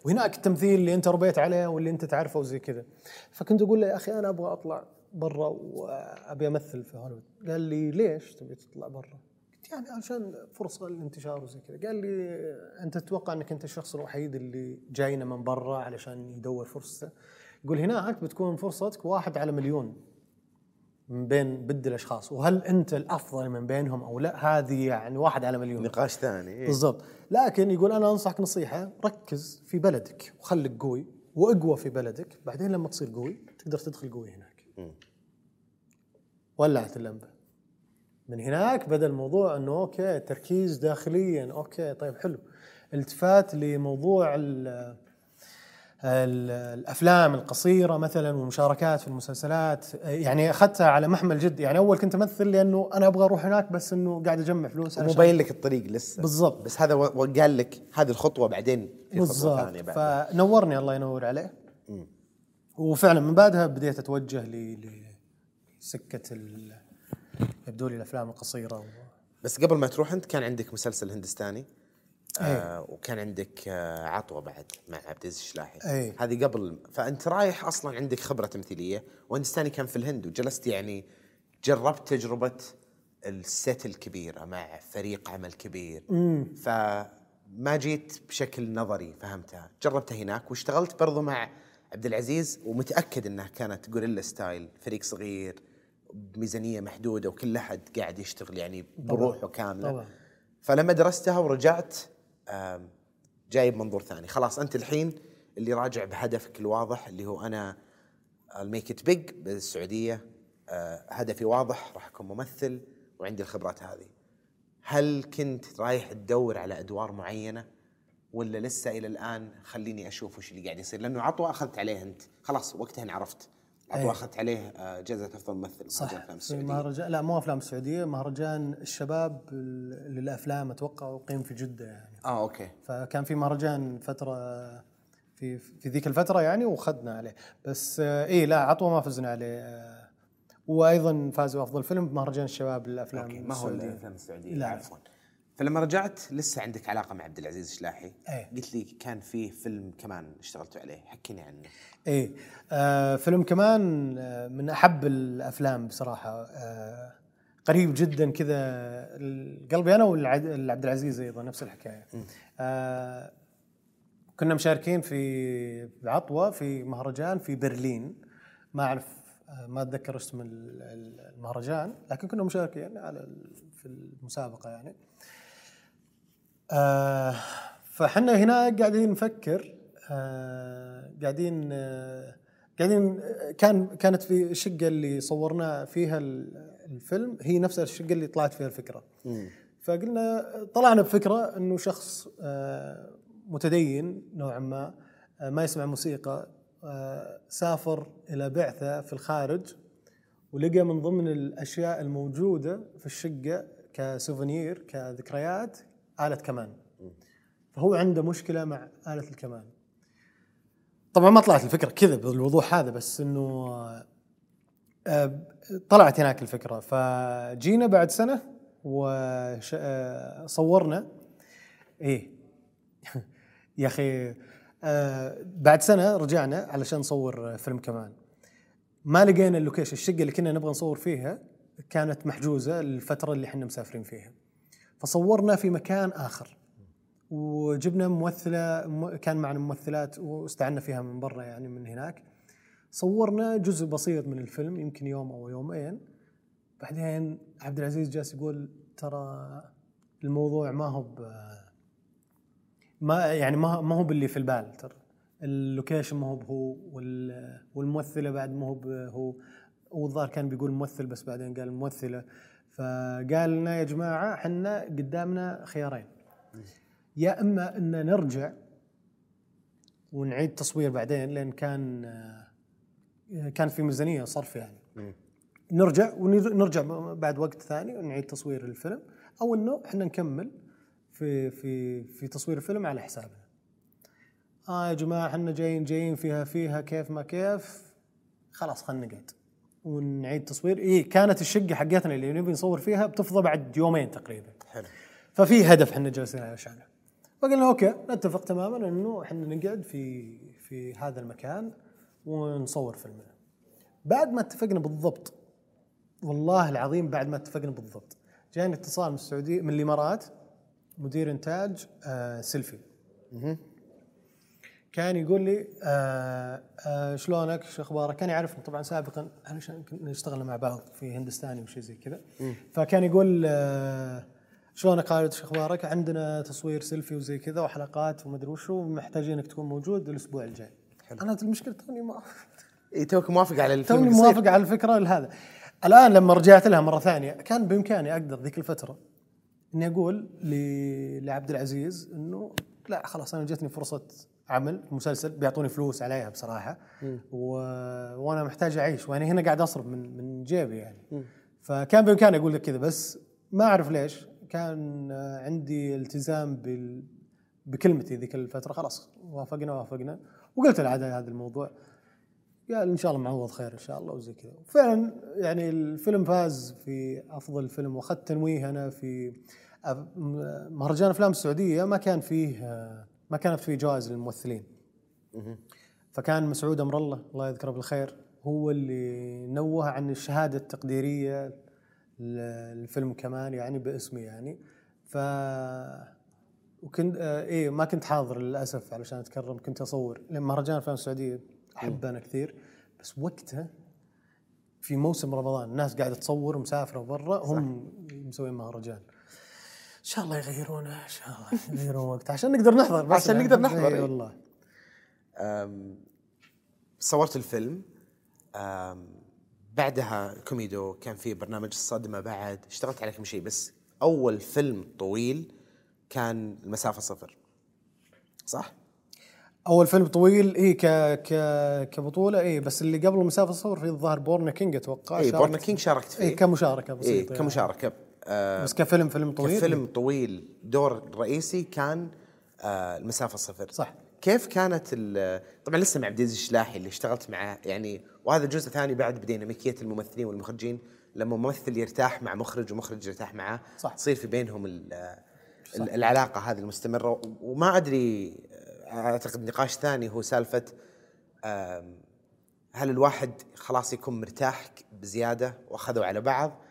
وهناك التمثيل اللي أنت ربيت عليه واللي أنت تعرفه وزي كذا. فكنت أقول له يا أخي أنا أبغى أطلع برا وأبي أمثل في هوليوود. قال لي ليش تبي تطلع برا؟ يعني عشان فرصة للانتشار وزي كذا. قال لي أنت تتوقع أنك أنت الشخص الوحيد اللي جاينا من برا علشان يدور فرصته يقول هناك بتكون فرصتك واحد على مليون من بين بد الأشخاص. وهل أنت الأفضل من بينهم أو لا؟ هذه يعني واحد على مليون. نقاش ثاني إيه. بالضبط. لكن يقول أنا أنصحك نصيحة ركز في بلدك وخليك قوي وأقوى في بلدك. بعدين لما تصير قوي تقدر تدخل قوي هناك. ولعت اللمبه من هناك بدأ الموضوع إنه okay تركيز داخليا okay طيب حلو. التفات لموضوع ال ال- الأفلام القصيرة مثلا والمشاركات في المسلسلات. يعني أخذتها على محمل جد. يعني أول كنت أمثل لأنه أنا أبغى أروح هناك بس إنه قاعد أجمع فلوس علشان- مبين لك الطريق لسه. بالضبط. بس هذا وقال لك هذه الخطوة بعدين في بالضبط. ثانية بعد. فنورني الله ينور عليه وفعلا من بعدها بديت أتوجه لسكة ال- يبدو لي الأفلام القصيرة و... بس قبل ما تروح أنت كان عندك مسلسل هندستاني إيه. آه وكان عندك آه عطوة بعد مع عبد العزيز الشلاحي. إيه. هذه قبل فأنت رايح أصلا عندك خبرة تمثيلية وهندستاني كان في الهند وجلست يعني جربت تجربة الست الكبيرة مع فريق عمل كبير. فما جيت بشكل نظري فهمتها. جربتها هناك واشتغلت برضو مع عبد العزيز ومتأكد إنها كانت guerrilla style فريق صغير. بميزانيه محدودة وكل أحد قاعد يشتغل يعني بروحه كاملة. طبعاً. فلما درستها ورجعت جايب منظور ثاني. خلاص أنت الحين اللي راجع بهدفك الواضح اللي هو أنا ال make it big بالسعودية. آه، هدفي واضح راح أكون ممثل وعندي الخبرات هذه. هل كنت رايح تدور على أدوار معينة ولا لسه إلى الآن؟ خليني أشوف وش اللي قاعد يصير لأنه عطوة أخذت عليه أنت. خلاص وقتها عرفت عطوه أي. أخذت عليه آه، جائزة أفضل ممثل صح مهرجان الافلام في السعوديه مهرجان لا مو أفلام السعوديه مهرجان الشباب ال- للافلام أتوقع وقيم في جدة يعني آه okay فكان في مهرجان فترة في في ذيك الفترة يعني وأخذنا عليه بس آه، اي لا عطوة ما فزنا عليه آه، وأيضا فازوا أفضل فيلم بمهرجان الشباب للافلام okay ما هو السعودية. الافلام السعوديه لا. عفوا فلما رجعت لسه عندك علاقة مع عبد العزيز الشلاحي إيه. قلت لي كان فيه فيلم كمان اشتغلتوا عليه حكيني عنه. إيه. آه فيلم كمان آه من أحب الأفلام بصراحة. آه قريب جدا كذا قلبي أنا والعبد العزيز أيضا نفس الحكاية. آه كنا مشاركين في بعطوه في مهرجان في برلين. ما أعرف آه ما أتذكر اسم ال- ال- المهرجان لكن كنا مشاركين على في المسابقة يعني. آه فحنا هنا قاعدين نفكر آه قاعدين آه قاعدين آه، كان كانت في الشقه اللي صورنا فيها ال- الفيلم هي نفس الشقة اللي طلعت فيها الفكرة. فقلنا طلعنا بفكرة إنه شخص آه متدين نوعا ما آه ما يسمع موسيقى آه سافر إلى بعثة في الخارج ولقى من ضمن الأشياء الموجودة في الشقة كسوفونير كذكريات آلة كمان. فهو عنده مشكلة مع آلة الكمان. طبعا ما طلعت الفكرة كذا بالوضوح هذا بس إنه آه، طلعت هناك الفكرة. فجينا بعد سنة وصورنا إيه. يا أخي آه، بعد سنة رجعنا علشان نصور فيلم كمان. ما لقينا اللوكيشن الشقة اللي كنا نبغى نصور فيها كانت محجوزة الفترة اللي إحنا مسافرين فيها. فصورنا في مكان آخر. وجبنا ممثلة كان معنا ممثلات واستعنا فيها من برا يعني من هناك. صورنا جزء بسيط من الفيلم يمكن يوم أو يومين. بعدين عبد العزيز جالس يقول ترى الموضوع ما هو ما يعني ما ما هو باللي في البال ترى. اللوكيشن ما هو بهو وال- والممثلة بعد ما هو هو والظاهر كان بيقول ممثل بس بعدين قال ممثلة. فقال لنا يا جماعة إحنا قدامنا خيارين. يا إما إن نرجع ونعيد تصوير بعدين لأن كان كان في ميزانية صرف يعني. نرجع ونرجع بعد وقت ثاني ونعيد تصوير الفيلم أو إنه إحنا نكمل في في في تصوير الفيلم على حسابنا. آه يا جماعة إحنا جايين جايين فيها فيها كيف ما كيف خلاص خلينا نقعد. ونعيد تصوير. اي كانت الشقة حقتنا اللي نبي نصور فيها بتفضى بعد يومين تقريبا. حلو. ففي هدف إحنا جالسين علشانه فقلنا أوكي نتفق تماما إنه إحنا نقعد في في هذا المكان ونصور فيلمنا. بعد ما اتفقنا بالضبط والله العظيم بعد ما اتفقنا بالضبط جاني اتصال من السعودية من الإمارات مدير إنتاج آه سيلفي. كان يقول لي آه آه شلونك شو أخبارك؟ كان يعرفني طبعا سابقا علشان كنا اشتغلنا مع بعض في هندستاني وشي زي كذا فكان يقول آه شلونك خالد شو أخبارك؟ عندنا تصوير سيلفي وزي كذا وحلقات ومدري وشو محتاجينك تكون موجود الأسبوع الجاي. أنا المشكلة توني ما إي توك موافق على الفيلم توني؟ موافق على الفكرة لهذا الآن لما رجعت لها مرة ثانية كان بإمكاني أقدر ذيك الفترة إني أقول لعبد العزيز إنه لا خلاص أنا جتني فرصة عمل مسلسل بيعطوني فلوس عليها بصراحة. و... وأنا محتاج أعيش وأنا هنا قاعد أصرف من من جيبي يعني. فكان بإمكاني أقول لك كذا بس ما أعرف ليش كان آه، عندي التزام بال... بكلمتي ذيك الفترة. خلاص وافقنا وافقنا. وقلت له هذا الموضوع. قال إن شاء الله معوض خير إن شاء الله وزي كذا. فعلا يعني الفيلم فاز في أفضل فيلم واخذت تنويه أنا في م- مهرجان أفلام السعودية ما كان فيه ما كانت فيه جوائز للممثلين. فكان مسعود أمر الله الله يذكره بالخير هو اللي نوه عن الشهادة التقديرية للفيلم كمان يعني باسمي يعني. ف وكنت آه إيه ما كنت حاضر للأسف علشان أتكرم كنت أصور. لأن مهرجان افلام السعودية احبه أنا كثير. بس وقتها في موسم رمضان الناس قاعدة تصور ومسافرة برا هم مسوين مهرجان. شاء الله يغيرونه إن شاء الله. يغيرون وقت. عشان نقدر نحضر بس عشان نقدر نحضر، إي. والله. صورت الفيلم. أم، بعدها كوميدو كان في برنامج الصدمة بعد. اشتغلت على كم شيء بس. أول فيلم طويل كان المسافة صفر. صح؟ أول فيلم طويل إي ك ك كبطولة إي بس اللي قبل المسافة الصفر في الظاهر Born a King أتوقع إي Born a. King شاركت فيه. اي كمشاركه إي بسيطه يعني. آه، بس كفيلم فيلم طويل؟ كفيلم طويل. دور رئيسي كان آه، المسافة صفر. صح. كيف كانت ال- طبعا لسه مع عبد العزيز الشلاحي اللي اشتغلت معاه يعني وهذا جزء ثاني بعد بديناميكية الممثلين والمخرجين لما ممثل يرتاح مع مخرج ومخرج يرتاح معاه صح. تصير في بينهم ال- ال- العلاقة هذه المستمرة. وما أدري آه، أعتقد نقاش ثاني هو سالفة آم، هل الواحد خلاص يكون مرتاح بزيادة وأخذوا على بعض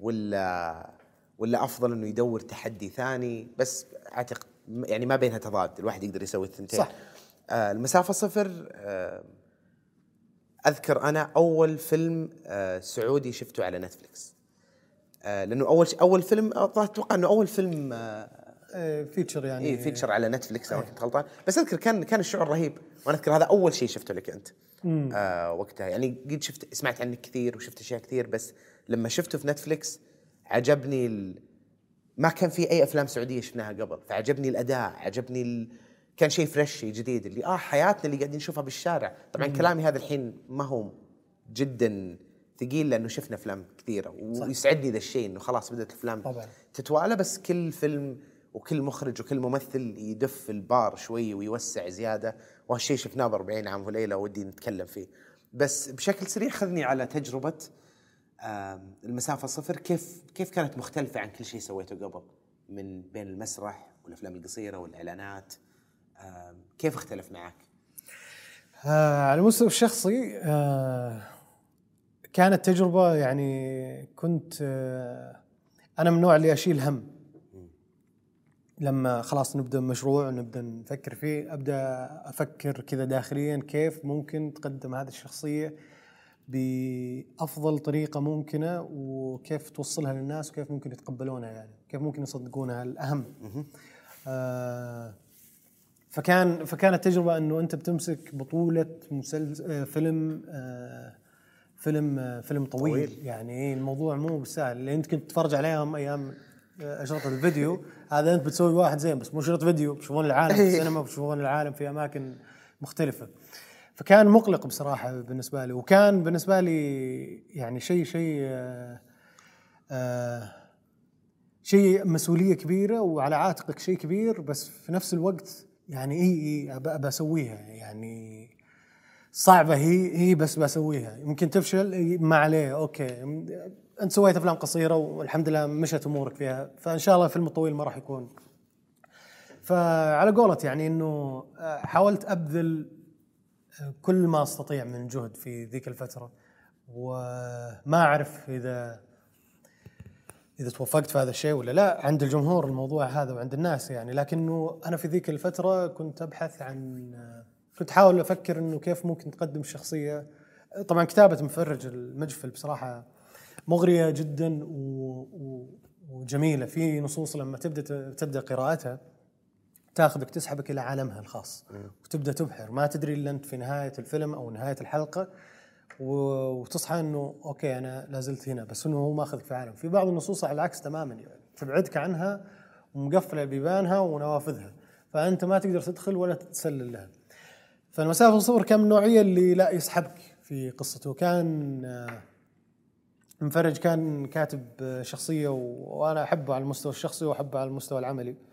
ولا ولا أفضل إنه يدور تحدي ثاني؟ بس أعتقد يعني ما بينها تضاد الواحد يقدر يسوي الثنتين. صح. آه المسافة صفر آه أذكر أنا أول فيلم آه سعودي شفته على نتفلكس آه لأنه أول أول فيلم أتوقع إنه أول فيلم آه إيه feature يعني. اي feature على نتفلكس أنا كنت غلطان. بس أذكر كان كان الشعور رهيب. وأنا أذكر هذا أول شيء شفته لك أنت. آه وقتها. يعني قد شفت سمعت عنك كثير وشفت أشياء كثير بس لما شفته في نتفلكس عجبني ال... ما كان في أي أفلام سعودية شفناها قبل فعجبني الأداء عجبني ال... كان شيء فريش شيء جديد اللي آه حياتنا اللي قاعدين نشوفها بالشارع. طبعا كلامي هذا الحين ما هو جدا ثقيل لأنه شفنا أفلام كثيرة ويسعدني ذا الشيء إنه خلاص بدأت الأفلام طبعاً. تتوالى بس كل فيلم وكل مخرج وكل ممثل يدف البار شوي ويوسع زيادة وهالشيء شفناه ب 40 عام وليله ودي نتكلم فيه. بس بشكل سريع خذني على تجربة المسافة صفر. كيف كيف كانت مختلفة عن كل شيء سويته قبل؟ من بين المسرح والأفلام القصيرة والإعلانات. كيف اختلف معك؟ آه على المستوى الشخصي آه كانت تجربة يعني كنت آه أنا من النوع اللي أشيل هم. لما خلاص نبدأ مشروع ونبدأ نفكر فيه أبدأ أفكر كذا داخليا كيف ممكن تقدم هذه الشخصية. بأفضل طريقة ممكنة وكيف توصلها للناس وكيف ممكن يتقبلونها يعني كيف ممكن يصدقونها الأهم آه فكان فكانت تجربة إنه أنت بتمسك بطولة مسلسل فيلم آه، فيلم آه، فيلم طويل, طويل. يعني إيه الموضوع مو بالسهل اللي أنت كنت تتفرج عليهم أيام آه، أشرطة الفيديو. هذا أنت بتسوي واحد زين بس مو شريط فيديو بتشوفون العالم في السينما بتشوفون العالم في أماكن مختلفة. فكان مقلق بصراحة بالنسبة لي وكان بالنسبة لي يعني شيء شيء آه، آه، شيء مسؤولية كبيرة وعلى عاتقك شيء كبير بس في نفس الوقت يعني اي اي اسويها يعني صعبة هي هي بس بسويها. يمكن تفشل ما عليه okay. أنت سويت أفلام قصيرة والحمد لله مشت أمورك فيها فإن شاء الله الفيلم الطويل ما راح يكون. فعلى قولة يعني إنه آه، حاولت أبذل كل ما أستطيع من جهد في ذيك الفترة وما أعرف إذا إذا توفقت في هذا الشيء ولا لا. عند الجمهور الموضوع هذا وعند الناس يعني. لكنه أنا في ذيك الفترة كنت أبحث عن كنت أحاول أفكر إنه كيف ممكن تقدم الشخصيه طبعا كتابة مفرج المجفل بصراحة مغرية جدا. وجميلة في نصوص لما تبدأ تبدأ قراءتها. تاخذك تسحبك إلى عالمها الخاص. وتبدأ تبحر. ما تدري إلا أنت في نهاية الفيلم أو نهاية الحلقة. وتصحى إنه أوكي أنا لا زلت هنا بس إنه هو ماخذك في عالم. في بعض النصوص على العكس تماما. يعني تبعدك عنها ومقفله بيبانها ونوافذها. فأنت ما تقدر تدخل ولا تتسلل لها. فالمسافه الصفر كان من النوعيه اللي لا يسحبك في قصته؟ كان آه، مفرج كان كاتب آه، شخصية وأنا أحبه على المستوى الشخصي وأحبه على المستوى العملي.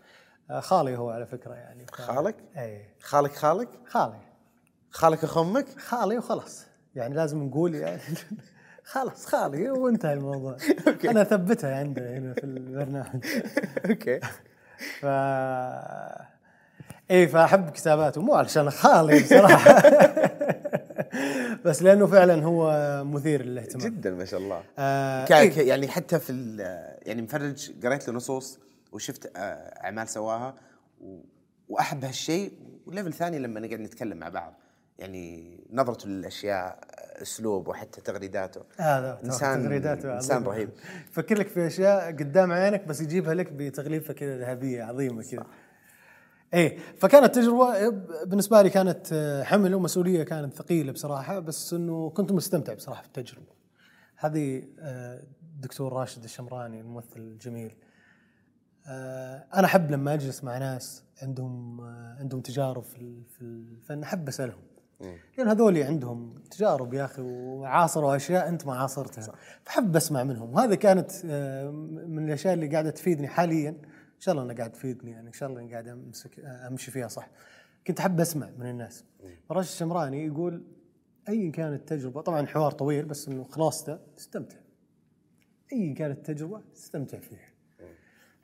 خالي هو على فكرة يعني. ف- خالك؟ إي. خالك خالك؟ خالي. خالك اخ أمك؟ خالي وخلاص. يعني لازم نقول يعني خلاص خالي وانتهى الموضوع. okay. أنا أثبتها عنده هنا في البرنامج. okay. ف إي فأحب كتاباته. مو علشان خالي بصراحة. بس لأنه فعلا هو مثير للاهتمام. جدا ما شاء الله. آه إيه. يعني حتى في يعني مفرج قريت له نصوص. وشفت آه، اعمال سواها وأحب هالشيء. وليفل ثاني لما نقعد نتكلم مع بعض يعني نظرته للأشياء أسلوب وحتى تغريداته. هذا إنسان- تغريداته عظيمة. رهيب. يفكر لك في أشياء قدام عينك بس يجيبها لك بتغليفة كذا ذهبية عظيمة كذا. إيه فكانت تجربة بالنسبة لي كانت آه، حمل ومسؤولية كانت ثقيلة بصراحة بس إنه كنت مستمتع بصراحة بالتجربة. هذه آه، الدكتور راشد الشمراني الممثل الجميل. آه، أنا أحب لما أجلس مع ناس عندهم آه، عندهم تجارب في ال- في الفن أحب أسألهم. لأن هذول عندهم تجارب يا أخي وعاصروا أشياء أنت ما عاصرتها. فحب أسمع منهم. وهذا كانت آه، من الأشياء اللي قاعدة تفيدني حاليا. إن شاء الله أنها قاعد تفيدني يعني إن شاء الله أني قاعد أمسك آه، أمشي فيها صح. كنت أحب أسمع من الناس. راشد الشمراني يقول ايا كانت التجربه طبعا حوار طويل بس إنه خلاصته استمتع. ايا كانت التجربه استمتع فيها.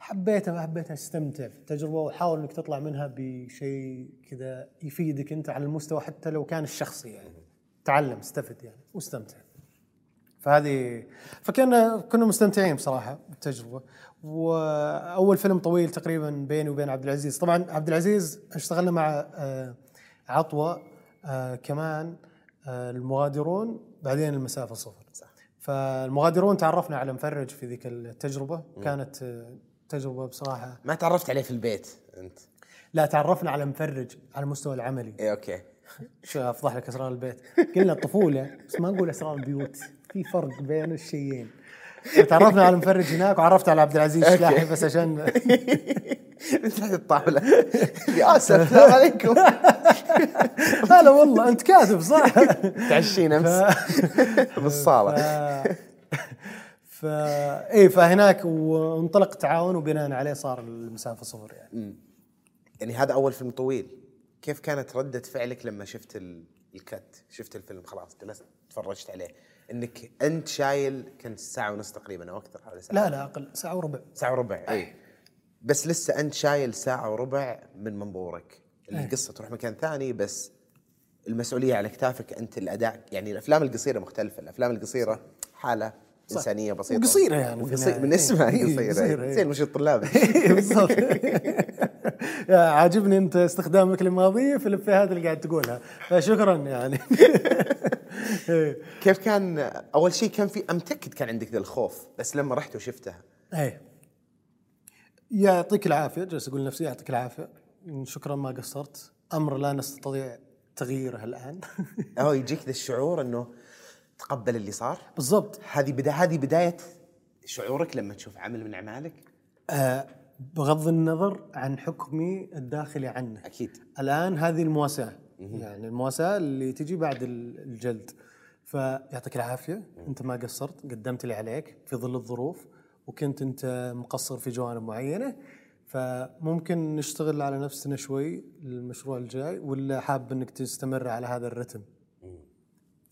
حبيتها ما حبيتها أستمتع في التجربة وحاول إنك تطلع منها بشيء كذا يفيدك أنت على المستوى حتى لو كان الشخصي يعني. تعلم استفد يعني واستمتع. فهذه فكنا كنا مستمتعين بصراحة بالتجربة. وأول فيلم طويل تقريبا بيني وبين عبد العزيز. طبعا عبد العزيز اشتغلنا مع آه، عطوة آه، كمان آه، المغادرون بعدين المسافة صفر. صح. فالمغادرون تعرفنا على مفرج في ذيك التجربة. كانت تجربة بصراحة. ما تعرفت عليه في البيت أنت؟ لا تعرفنا على مفرج على المستوى العملي. اي okay. شو أفضح لك أسرار البيت؟ قلنا الطفولة بس ما نقول أسرار البيوت. في فرق بين الشيئين. تعرفنا على المفرج هناك وعرفت على عبد العزيز شلاحي بس عشان تحت الطاولة. يا اسف السلام عليكم. لا لا والله أنت كاتب صح؟ تعشين أمس. بالصالة. ف إيه فهناك وانطلق تعاون وبناء عليه صار المسافة صفر يعني. يعني هذا أول فيلم طويل. كيف كانت ردة فعلك لما شفت ال- الكت؟ شفت الفيلم خلاص جلست تفرجت عليه. إنك أنت شايل كنت ساعة ونص تقريبا أو أكثر حوالي ساعة. لا لا أقل ساعة وربع. ساعة وربع. اي بس لسه أنت شايل ساعة وربع من منظورك. القصة تروح مكان ثاني بس المسؤولية على كتافك أنت الأداء يعني الأفلام القصيرة مختلفة. الأفلام القصيرة حالة إنسانية بسيطة. وقصيرة يعني وقصير. من اسمها إيه، قصيرة قصيرة، إيه. زين مش الطلاب؟ بالضبط. عاجبني انت استخدامك للماضيه في الافيهات اللي قاعد تقولها. فشكرا يعني. إيه. كيف كان أول شيء كان في متأكد كان عندك ذا الخوف بس لما رحت وشفتها. إيه. يعطيك العافية جالس أقول لنفسي يعطيك العافية. شكرا ما قصرت. أمر لا نستطيع تغييره الآن. هو يجيك ذا الشعور إنه تقبل اللي صار؟ بالضبط. هذه بدا هذه بداية شعورك لما تشوف عمل من أعمالك؟ آه بغض النظر عن حكمي الداخلي عنه. أكيد. الآن هذه المواساة. يعني المواساة اللي تجي بعد ال- الجلد. فيعطيك العافية. أنت ما قصرت. قدمت اللي عليك في ظل الظروف. وكنت أنت مقصر في جوانب معينة. فممكن نشتغل على نفسنا شوي للمشروع الجاي. ولا حاب إنك تستمر على هذا الرتم؟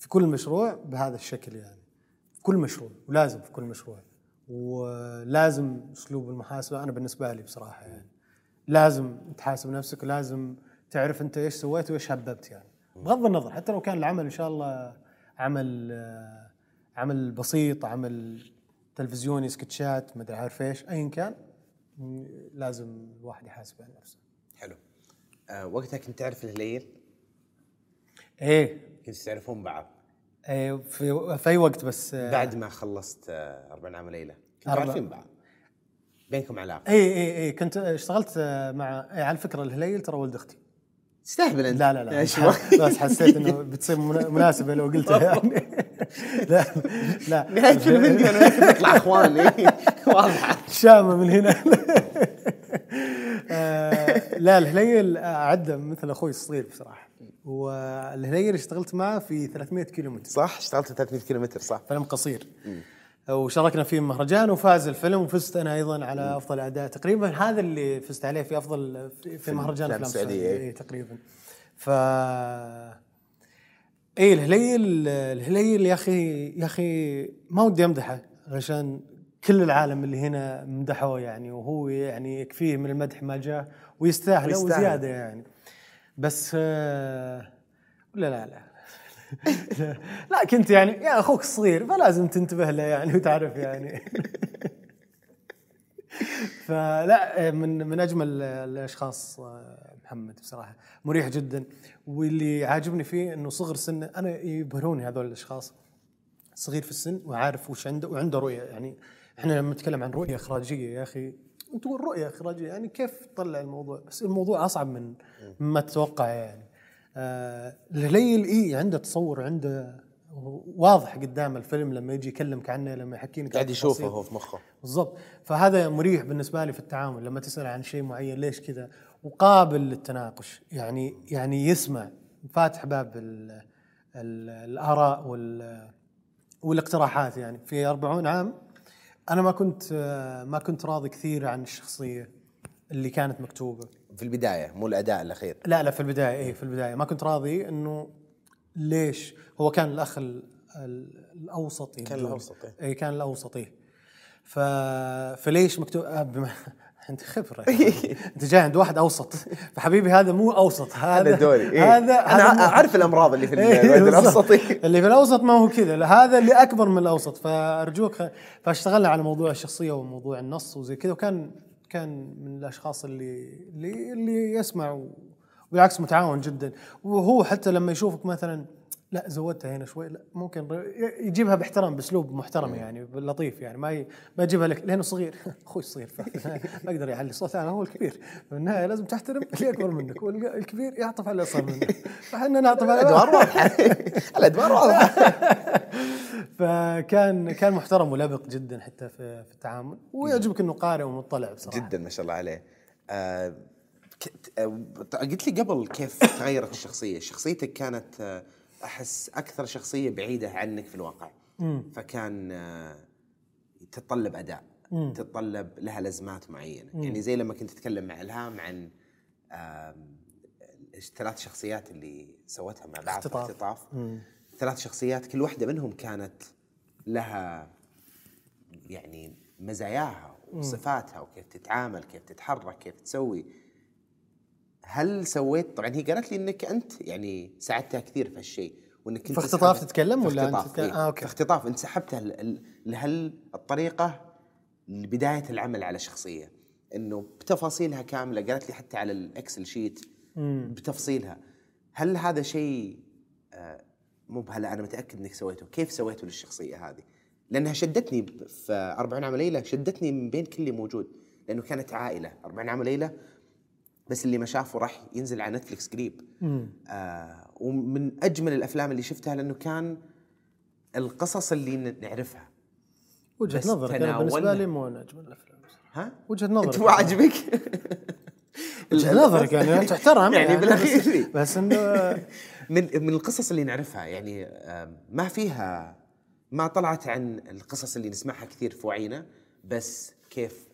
في كل مشروع بهذا الشكل يعني. في كل مشروع ولازم في كل مشروع. ولازم أسلوب المحاسبة أنا بالنسبة لي بصراحة يعني. لازم تحاسب نفسك ولازم تعرف أنت إيش سويت وإيش هببت يعني. بغض النظر حتى لو كان العمل إن شاء الله عمل عمل بسيط عمل تلفزيوني سكتشات ما أدري عارف إيش ايا كان لازم الواحد يحاسب على نفسه. حلو. آه وقتها كنت تعرف الهليل؟ إيه. كنت تعرفون بعض. إيه في, في أي وقت بس آه، بعد ما خلصت آه 40 عام ليله كنتوا عارفين بعض؟ بينكم علاقة؟ اي اي اي كنت اشتغلت آه، مع إيه على فكرة الهليل ترى ولد أختي. تستهبل أنت. لا لا لا بس حسيت إنه بتصير منا- مناسبة لو قلتها يعني. لا لا. نهاية كل فيديو أنا نطلع اخوان إيه، واضحه شامة من هنا. لا الهليل أعده مثل أخوي الصغير بصراحة. والهليل اشتغلت معه في 300 كيلو متر صح؟ اشتغلت 300 كيلو متر صح. فيلم قصير. وشاركنا فيه مهرجان وفاز الفيلم وفزت أنا أيضا على أفضل أداء تقريبا. هذا اللي فزت عليه في أفضل في, في مهرجان أفلام السعوديه إيه. تقريبا. ف إيه الهليل الهليل يا أخي يا أخي ما ودي أمدحه علشان كل العالم اللي هنا مدحوه يعني وهو يعني يكفيه من المدح ما جاء ويستاهل. وزيادة يعني. بس آه، لا لا لا. لا كنت يعني يا أخوك الصغير فلازم تنتبه له يعني وتعرف يعني. فلا من من أجمل الأشخاص محمد بصراحة. مريح جدا. واللي عاجبني فيه إنه صغر سنه أنا يبهروني هذول الأشخاص. صغير في السن وعارف وش عنده وعنده رؤية. يعني إحنا لما نتكلم عن رؤية إخراجية يا أخي تقول رؤية إخراجية يعني كيف تطلع الموضوع؟ بس الموضوع أصعب من مما تتوقع يعني. آه الهليل اي عنده تصور عنده واضح قدام الفيلم لما يجي يكلمك عنه لما يحكي لك قاعد يشوفه. هو في مخه. بالضبط. فهذا مريح بالنسبة لي في التعامل لما تسأل عن شيء معين ليش كذا؟ وقابل للتناقش يعني يعني يسمع. فاتح باب ال ال الآراء وال والإقتراحات يعني. في 40 عام أنا ما كنت ما كنت راضي كثير عن الشخصية اللي كانت مكتوبة. في البداية مو الأداء الأخير. لا لا في البداية إيه في البداية. ما كنت راضي إنه ليش هو كان الأخ ال- ال- الاوسط كان إيه. اي كان الاوسط إيه ف... فليش مكتوب أنت خبرة أنت جاي عند واحد أوسط. فحبيبي هذا مو أوسط. هذا هذا دوري. إيه. هذا أنا هذا أعرف الأمراض اللي في إيه، الواد بالضبط. الاوسطي اللي في الأوسط ما هو كذا. هذا اللي أكبر من الأوسط. فأرجوك فاشتغلنا على موضوع الشخصية وموضوع النص وزي كذا وكان كان من الأشخاص اللي اللي اللي يسمع وبالعكس متعاون جدا. وهو حتى لما يشوفك مثلا لا زودتها هنا شوي. لا ممكن يجيبها باحترام بأسلوب محترم يعني لطيف يعني. ما ي- ما يجيبها لك لأنه صغير. أخوي صغير ما أقدر يعلي صوته. أنا هو الكبير. في النهايه لازم تحترم اللي أكبر منك. والكبير يعطف على اللي اصغر منك. فإحنا نعطف على الأدوار واضحة. الأدوار واضحة. فكان كان محترم ولبق جدا حتى في, في التعامل. ويعجبك إنه قارئ ومطلع بصراحة. جدا ما شاء الله عليه. آه آه، قلت لي قبل كيف تغيرت الشخصية. شخصيتك كانت آه، أحس أكثر شخصية بعيدة عنك في الواقع. فكان آه، تتطلب أداء تتطلب لها لازمات معينة. يعني زي لما كنت تتكلم مع الهام عن الثلاث شخصيات اللي سوتها مع بعض اختطاف. اختطاف. ثلاث شخصيات كل واحدة منهم كانت لها يعني مزاياها وصفاتها وكيف تتعامل كيف تتحرك كيف تسوي. هل سويت؟ طبعا هي قالت لي إنك أنت يعني ساعدتها كثير في هالشيء وإنك في اختطاف تتكلم ولا اختطاف تتكلم؟ آه، okay. في اختطاف. أنت سحبتها لهالطريقه لبدايه العمل على شخصية. إنه بتفاصيلها كاملة قالت لي حتى على ال Excel sheet بتفصيلها. هل هذا شيء آه، مو بهلا أنا متأكد إنك سويته. كيف سويته للشخصية هذه؟ لأنها شدتني في 40 عام وليلة شدتني من بين كل اللي موجود. لأنه كانت عائلة. 40 عام وليلة بس اللي ما شافه راح ينزل على نتفلكس قريب. آه ومن أجمل الأفلام اللي شفتها لأنه كان القصص اللي نعرفها. وجهة نظرك أنا بالنسبة. لي مو من أجمل الأفلام. ها؟ وجهة نظرك. أنت مو عاجبك؟ وجهة نظرك يعني تحترم يعني بس, بالأخير. بس إنه من من القصص اللي نعرفها يعني ما فيها ما طلعت عن القصص اللي نسمعها كثير في وعينا بس كيف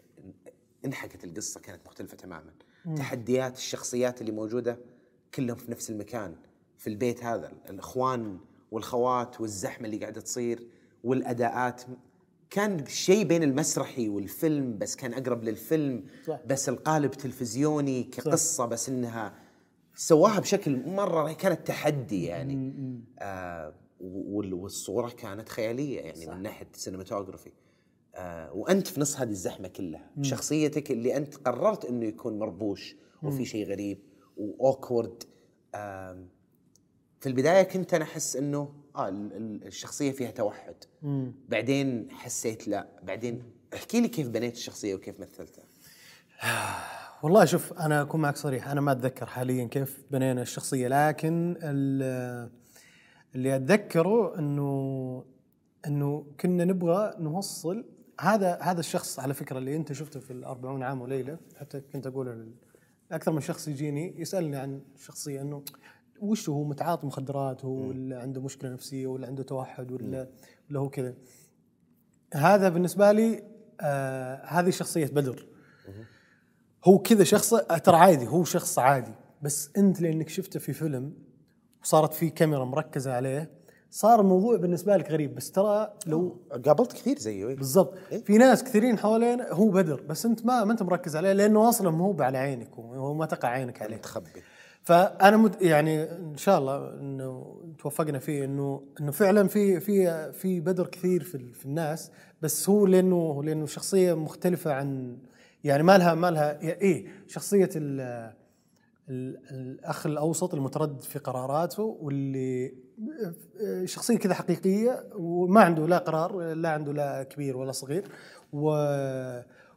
انحكت القصة كانت مختلفة تماما. تحديات الشخصيات اللي موجودة كلهم في نفس المكان في البيت هذا. الإخوان والخوات والزحمة اللي قاعدة تصير والأداءات. كان شيء بين المسرحي والفيلم بس كان أقرب للفيلم. صح. بس القالب تلفزيوني كقصة بس إنها سواها بشكل مرة كانت تحدي يعني. آه وال- والصورة كانت خيالية يعني من ناحية السينماتوجرافي آه وأنت في نص هذه الزحمة كلها. شخصيتك اللي أنت قررت إنه يكون مربوش وفي شيء غريب وأوكورد آه في البداية كنت أنا أحس إنه آه ال- ال- الشخصية فيها توحد. بعدين حسيت لا. بعدين احكي لي كيف بنيت الشخصية وكيف مثلتها. والله شوف أنا أكون معك صريح أنا ما أتذكر حاليا كيف بنينا الشخصية لكن ال- اللي أتذكره انه إنه كنا نبغى نوصل هذا هذا الشخص على فكرة اللي أنت شفته في الأربعون عام وليلة حتى كنت أقول أكثر من شخص يجيني يسألني عن الشخصيه إنه وش هو؟ متعاطي مخدرات هو ولا عنده مشكلة نفسية ولا عنده توحد ولا ولا هو كذا. هذا بالنسبة لي آه هذه شخصية بدر. هو كذا شخص ترى عادي هو شخص عادي. بس أنت لأنك شفته في فيلم وصارت في كاميرا مركزة عليه صار الموضوع بالنسبة لك غريب بس ترى لو قابلت كثير زيه إيه. بالضبط. في ناس كثيرين حوالين هو بدر بس انت ما ما انت مركز عليه لأنه أصلا مو على عينك هو ما تقع عينك عليه. متخبي. فأنا مت يعني إن شاء الله إنه توفقنا فيه إنه إنه فعلا في في في بدر كثير في, في الناس بس هو لأنه لأنه شخصية مختلفة عن يعني ما لها ما لها إيه شخصية ال ال- الأخ الأوسط المتردد في قراراته واللي شخصية كذا حقيقية وما عنده لا قرار لا عنده لا كبير ولا صغير. و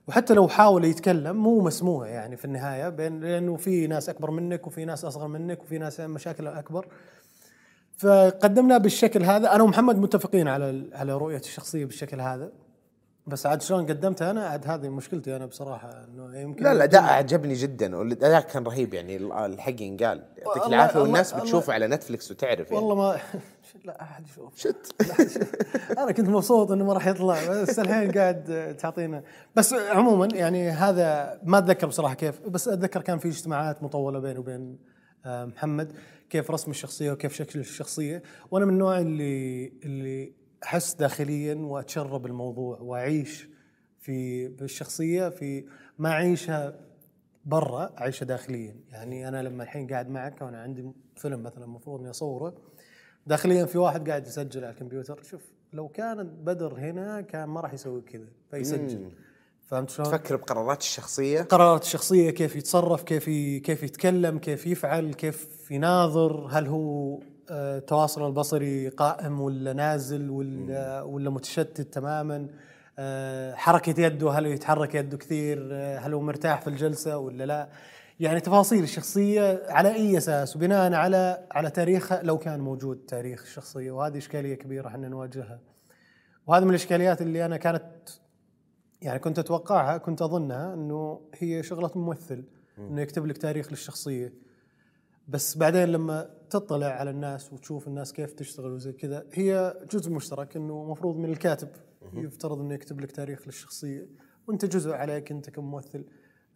وحتى لو حاول يتكلم مو مسموع يعني في النهاية بين لأنه في ناس أكبر منك وفي ناس أصغر منك وفي ناس مشاكل أكبر. فقدمناه بالشكل هذا. أنا ومحمد متفقين على على رؤية الشخصية بالشكل هذا. بس عاد شلون قدمتها أنا؟ عاد هذه مشكلتي أنا بصراحة إنه يمكن لا الاداء عجبني جدا والاداء كان رهيب يعني ال- الحق ينقال. يعطيك العافية والناس بتشوفه على نتفلكس وتعرف يعني. والله ما لا أحد يشوف شت. أنا كنت مبسوط إنه ما راح يطلع بس الحين قاعد تعطينا. بس عموما يعني هذا ما أتذكر بصراحة كيف بس أتذكر كان في اجتماعات مطولة بيني وبين آه، محمد كيف رسم الشخصية وكيف شكل الشخصية. وأنا من النوع اللي اللي أحس داخليا وأتشرب الموضوع وأعيش في بالشخصية في ما اعيشها برا اعيشها داخليا. يعني أنا لما الحين قاعد معك وأنا عندي فيلم مثلا المفروض إني أصوره داخليا في واحد قاعد يسجل على الكمبيوتر. شوف لو كانت بدر هنا كان ما راح يسوي كذا فيسجل. فهمت شلون؟ تفكر بقرارات الشخصية؟ قرارات الشخصية كيف يتصرف كيف كيف يتكلم كيف يفعل كيف يناظر هل هو التواصل البصري قائم ولا نازل ولا ولا متشتت تماما؟ آه، حركة يده هل يتحرك يده كثير؟ آه، هل هو مرتاح في الجلسة ولا لا؟ يعني تفاصيل الشخصية على أي أساس؟ وبناء على على تاريخها لو كان موجود تاريخ الشخصية. وهذه إشكالية كبيرة إحنا نواجهها. وهذه من الإشكاليات اللي أنا كانت يعني كنت أتوقعها كنت أظنها إنه هي شغلة ممثل إنه يكتب لك تاريخ للشخصية. بس بعدين لما تطلع على الناس وتشوف الناس كيف تشتغل وزي كذا هي جزء مشترك إنه مفروض من الكاتب يفترض إنه يكتب لك تاريخ للشخصية وأنت جزء عليك أنت كممثل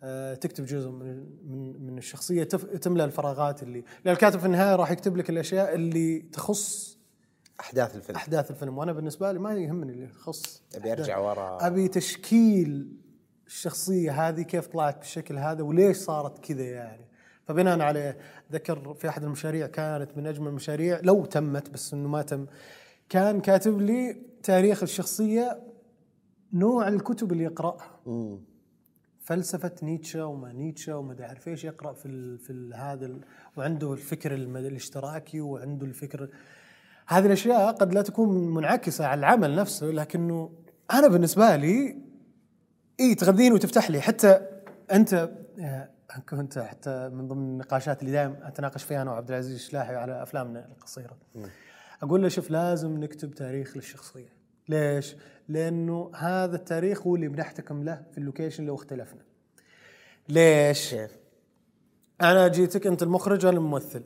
آه، تكتب جزء من من من الشخصية تف- تملى الفراغات اللي لأن الكاتب في النهاية راح يكتب لك الأشياء اللي تخص أحداث الفيلم. أحداث الفيلم وأنا بالنسبة لي ما يهمني اللي يخص أبي أرجع ورا. أبي تشكيل الشخصية هذه كيف طلعت بالشكل هذا وليش صارت كذا يعني. فبناء عليه ذكر في أحد المشاريع كانت من أجمل المشاريع لو تمت بس إنه ما تم كان كاتب لي تاريخ الشخصية نوع الكتب اللي يقرأها. فلسفة نيتشه وما نيتشه وما اعرف إيش يقرأ في ال في ال هذا ال وعنده الفكر الاشتراكي وعنده الفكر. هذه الأشياء قد لا تكون منعكسة على العمل نفسه لكنه أنا بالنسبة لي اي تغذيني وتفتح لي حتى أنت آه، كنت حتى من ضمن النقاشات اللي دائما أتناقش فيها أنا وعبد العزيز الشلاحي على أفلامنا القصيرة. أقول له شوف لازم نكتب تاريخ للشخصية. ليش؟ لأنه هذا التاريخ هو اللي بنحتكم له في اللوكيشن لو اختلفنا. ليش؟ أنا جيتك أنت المخرج أنا الممثل.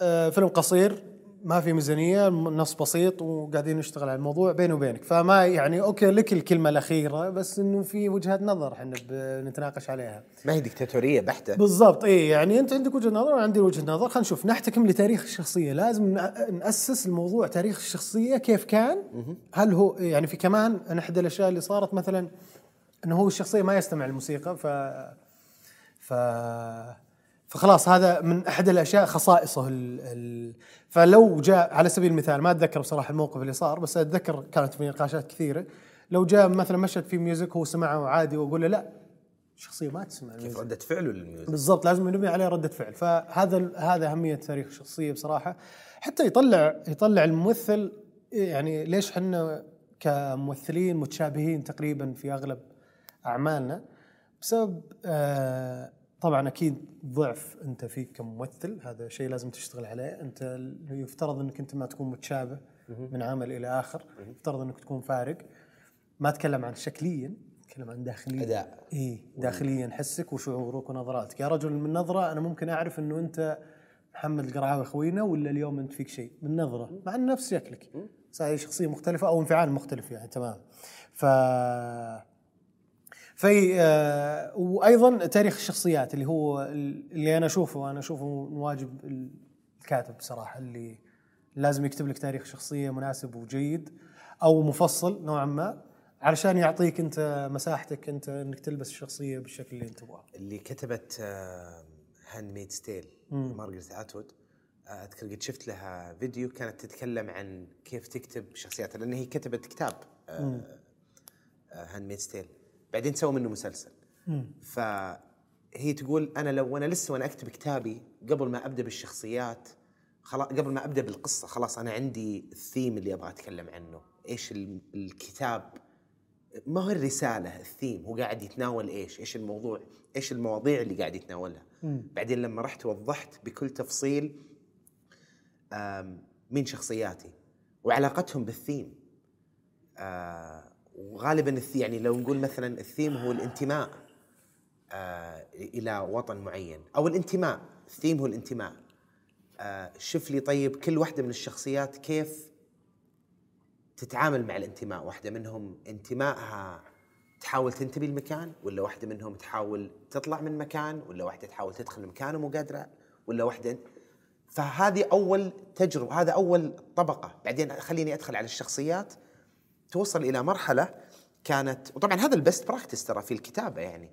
آه فيلم قصير ما في ميزانية نص بسيط وقاعدين نشتغل على الموضوع بيني وبينك. فما يعني أوكي لك الكلمة الأخيرة بس إنه في وجهات نظر إحنا بنتناقش عليها. ما هي دكتاتوريه بحتة. بالضبط اي يعني أنت عندك وجهة نظر وأنا عندي وجهة نظر. خلينا نشوف نحتكم لتاريخ الشخصية. لازم نأسس الموضوع تاريخ الشخصية كيف كان. هل هو يعني في كمان أنا احد الأشياء اللي صارت مثلا إنه هو الشخصية ما يستمع الموسيقى ف ف فخلاص هذا من احد الأشياء خصائصه ال... ال... فلو جاء على سبيل المثال ما أتذكر بصراحة الموقف اللي صار بس أتذكر كانت في نقاشات كثيرة. لو جاء مثلا مشهد فيه music هو سمعه عادي وأقول له لا الشخصيه ما تسمع ال music كيف ردة فعله لل music؟ بالضبط لازم نبني عليه ردة فعل. فهذا هذا أهمية تاريخ الشخصية بصراحة. حتى يطلع يطلع الممثل يعني ليش إحنا كممثلين متشابهين تقريبا في أغلب أعمالنا؟ بسبب آه طبعا أكيد ضعف أنت فيك كممثل هذا شيء لازم تشتغل عليه. أنت يفترض أنك أنت ما تكون متشابه من عمل إلى آخر يفترض أنك تكون فارق. ما أتكلم عن شكليا أتكلم عن داخليا. أداء. إي داخليا حسك وشعورك ونظراتك. يا رجل من نظرة أنا ممكن أعرف إنه أنت محمد القرعاوي خوينا ولا اليوم أنت فيك شيء؟ من نظرة. مع نفس شكلك. هي شخصية مختلفة أو انفعال مختلف يعني تمام. ف في آه وأيضا تاريخ الشخصيات اللي هو اللي أنا أشوفه أنا أشوفه من واجب الكاتب بصراحة اللي لازم يكتب لك تاريخ شخصية مناسب وجيد أو مفصل نوعا ما علشان يعطيك أنت مساحتك أنت إنك تلبس الشخصية بالشكل اللي أنت تبغاه. اللي كتبت Handmaid's Tale مارغريت اتوود آه، أذكر قد شفت لها فيديو كانت تتكلم عن كيف تكتب شخصياتها لأن هي كتبت كتاب Handmaid's Tale بعدين سووا منه مسلسل. فهي هي تقول أنا لو أنا لسه وأنا أكتب كتابي قبل ما أبدأ بالشخصيات خلاص قبل ما أبدأ بالقصة خلاص أنا عندي الثيم اللي أبغى أتكلم عنه. إيش ال- الكتاب؟ ما هو الرسالة الثيم هو قاعد يتناول إيش؟ إيش الموضوع؟ إيش المواضيع اللي قاعد يتناولها؟ بعدين لما رحت وضحت بكل تفصيل مين شخصياتي؟ وعلاقتهم بالثيم. آه، وغالبا يعني لو نقول مثلا الثيم هو الانتماء آه، إلى وطن معين. أو الانتماء الثيم هو الانتماء. آه، شوف لي طيب كل واحدة من الشخصيات كيف تتعامل مع الانتماء. واحدة منهم انتمائها تحاول تنتمي لمكان ولا واحدة منهم تحاول تطلع من مكان ولا واحدة تحاول تدخل مكان ومو قادرة ولا واحدة. فهذه أول تجربة هذا أول طبقة. بعدين خليني أدخل على الشخصيات. توصل إلى مرحلة كانت وطبعا هذا البست براكتس ترى في الكتابة يعني.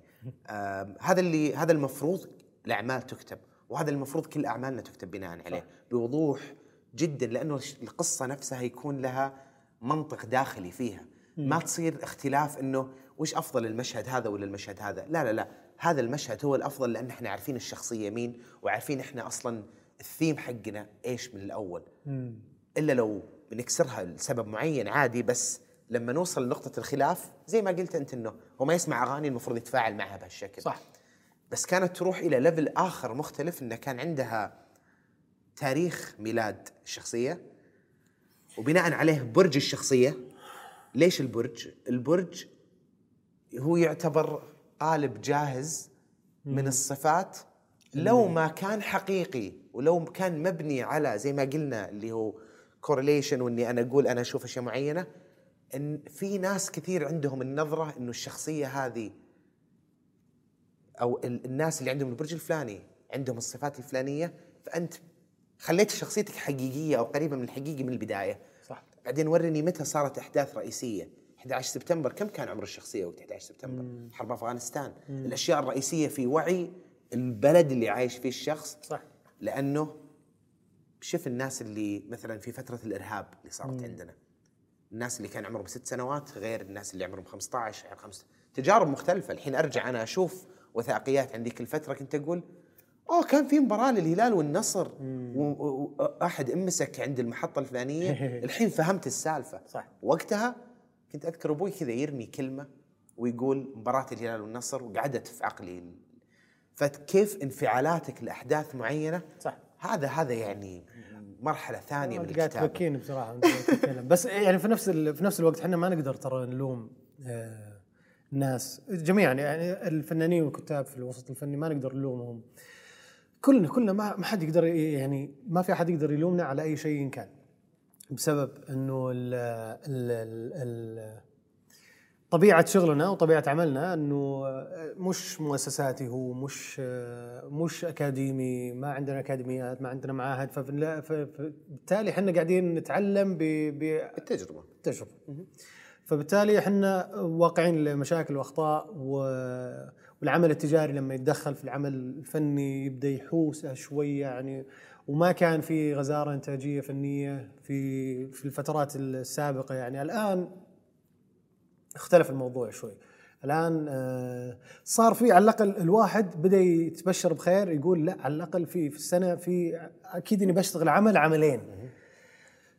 هذا اللي هذا المفروض الأعمال تكتب وهذا المفروض كل أعمالنا تكتب بناء عليه. بوضوح جدا لأنه القصة نفسها يكون لها منطق داخلي فيها. ما تصير اختلاف إنه وش أفضل المشهد هذا ولا المشهد هذا. لا لا لا. هذا المشهد هو الأفضل لأن إحنا عارفين الشخصية مين وعارفين إحنا أصلا الثيم حقنا إيش من الأول. إلا لو بنكسرها لسبب معين عادي بس لما نوصل لنقطة الخلاف زي ما قلت أنت إنه هو ما يسمع أغاني المفروض يتفاعل معها بهالشكل. صح. بس كانت تروح إلى ليفل آخر مختلف إنه كان عندها تاريخ ميلاد الشخصية وبناء عليه برج الشخصية. ليش البرج؟ البرج هو يعتبر قالب جاهز من الصفات لو ما كان حقيقي ولو كان مبني على زي ما قلنا اللي هو كورليشن وإني أنا أقول أنا أشوف أشياء معينة إن في ناس كثير عندهم النظرة إنه الشخصية هذه أو ال- الناس اللي عندهم البرج الفلاني عندهم الصفات الفلانية فأنت خليت شخصيتك حقيقية أو قريبة من الحقيقي من البداية. صح. بعدين ورني متى صارت أحداث رئيسية. 11 سبتمبر كم كان عمر الشخصية وقت 11 سبتمبر؟ حرب أفغانستان. الأشياء الرئيسية في وعي البلد اللي عايش فيه الشخص. صح. لأنه شوف الناس اللي مثلا في فترة الإرهاب اللي صارت عندنا. الناس اللي كان عمرهم ست سنوات غير الناس اللي عمرهم 15 غير 5 تجارب مختلفة. الحين أرجع أنا أشوف وثائقيات عن ذيك الفترة كنت أقول أوه كان في مباراة للهلال والنصر وأحد أمسك عند المحطة الفلانية. الحين فهمت السالفة. صح. وقتها كنت أذكر أبوي كذا يرمي كلمة ويقول مباراة الهلال والنصر وقعدت في عقلي فكيف انفعالاتك لأحداث معينة؟ صح. هذا هذا يعني مرحلة ثانية من قاعد الكتابة. بصراحة قاعد تتكلم. بس يعني في نفس في نفس الوقت إحنا ما نقدر ترى نلوم آه، الناس جميعا يعني الفنانين والكتاب في الوسط الفني ما نقدر نلومهم. كلنا كلنا ما ما حد يقدر يعني ما في أحد يقدر يلومنا على أي شيء إن كان. بسبب إنه ال ال ال ال طبيعة شغلنا وطبيعة عملنا إنه مش مؤسساتي هو مش مش أكاديمي ما عندنا أكاديميات ما عندنا معاهد فبالتالي إحنا قاعدين نتعلم ب- ب- التجربة. تجربه فبالتالي إحنا واقعين لمشاكل وأخطاء والعمل التجاري لما يتدخل في العمل الفني يبدأ يحوسه شوي يعني وما كان في غزارة إنتاجية فنية في في الفترات السابقة يعني. الآن اختلف الموضوع شوي. الآن آه، صار في على الأقل الواحد بدأ يتبشر بخير يقول لا على الأقل في في السنة في أكيد إني بشتغل عمل عملين.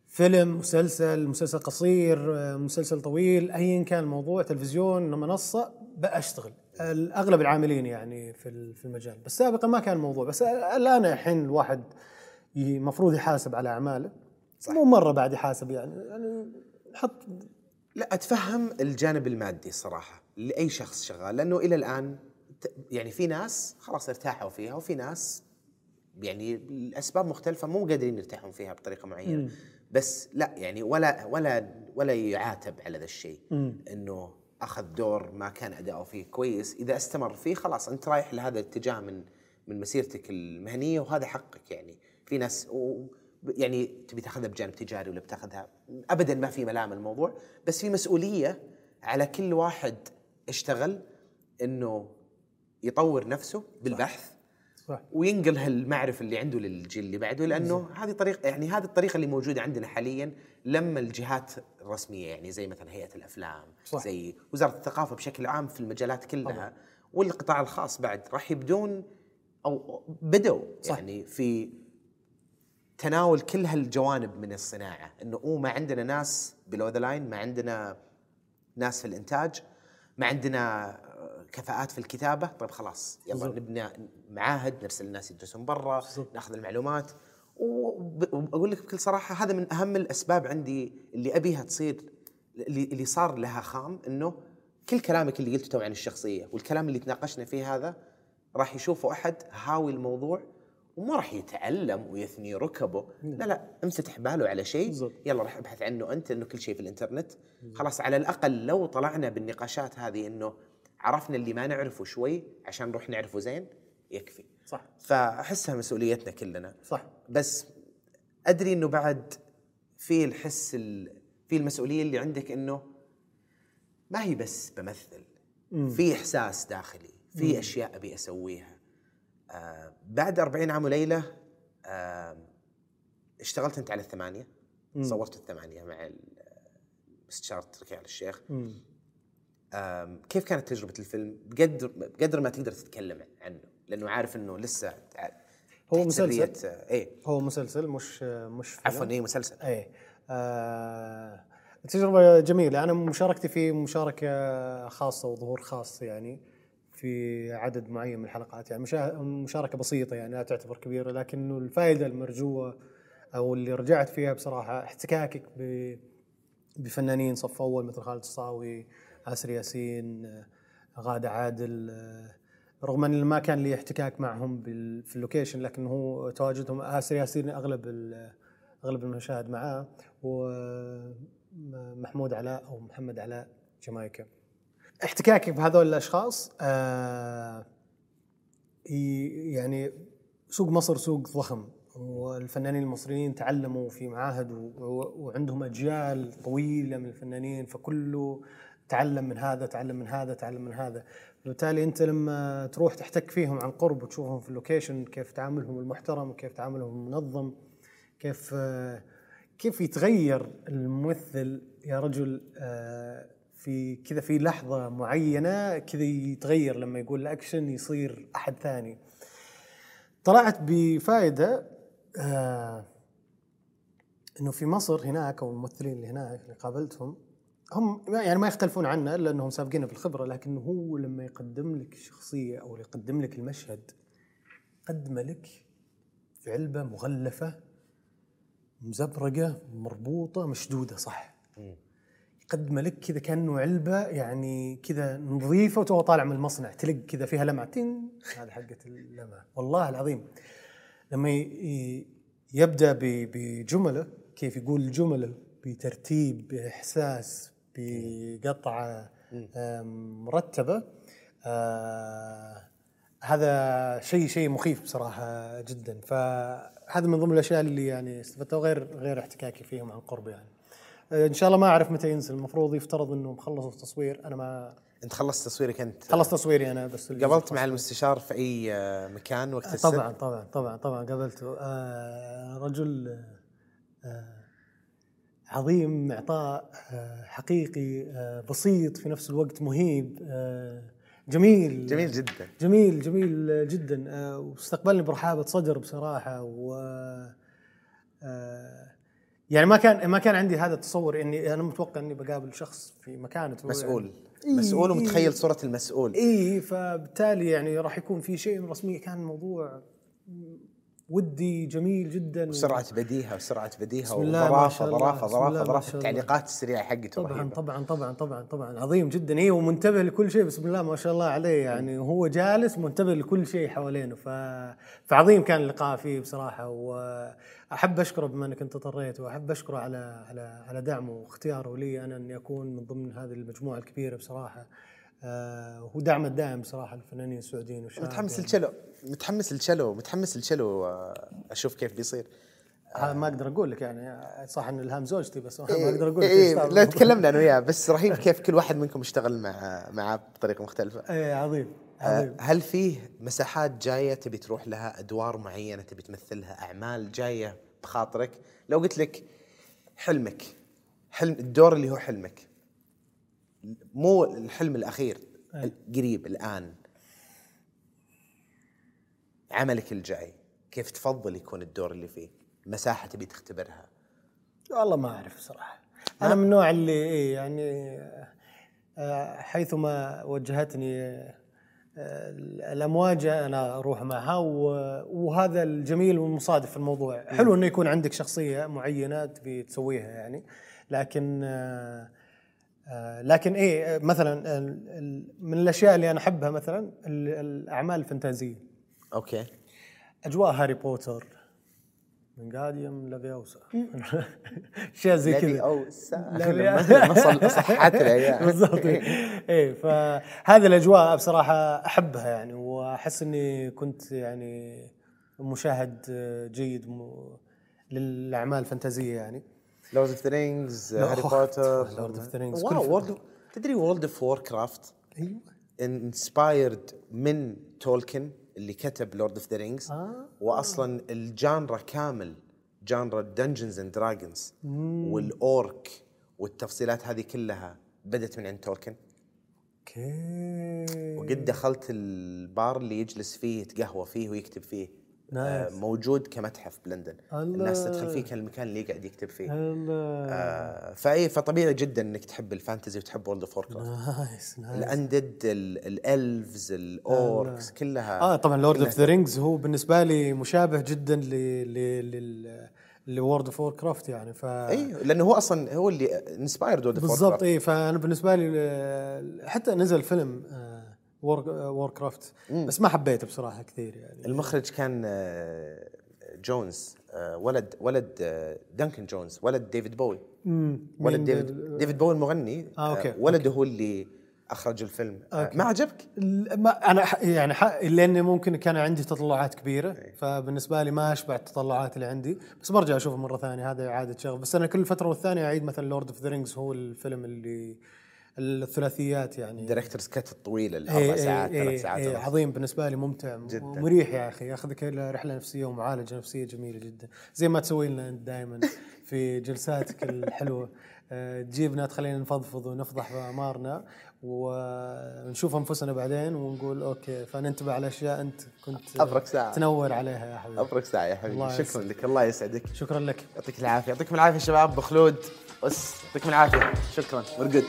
فيلم مسلسل مسلسل قصير آه، مسلسل طويل ايا كان الموضوع تلفزيون منصة بأشتغل. اغلب العاملين يعني في في المجال. بس سابقا ما كان الموضوع. بس الآن الحين الواحد المفروض يحاسب على أعماله. صح. مو مرة بعد يحاسب يعني. يعني حط لا أتفهم الجانب المادي الصراحه لأي شخص شغال لأنه إلى الآن يعني في ناس خلاص ارتاحوا فيها وفي ناس يعني الأسباب مختلفة مو قادرين يرتاحون فيها بطريقة معينة. بس لا يعني ولا ولا ولا يعاتب على ذا الشيء. إنه أخذ دور ما كان أداؤه فيه كويس. إذا استمر فيه خلاص أنت رايح لهذا الاتجاه من من مسيرتك المهنية وهذا حقك يعني. في ناس و يعني تبي تاخذها بجانب تجاري ولا بتاخذها؟ ابدا ما في ملام الموضوع بس في مسؤولية على كل واحد اشتغل إنه يطور نفسه بالبحث صح. وينقل هالمعرفة اللي عنده للجيل اللي بعده لأنه هذه طريقه يعني هذه الطريقة اللي موجودة عندنا حاليا لما الجهات الرسمية يعني زي مثلا هيئة الأفلام صح. زي وزارة الثقافة بشكل عام في المجالات كلها والقطاع الخاص بعد راح يبدون أو بدوا صح. يعني في تناول كل هالجوانب من الصناعة إنه أوه ما عندنا ناس below the line ما عندنا ناس في الإنتاج ما عندنا كفاءات في الكتابة طيب خلاص يلا بالضبط. نبني معاهد نرسل الناس يدرسون برا. ناخذ المعلومات وأقول لك بكل صراحة هذا من أهم الأسباب عندي اللي أبيها تصير اللي اللي صار لها خام إنه كل كلامك اللي قلته عن الشخصية والكلام اللي تناقشنا فيه هذا راح يشوفه أحد هاوي الموضوع وما راح يتعلم ويثني ركبه. لا لا انفتح باله على شيء. يلا راح ابحث عنه أنت إنه كل شيء في الإنترنت. خلاص على الأقل لو طلعنا بالنقاشات هذه إنه عرفنا اللي ما نعرفه شوي عشان نروح نعرفه زين يكفي. صح. فأحسها مسؤوليتنا كلنا. صح. بس أدري إنه بعد في الحس ال... في المسؤولية اللي عندك إنه ما هي بس بمثل. في إحساس داخلي في أشياء أبي أسويها. آه بعد 40 عام وليلة آه اشتغلت أنت على الثمانية. صورت الثمانية مع ال- مستشار تركي آل الشيخ. مم. كيف كانت تجربة الفيلم؟ بقدر بقدر ما تقدر تتكلم عنه لأنه عارف إنه لسه هو مسلسل. سرية- إيه. هو مسلسل مش مش فيلم. عفوا إيه مسلسل. إيه. آه تجربة جميلة. أنا مشاركتي فيه مشاركة خاصة وظهور خاص يعني. في عدد معين من الحلقات يعني مشا- مشاركة بسيطة يعني لا تعتبر كبيرة لكنه الفائدة المرجوة أو اللي رجعت فيها بصراحة احتكاكك بفنانين صف أول مثل خالد الصاوي آسر ياسين غادة عادل رغم إن ما كان لي احتكاك معهم في ال location لكن هو تواجدهم آسر ياسين أغلب أغلب المشاهد معاه ومحمود علاء أو محمد علاء جامايكا احتكاكي بهذول الأشخاص آه، يعني سوق مصر سوق ضخم والفنانين المصريين تعلموا في معاهد وعندهم أجيال طويلة من الفنانين فكله تعلم من هذا تعلم من هذا تعلم من هذا. بالتالي أنت لما تروح تحتك فيهم عن قرب وتشوفهم في ال location كيف تعاملهم المحترم كيف تعاملهم المنظم كيف آه، كيف يتغير الممثل يا رجل آه، في كذا في لحظة معينة كذا يتغير لما يقول الاكشن يصير أحد ثاني. طلعت بفائدة آه إنه في مصر هناك أو الممثلين اللي هناك اللي قابلتهم هم يعني ما يختلفون عنا الا انهم سابقين بالخبرة لكن هو لما يقدم لك شخصية أو يقدم لك المشهد قدمه لك في علبة مغلفة مزبرقة مربوطة مشدودة صح؟ يقدمه لك كذا كأنه علبة يعني كذا نظيفة وتو طالع من المصنع تلق كذا فيها لمعة تين هذه حقه اللمعة. والله العظيم. لما يبدأ بجمله كيف يقول الجملة؟ بترتيب بإحساس بقطعة آم، مرتبة. آه، هذا شيء شيء مخيف بصراحة جدا. فهذا من ضمن الأشياء اللي يعني استفدتها غير غير احتكاكي فيهم عن قرب يعني. آه، إن شاء الله ما أعرف متى ينزل. المفروض يفترض إنه مخلص التصوير. أنا ما أنت خلصت تصويرك أنت. خلص تصويري أنا بس قابلت مع. المستشار في أي آه، مكان وقت الست طبعا طبعا طبعا طبعا قابلته. آه رجل آه عظيم إعطاء آه حقيقي آه بسيط في نفس الوقت مهيب آه جميل. جميل جدا. جميل جميل جدا. آه واستقبلني برحابة صدر بصراحة و آه يعني ما كان ما كان عندي هذا التصور اني أنا متوقع إني بقابل شخص في مكانته مسؤول. إيه، مسؤول إيه. ومتخيل صورة المسؤول. اي فبالتالي يعني راح يكون في شيء من رسمية. كان الموضوع ودي جميل جدا. ظرافه بسم الله ظرافه ما ظرافه شاء الله. التعليقات السريعة حقته طبعا رهيبة. طبعا طبعا طبعا طبعا. عظيم جدا. أيوه منتبه لكل شيء بسم الله ما شاء الله عليه. يعني هو جالس منتبه لكل شيء حوالينه. ف... فعظيم كان اللقاء فيه بصراحة. واحب أشكره بما إنك أنت طريت وأحب أشكره على على على دعمه واختياره لي أنا اني اكون من ضمن هذه المجموعة الكبيرة بصراحة آه ودعم الدائم بصراحة للفنانين السعوديين والشباب متحمس يعني. للشلو متحمس للشلو متحمس للشلو آه، أشوف كيف بيصير هذا ما أقدر أقول لك يعني صح إن الهام زوجتي بس ما أقدر أقول لك إيه إيش صار. لا تكلمنا أنا وياه بس رهيب كيف كل واحد منكم اشتغل مع معاه بطريقة مختلفة آه، عظيم هل فيه مساحات جاية تبي تروح لها؟ أدوار معينة تبي تمثلها؟ أعمال جاية بخاطرك؟ لو قلت لك حلمك حلم الدور اللي هو حلمك مو الحلم الأخير أي. قريب الآن. عملك الجاي كيف تفضل يكون الدور اللي فيه؟ مساحة تبي تختبرها؟ والله ما أعرف صراحة. أنا من النوع اللي إيه يعني آه، حيثما وجهتني آه، الامواج أنا أروح معها وهذا الجميل والمصادف في الموضوع. حلو إنه يكون عندك شخصية معينة تبي تسويها يعني لكن لكن إيه مثلا من الأشياء اللي أنا أحبها مثلا ال- الأعمال الفانتازية. أوكي. أجواء هاري بوتر. من قاديوم لافيوسا اشياء زي كذا. لافيوسا. لافي- مصل- صحات العيال. بالضبط. إيه. فهذه الأجواء بصراحة أحبها يعني وأحس إني كنت يعني مشاهد جيد م- للأعمال الفانتازية يعني. لورد اوف ذا رينجز هاري بوتر of the Rings، كل واو تدري World of Warcraft أيوه. inspired من تولكن اللي كتب Lord of the Rings. واصلا ال genre كامل genre Dungeons and Dragons وال orc والتفصيلات هذه كلها بدت من عند تولكن okay. وقد دخلت البار اللي يجلس فيه يتقهوى فيه ويكتب فيه. nice. موجود كمتحف بلندن. الله. الناس تدخل فيه كان المكان اللي يقعد يكتب فيه. الله. آه فأي فطبيعي جدا إنك تحب ال fantasy وتحب World of nice nice. ال undead ال elves ال orcs كلها. آه طبعا لورد اوف ذا رينجز هو بالنسبة لي مشابه جدا ل ل لل Lord of Warcraft يعني. ف أيوه لأنه هو أصلا هو اللي inspired World of بالضبط اي فأنا بالنسبة لي آه، حتى نزل فيلم Warcraft بس ما حبيته بصراحة كثير يعني. المخرج كان آه، جونز آه، ولد ولد آه، دانكن جونز ولد ديفيد بوي ولد ديفيد ديفيد بوي المغني. آه، okay، ولده هو اللي أخرج الفيلم. آه، okay. ما عجبك؟ ما أنا يعني لاني ممكن كان عندي تطلعات كبيرة فبالنسبة لي ما أشبع التطلعات اللي عندي. بس برجع أشوفه مرة ثانية هذا اعاده شغف بس أنا كل فترة والثانية أعيد مثلا Lord of the Rings هو الفيلم اللي الثلاثيات يعني. ال director's cut الطويله إيه الاربع إيه ساعات ثلاث ساعات إيه ونص. عظيم بالنسبة لي ممتع جداً. مريح يا أخي. ياخذك إلى رحلة نفسية ومعالجة نفسية جميلة جدا. زي ما تسوي لنا أنت دائما في جلساتك الحلوة. آه، تجيبنا تخلينا نفضفض ونفضح بامارنا ونشوف أنفسنا بعدين ونقول okay فننتبه على أشياء أنت كنت أبرك ساعة. تنور عليها يا حبيبي. ابرك ساعة يا حبيبي. شكرا يسعدك. لك الله يسعدك. شكرا لك. يعطيك العافية. يعطيكم العافية شباب. بخلود بس يعطيكم العافية. شكرا. ورقد